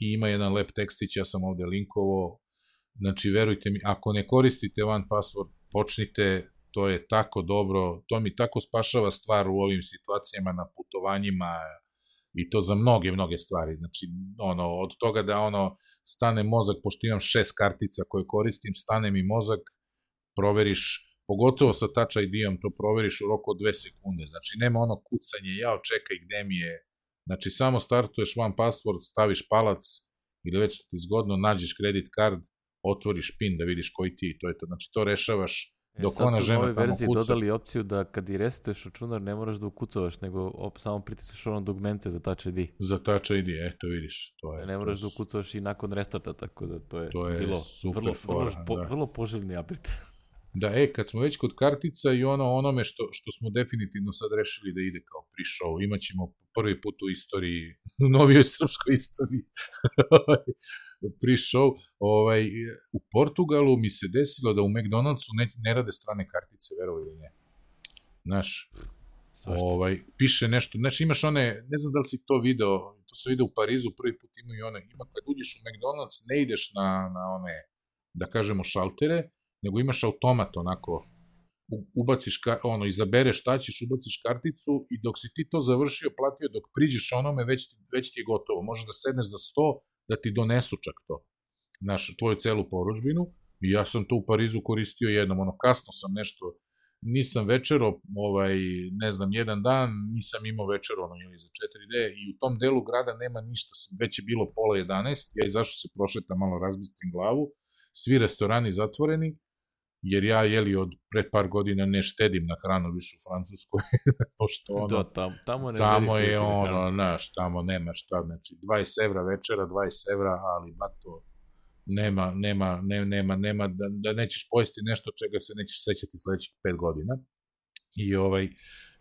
I ima jedan lep tekstić, ja sam ovde linkovao, Znači, verujte mi, ako ne koristite one password, počnite, to je tako dobro, to mi tako spašava stvar u ovim situacijama na putovanjima i to za mnoge, mnoge stvari. Znači, ono, od toga da ono, stane mozak, pošto imam šest kartica koje koristim, stane mi mozak, proveriš, pogotovo sa Touch ID-om, to proveriš u roku od dve sekunde. Znači, nema ono kucanje, jao, čekaj, gde mi je, Znači, samo startuješ one password, staviš palac ili već ti zgodno, nađeš kredit card, otvoriš pin da vidiš koji ti, to je to. Znači, to rešavaš E, dok sad ona su u žena novoj tamo verziji kuca. dodali opciju da kad i resetuješ računar ne moraš da ukucavaš, nego op, samo pritisneš ono dugmente za Touch ID. Za Touch ID, eto vidiš, to je. Ne to moraš da su- ukucavaš i nakon restarta, tako da to je, To je bilo super vrlo, vrlo, fora, po, da. vrlo poželjni update. Da, e, kad smo već kod kartica i ono onome što, što smo definitivno sad rešili da ide kao pre-show, imaćemo prvi put u istoriji, u novijoj srpskoj istoriji, pre-show, ovaj, u Portugalu mi se desilo da u McDonald'su ne, ne rade strane kartice, verovo ili ne. Znaš, ovaj, piše nešto, znači imaš one, ne znam da li si to video, to se video u Parizu, prvi put imaju one, ima kad uđeš u McDonald's, ne ideš na, na one, da kažemo, šaltere, nego imaš automat onako, ubaciš, ka, ono, izabereš šta ćeš, ubaciš karticu i dok si ti to završio, platio, dok priđeš onome, već, ti- već ti je gotovo. Možeš da sedneš za sto, da ti donesu čak to. Znaš, tvoju celu poručbinu. I ja sam to u Parizu koristio jednom, ono, kasno sam nešto, nisam večero, ovaj, ne znam, jedan dan, nisam imao večero, ono, ili za 4D, i u tom delu grada nema ništa, već je bilo pola 11, ja izašao se prošetam, malo razbistim glavu, svi restorani zatvoreni, jer ja, jeli, od pre par godina ne štedim na hranu više u Francuskoj, pošto ono, da, tam, tamo ne tamo vredi je ono, znaš, tamo nema šta, znači 20 evra večera, 20 evra, ali bato, nema, nema, ne, nema, nema, da, da nećeš pojesti nešto čega se nećeš sećati sledećih 5 godina. I ovaj,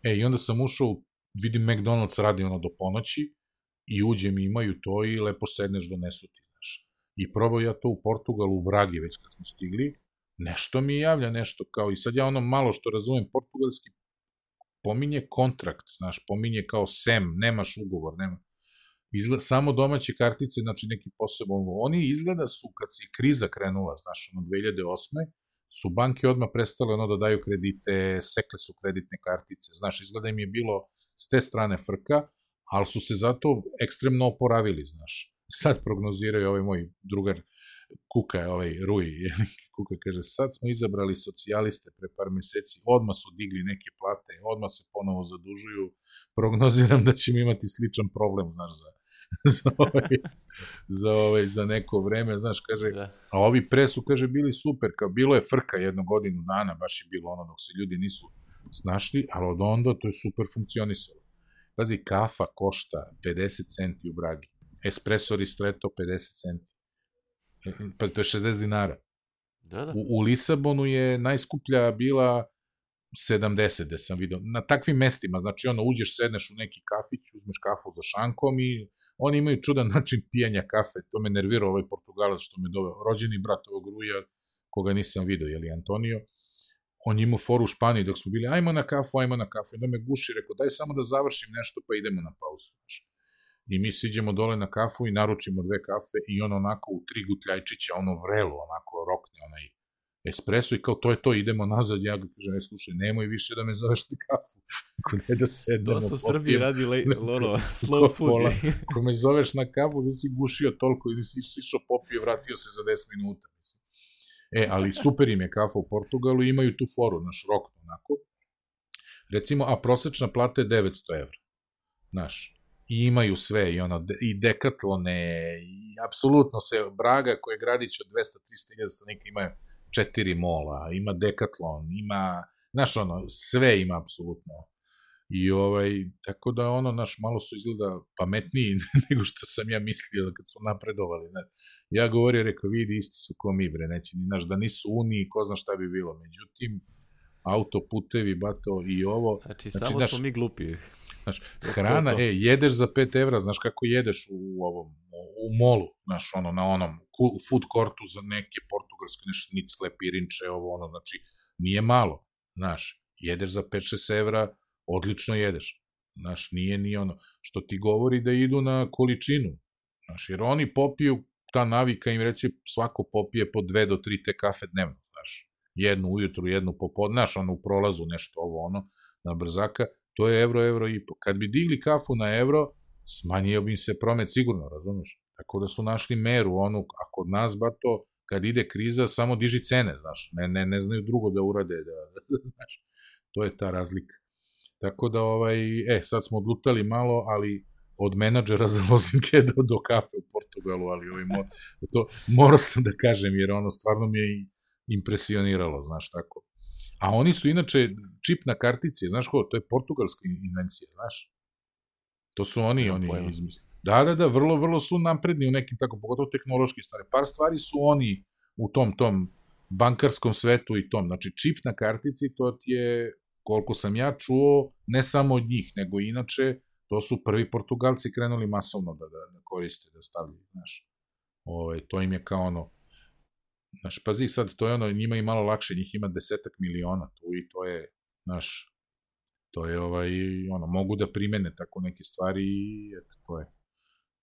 e, i onda sam ušao, vidim McDonald's radi ono do ponoći, i uđem i imaju to i lepo sedneš donesu ti, znaš. I probao ja to u Portugalu, u Bragi već kad smo stigli, nešto mi javlja nešto kao, i sad ja ono malo što razumem portugalski, pominje kontrakt, znaš, pominje kao SEM, nemaš ugovor, nema. Izgleda, samo domaće kartice, znači neki poseban, oni izgleda su, kad se kriza krenula, znaš, ono 2008. su banke odmah prestale ono da daju kredite, sekle su kreditne kartice, znaš, izgleda im je bilo s te strane frka, ali su se zato ekstremno oporavili, znaš. Sad prognoziraju ovaj moj drugar Kuka je ovaj Ruj, Kuka kaže, sad smo izabrali socijaliste pre par meseci, odmah su digli neke plate, odmah se ponovo zadužuju, prognoziram da ćemo imati sličan problem, znaš, za, za, ovaj, za, ovaj, za neko vreme, znaš, kaže, da. a ovi pre su, kaže, bili super, kao bilo je frka jednu godinu dana, baš je bilo ono dok se ljudi nisu snašli, ali od onda to je super funkcionisalo. Pazi, kafa košta 50 centi u Bragi, espresso ristretto 50 centi, Pa to je 60 dinara. Da, da. U, u Lisabonu je najskuplja bila 70, gde sam vidio. Na takvim mestima, znači ono, uđeš, sedneš u neki kafić, uzmeš kafu za šankom i oni imaju čudan način pijanja kafe. To me nervirao ovaj Portugalac što me doveo. Rođeni brat ovog Ruja, koga nisam video, je li Antonio, on ima foru u Španiji dok smo bili, ajmo na kafu, ajmo na kafu. I onda me guši, rekao, daj samo da završim nešto pa idemo na pauzu. Znači i mi siđemo dole na kafu i naručimo dve kafe i on onako u tri gutljajčića, ono vrelo, onako rokne onaj espresso i kao to je to, idemo nazad, ja ga kažem, ne slušaj, nemoj više da me zoveš na kafu, ako ne da sedemo. To su Srbiji radi le, ono, slow food. Pola, ako me zoveš na kafu, da si gušio toliko i da si išao popio, vratio se za 10 minuta, mislim. E, ali super im je kafa u Portugalu, imaju tu foru, naš rok, onako. Recimo, a prosečna plata je 900 evra. Znaš, i imaju sve i ono i dekatlone i apsolutno sve Braga koje je gradić od 200 300 hiljada stanovnika ima četiri mola, ima dekatlon, ima znaš ono sve ima apsolutno. I ovaj tako da ono naš malo su izgleda pametniji nego što sam ja mislio kad su napredovali, ne. Ja govorio rekao vidi isti su ko mi bre, neće ni naš da nisu uniji, ko zna šta bi bilo. Međutim autoputevi, bato i ovo. Znači, znači samo naš, smo mi glupi. Znaš, hrana, to to. e, jedeš za 5 evra, znaš kako jedeš u ovom, u molu, znaš, ono, na onom food courtu za neke portugalske, nešto nicle, pirinče, ovo, ono, znači, nije malo, znaš, jedeš za 5-6 evra, odlično jedeš, znaš, nije ni ono, što ti govori da idu na količinu, znaš, jer oni popiju, ta navika im reći, svako popije po dve do tri te kafe dnevno, znaš, jednu ujutru, jednu popodne, znaš, ono, u prolazu nešto ovo, ono, na brzaka, to je evro, evro i po. Kad bi digli kafu na evro, smanjio bi im se promet sigurno, razumeš? Tako da su našli meru, onu, a kod nas, ba to, kad ide kriza, samo diži cene, znaš, ne, ne, ne znaju drugo da urade, da, da, znaš, to je ta razlika. Tako da, ovaj, e, sad smo odlutali malo, ali od menadžera za lozinke do, do kafe u Portugalu, ali ovaj, mo, to morao sam da kažem, jer ono stvarno mi je impresioniralo, znaš, tako. A oni su inače čip na kartici, znaš ko, to je portugalska invencija, znaš. To su oni, ja, oni pojma. izmislili. Da, da, da, vrlo, vrlo su napredni u nekim tako, pogotovo tehnološki stvari. Par stvari su oni u tom, tom bankarskom svetu i tom. Znači, čip na kartici, to ti je, koliko sam ja čuo, ne samo od njih, nego inače, to su prvi Portugalci krenuli masovno da, da, da koriste, da stavljaju, znaš. Ove, ovaj, to im je kao ono, Znaš, pazi sad, to je ono, njima i malo lakše, njih ima desetak miliona tu i to je, znaš, to je ovaj, ono, mogu da primene tako neke stvari i eto, to je.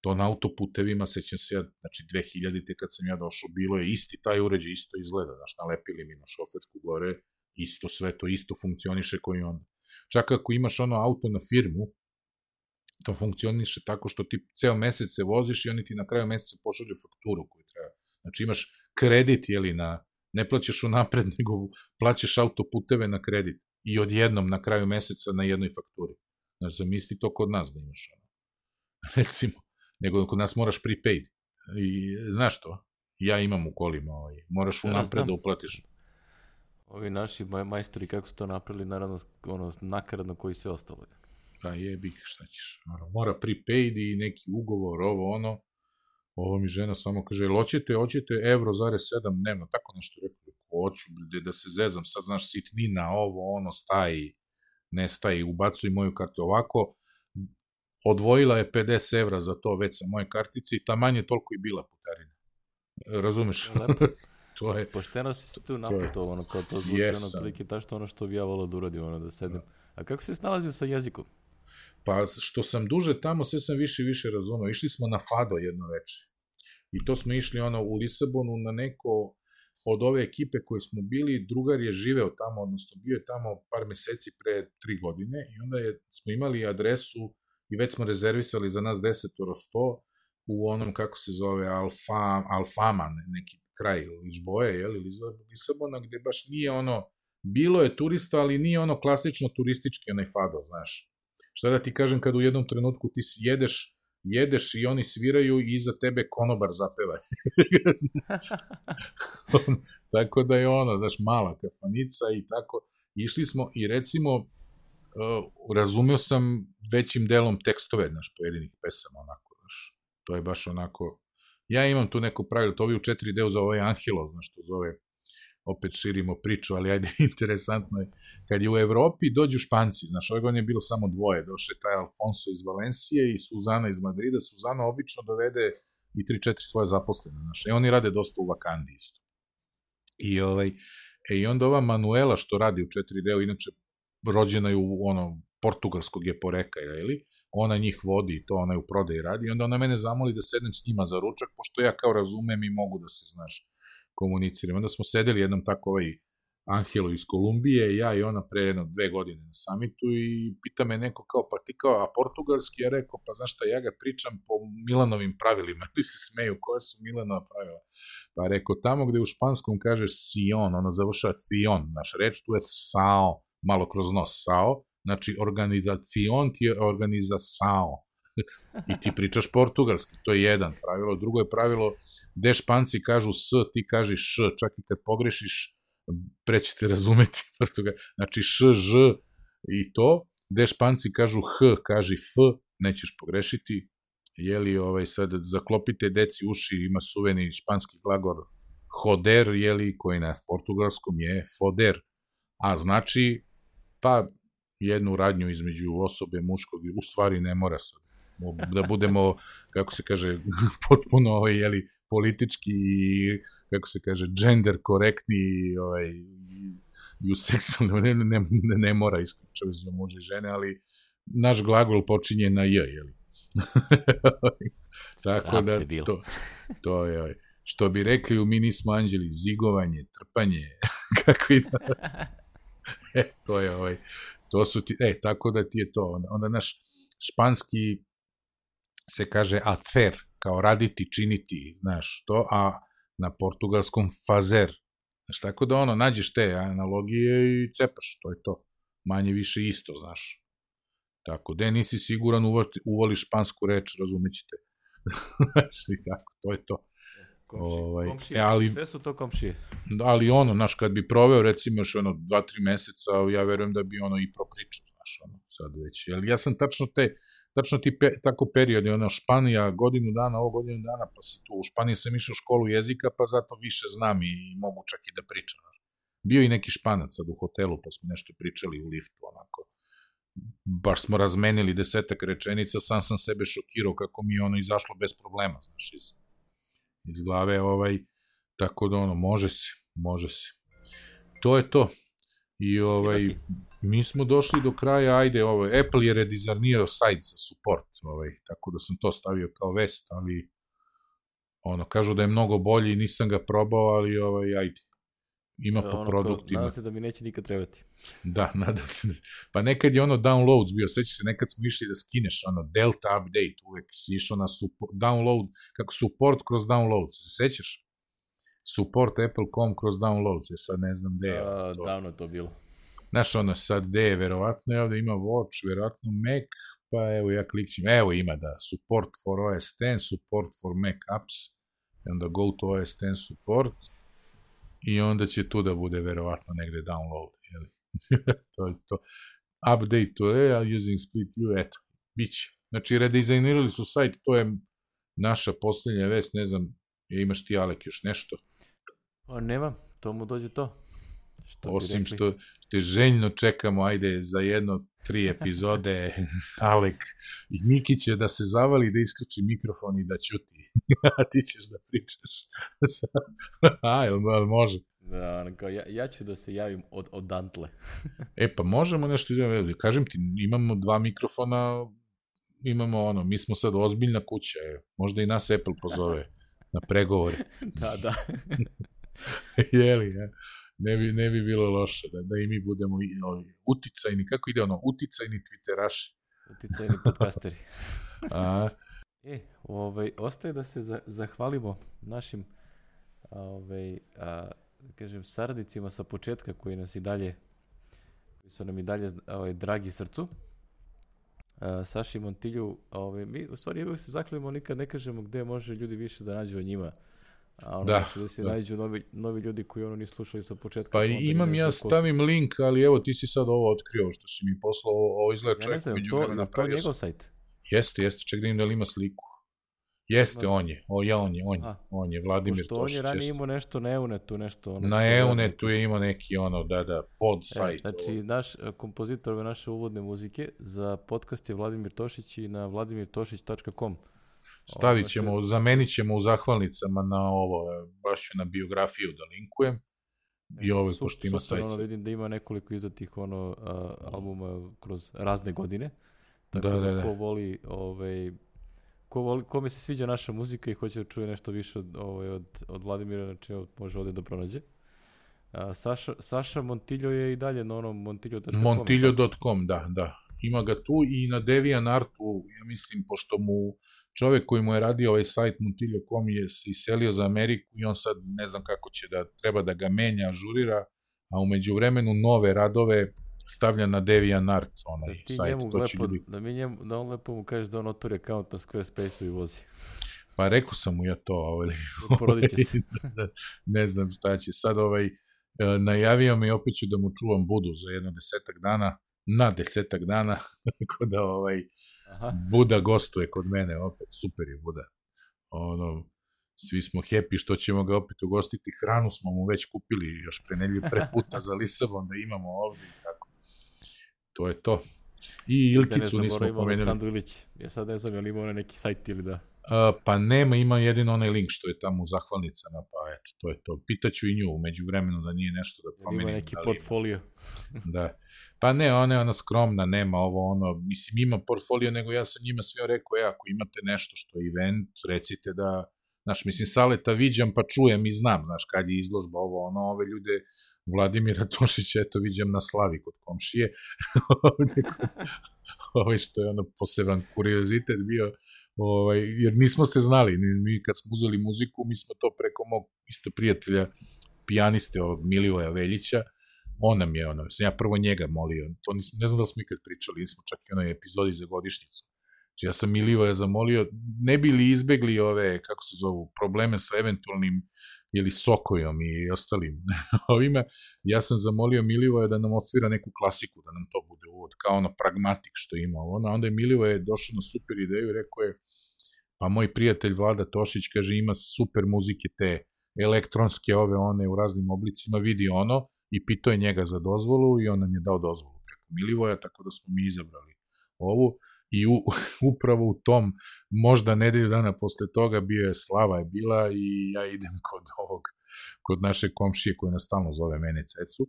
To na autoputevima, sećam se ja, znači 2000-te kad sam ja došao, bilo je isti taj uređaj, isto izgleda, znaš, nalepili mi na šofersku gore, isto sve to, isto funkcioniše koji onda. Čak ako imaš ono auto na firmu, to funkcioniše tako što ti ceo mesec se voziš i oni ti na kraju meseca pošalju fakturu koju treba Znači imaš kredit, jeli, na, ne plaćaš u napred, nego plaćaš autoputeve na kredit i odjednom na kraju meseca na jednoj fakturi. Znači, zamisli to kod nas da imaš ono. Recimo, nego kod nas moraš prepaid. I znaš to? Ja imam u kolima, ovaj, moraš unapred da uplatiš. Ovi naši majstori kako su to napravili, naravno, ono, nakaradno koji sve ostalo. Pa jebi, šta ćeš. Mora prepaid i neki ugovor, ovo, ono. Ovo mi žena samo kaže, jel hoćete, hoćete evro zare sedam dnevno, tako nešto rekao, hoću, da se zezam, sad znaš, sitnina, ovo, ono, staji, ne staji, ubacuj moju kartu ovako, odvojila je 50 evra za to već sa moje kartice i ta manje toliko i bila putarina. Razumeš? Lepo. to je... Pošteno si tu naputovao, ono, kao to zvuči, yes, ono, prilike, ta što ono što bi ja volao da uradim, ono, da sedem. A kako se snalazio sa jezikom? Pa što sam duže tamo, sve sam više i više razumeo. Išli smo na Fado jedno veče. I to smo išli ono u Lisabonu na neko, od ove ekipe koje smo bili, drugar je živeo tamo, odnosno bio je tamo par meseci pre tri godine i onda je, smo imali adresu i već smo rezervisali za nas desetoro sto u onom, kako se zove, Alfa, Alfama, neki kraj Ližboje, je li, Lisabona, gde baš nije ono, bilo je turista, ali nije ono klasično turistički onaj fado, znaš. Šta da ti kažem kad u jednom trenutku ti jedeš jedeš i oni sviraju i iza tebe konobar zapeva. tako da je ono, znaš, mala kafanica i tako. Išli smo i recimo, uh, razumeo sam većim delom tekstove, znaš, pojedinih pesama, onako, znaš. To je baš onako... Ja imam tu neko pravilo, to bi u četiri deo za ovaj Angelo, znaš, to zove opet širimo priču, ali ajde, interesantno je, kad je u Evropi dođu Španci, znaš, ove godine je bilo samo dvoje, došle taj Alfonso iz Valencije i Suzana iz Madrida, Suzana obično dovede i 3-4 svoje zaposlene, znaš, i oni rade dosta u Vakandi isto. I, ovaj, e, i onda ova Manuela što radi u četiri deo, inače rođena je u ono, portugalskog je poreka, ili? ona njih vodi to ona je u prodaji radi i onda ona mene zamoli da sednem s njima za ručak, pošto ja kao razumem i mogu da se, znaš, komuniciramo. Onda smo sedeli jednom tako ovaj Angelo iz Kolumbije, ja i ona pre jedno dve godine na samitu i pita me neko kao, pa ti kao, a portugalski? Ja rekao, pa znaš šta, ja ga pričam po Milanovim pravilima. Oni se smeju, koje su Milanova pravila? Pa rekao, tamo gde u španskom kažeš Sion, ona završava Sion, naš reč, tu je Sao, malo kroz nos, Sao, znači organizacion ti je organização, I ti pričaš portugalski, to je jedan pravilo. Drugo je pravilo, gde španci kažu s, ti kažiš š, čak i kad pogrešiš, prećete razumeti portugal. Znači š, ž i to, gde španci kažu h, kaži f, nećeš pogrešiti. Jeli, ovaj, sad, zaklopite deci uši, ima suveni španski glagor hoder, jeli, koji na portugalskom je foder. A znači, pa jednu radnju između osobe muškog, u stvari ne mora sad da budemo, kako se kaže, potpuno ovaj, jeli, politički i, kako se kaže, gender korektni ovaj, i u seksualnom, ne, ne, ne, ne mora isključivo za muže i žene, ali naš glagol počinje na j, jeli. Tako da, to, to je, ovaj, što bi rekli u Mi nismo anđeli, zigovanje, trpanje, kako i da... E, to je ovaj, to su ti, e, tako da ti je to, onda, onda naš španski se kaže afer, kao raditi, činiti, znaš, to, a na portugalskom fazer. Znaš, tako da ono, nađeš te analogije i cepaš, to je to. Manje više isto, znaš. Tako, da nisi siguran, uvoli špansku reč, razumećete. znaš, i tako, to je to. Komšije, ovaj, komšije, e, ali, sve su to komšije. Ali ono, znaš, kad bi proveo recimo još ono dva, tri meseca, ja verujem da bi ono i propričao, znaš, ono, sad već. Jer ja sam tačno te, tačno ti pe, tako periodi, ono Španija godinu dana, ovo godinu dana, pa se tu, u Španiji sam išao u školu jezika, pa zato više znam i, i mogu čak i da pričam. Bio i neki španac sad u hotelu, pa smo nešto pričali u liftu, onako. Baš smo razmenili desetak rečenica, sam sam sebe šokirao kako mi je ono izašlo bez problema, znaš, iz, iz glave, ovaj, tako da ono, može se, može se. To je to. I ovaj, mi smo došli do kraja, ajde, ovaj, Apple je redizajnirao sajt za support, ovaj, tako da sam to stavio kao vest, ali ono, kažu da je mnogo bolji, nisam ga probao, ali ovaj, ajde, ima po ono, produktima. Nadam se da mi neće nikad trebati. Da, nadam se. Pa nekad je ono downloads bio, seća se, nekad smo išli da skineš ono Delta update, uvek si išao na support, download, kako support kroz downloads, se sećaš? Support Apple.com kroz downloads, je sad ne znam gde je. A, to. Davno je to bilo. Znaš, ono sad gde je, verovatno je ovde ima Watch, verovatno Mac, pa evo ja klikćem, evo ima da, support for OS X, support for Mac apps, i onda go to OS X support, i onda će tu da bude verovatno negde download, jel? to je to. Update to je, using split view, eto, bit će. Znači, redizajnirali su sajt, to je naša poslednja vest, ne znam, imaš ti, Alek, još nešto? O, nema, to mu dođe to. Što Osim što te željno čekamo, ajde, za jedno tri epizode, Alek i Miki će da se zavali, da isključi mikrofon i da ćuti. A ti ćeš da pričaš. A, jel, jel može? Da, kao, ja, ja ću da se javim od, od Dantle. e, pa možemo nešto izgledati. Kažem ti, imamo dva mikrofona, imamo ono, mi smo sad ozbiljna kuća, možda i nas Apple pozove na pregovore. da, da. Jeli, ja? Ne bi, ne bi bilo loše da, da i mi budemo i, ovi, uticajni, kako ide ono, uticajni twitteraši. Uticajni podcasteri. A, E, ovaj, ostaje da se za, zahvalimo našim ovaj, a, da kažem, saradnicima sa početka koji nas i dalje koji su nam i dalje ovaj, dragi srcu. A, Saši Montilju, ovaj, mi u stvari uvijek se zakljamo, nikad ne kažemo gde može ljudi više da nađu o njima. A ono Da, da se da. nađu novi, novi ljudi koji ono nisu slušali sa početka. pa im imam ja, stavim link, ali evo ti si sad ovo otkrio što si mi poslao, ovo izgleda Ja ne čovjek znam, među to, vremena je to njegov sajt? Jeste, jeste, ček da vidim da li ima sliku. Jeste, on je, o, ja, on je, on je, A. on je, Vladimir Pošto on je Tošić. ranije imao nešto na Eunetu, nešto... Ono Na Eunetu je imao neki ono, da, da, pod E, sajt. znači, ovo. naš e, kompozitor ove naše uvodne muzike za podcast je Vladimir Tošić i na vladimirtošić.com. Stavit Ovo, ćemo, zamenit ćemo u zahvalnicama na ovo, e, baš ću na biografiju da linkujem. I ovo, Sup- pošto ima sajt. Ono, vidim da ima nekoliko izdatih ono, a, albuma kroz razne godine. Tako Da, da, da, da. ko voli, ovaj, ko voli, kome se sviđa naša muzika i hoće da čuje nešto više od, ovaj, od, od Vladimira, znači može ovde da pronađe. A, Saša, Saša Montiljo je i dalje na onom montiljo.com. Montiljo.com, da, da. Ima ga tu i na DeviantArtu, ja mislim, pošto mu čovek koji mu je radio ovaj sajt Montiljo.com je se iselio za Ameriku i on sad ne znam kako će da, treba da ga menja, ažurira, a umeđu vremenu nove radove stavlja na DeviantArt, onaj Da sajt, njemu to će lepo, ljudi... da mi njemu, da on lepo mu kažeš da on otvori akaunt na Squarespace-u i vozi. Pa rekao sam mu ja to, ovaj, će se. da, ne znam šta će. Sad ovaj, e, najavio mi opet ću da mu čuvam budu za jedno desetak dana, na desetak dana, tako da ovaj, Aha. Buda gostuje kod mene opet, super je Buda. Ono, svi smo happy što ćemo ga opet ugostiti, hranu smo mu već kupili još pre nedelju pre puta za Lisabon da imamo ovde i tako. To je to. I Da Ilkicu nismo zaboravimo pomenuli. Aleksandru Ilić. Ja sad ne znam je li ima onaj neki sajt ili da. A, pa nema, ima jedino onaj link što je tamo u zahvalnicama, pa eto, to je to. Pitaću i nju umeđu vremenu da nije nešto da Jel pomenim. ima neki da li portfolio. Da. Pa ne, ona je ona skromna, nema ovo ono, mislim ima portfolio, nego ja sam njima sve rekao, e, ako imate nešto što je event, recite da, znaš, mislim, Saleta viđam pa čujem i znam, znaš, kad je izložba ovo, ono, ove ljude, Vladimira Tošića, eto, viđam na slavi kod komšije, ovde kod- ovaj što je ono poseban kuriozitet bio, ovaj, jer nismo se znali, mi kad smo uzeli muziku, mi smo to preko mog isto prijatelja, pijaniste ovog Milivoja Veljića, on nam je, ono, sam ja prvo njega molio, to nismo, ne znam da smo ikad pričali, nismo čak i onoj epizodi za godišnjicu. Znači ja sam Milivoja zamolio, ne bi li izbegli ove, kako se zovu, probleme sa eventualnim ili Sokojom i ostalim ovima, ja sam zamolio Milivoja da nam otvira neku klasiku, da nam to bude uvod, kao ono pragmatik što ima ono, onda je Milivoje došao na super ideju i rekao je, pa moj prijatelj Vlada Tošić kaže ima super muzike te elektronske ove one u raznim oblicima, vidi ono i pitao je njega za dozvolu i on nam je dao dozvolu preko Milivoja, tako da smo mi izabrali ovu. I u, upravo u tom možda nedelju dana posle toga bio je Slava je bila i ja idem kod ovog kod naše komšije koja nas stalno zove mene Cecu,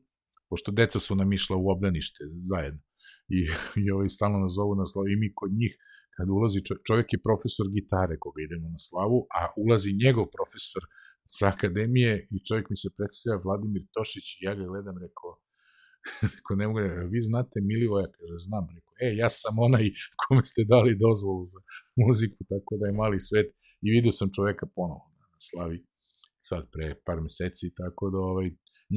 pošto deca su nam išla u obdanište zajedno. I, i ovaj stalno nas zovu na slavu. I mi kod njih kad ulazi čo- čovjek je profesor gitare koga idemo na slavu, a ulazi njegov profesor sa akademije i čovjek mi se predstavlja Vladimir Tošić i ja ga gledam, rekao, rekao, ne mogu, vi znate Milivoja, kaže, znam, rekao, e, ja sam onaj kome ste dali dozvolu za muziku, tako da je mali svet. I vidio sam čovjeka ponovo na slavi sad pre par meseci, tako da ovaj,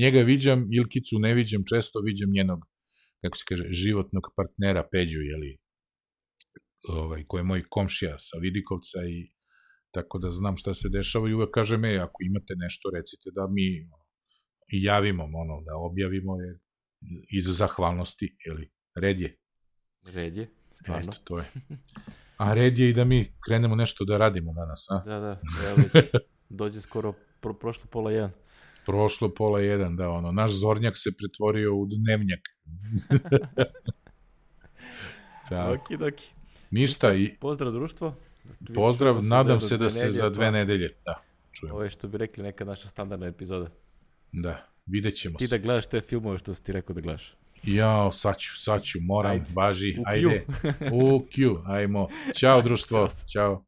njega viđam, Ilkicu ne viđam često, viđam njenog, kako se kaže, životnog partnera Peđu, jeli, ovaj, koji je moj komšija sa Vidikovca i tako da znam šta se dešava i uvek kažem, e, ako imate nešto, recite da mi javimo, ono, da objavimo je iz zahvalnosti, jeli, red je. Red je, stvarno. Eto, to je. A red je i da mi krenemo nešto da radimo danas, a? Da, da, evo već dođe skoro pro, prošlo pola jedan. Prošlo pola jedan, da, ono, naš zornjak se pretvorio u dnevnjak. Tako, Oki, doki. ništa, i Pozdrav društvo. Pozdrav, Čujemo nadam za se da se za dve nedelje, da, čujemo, Ovo je što bi rekli neka naša standardna epizoda. da, vidjet ćemo Ti se. da gledaš te filmove što si ti rekao da gledaš. Jao, sad ću, sad ću, moram, Ajde. važi, U Q. ajde, u Q, ajmo, ćao društvo, ćao.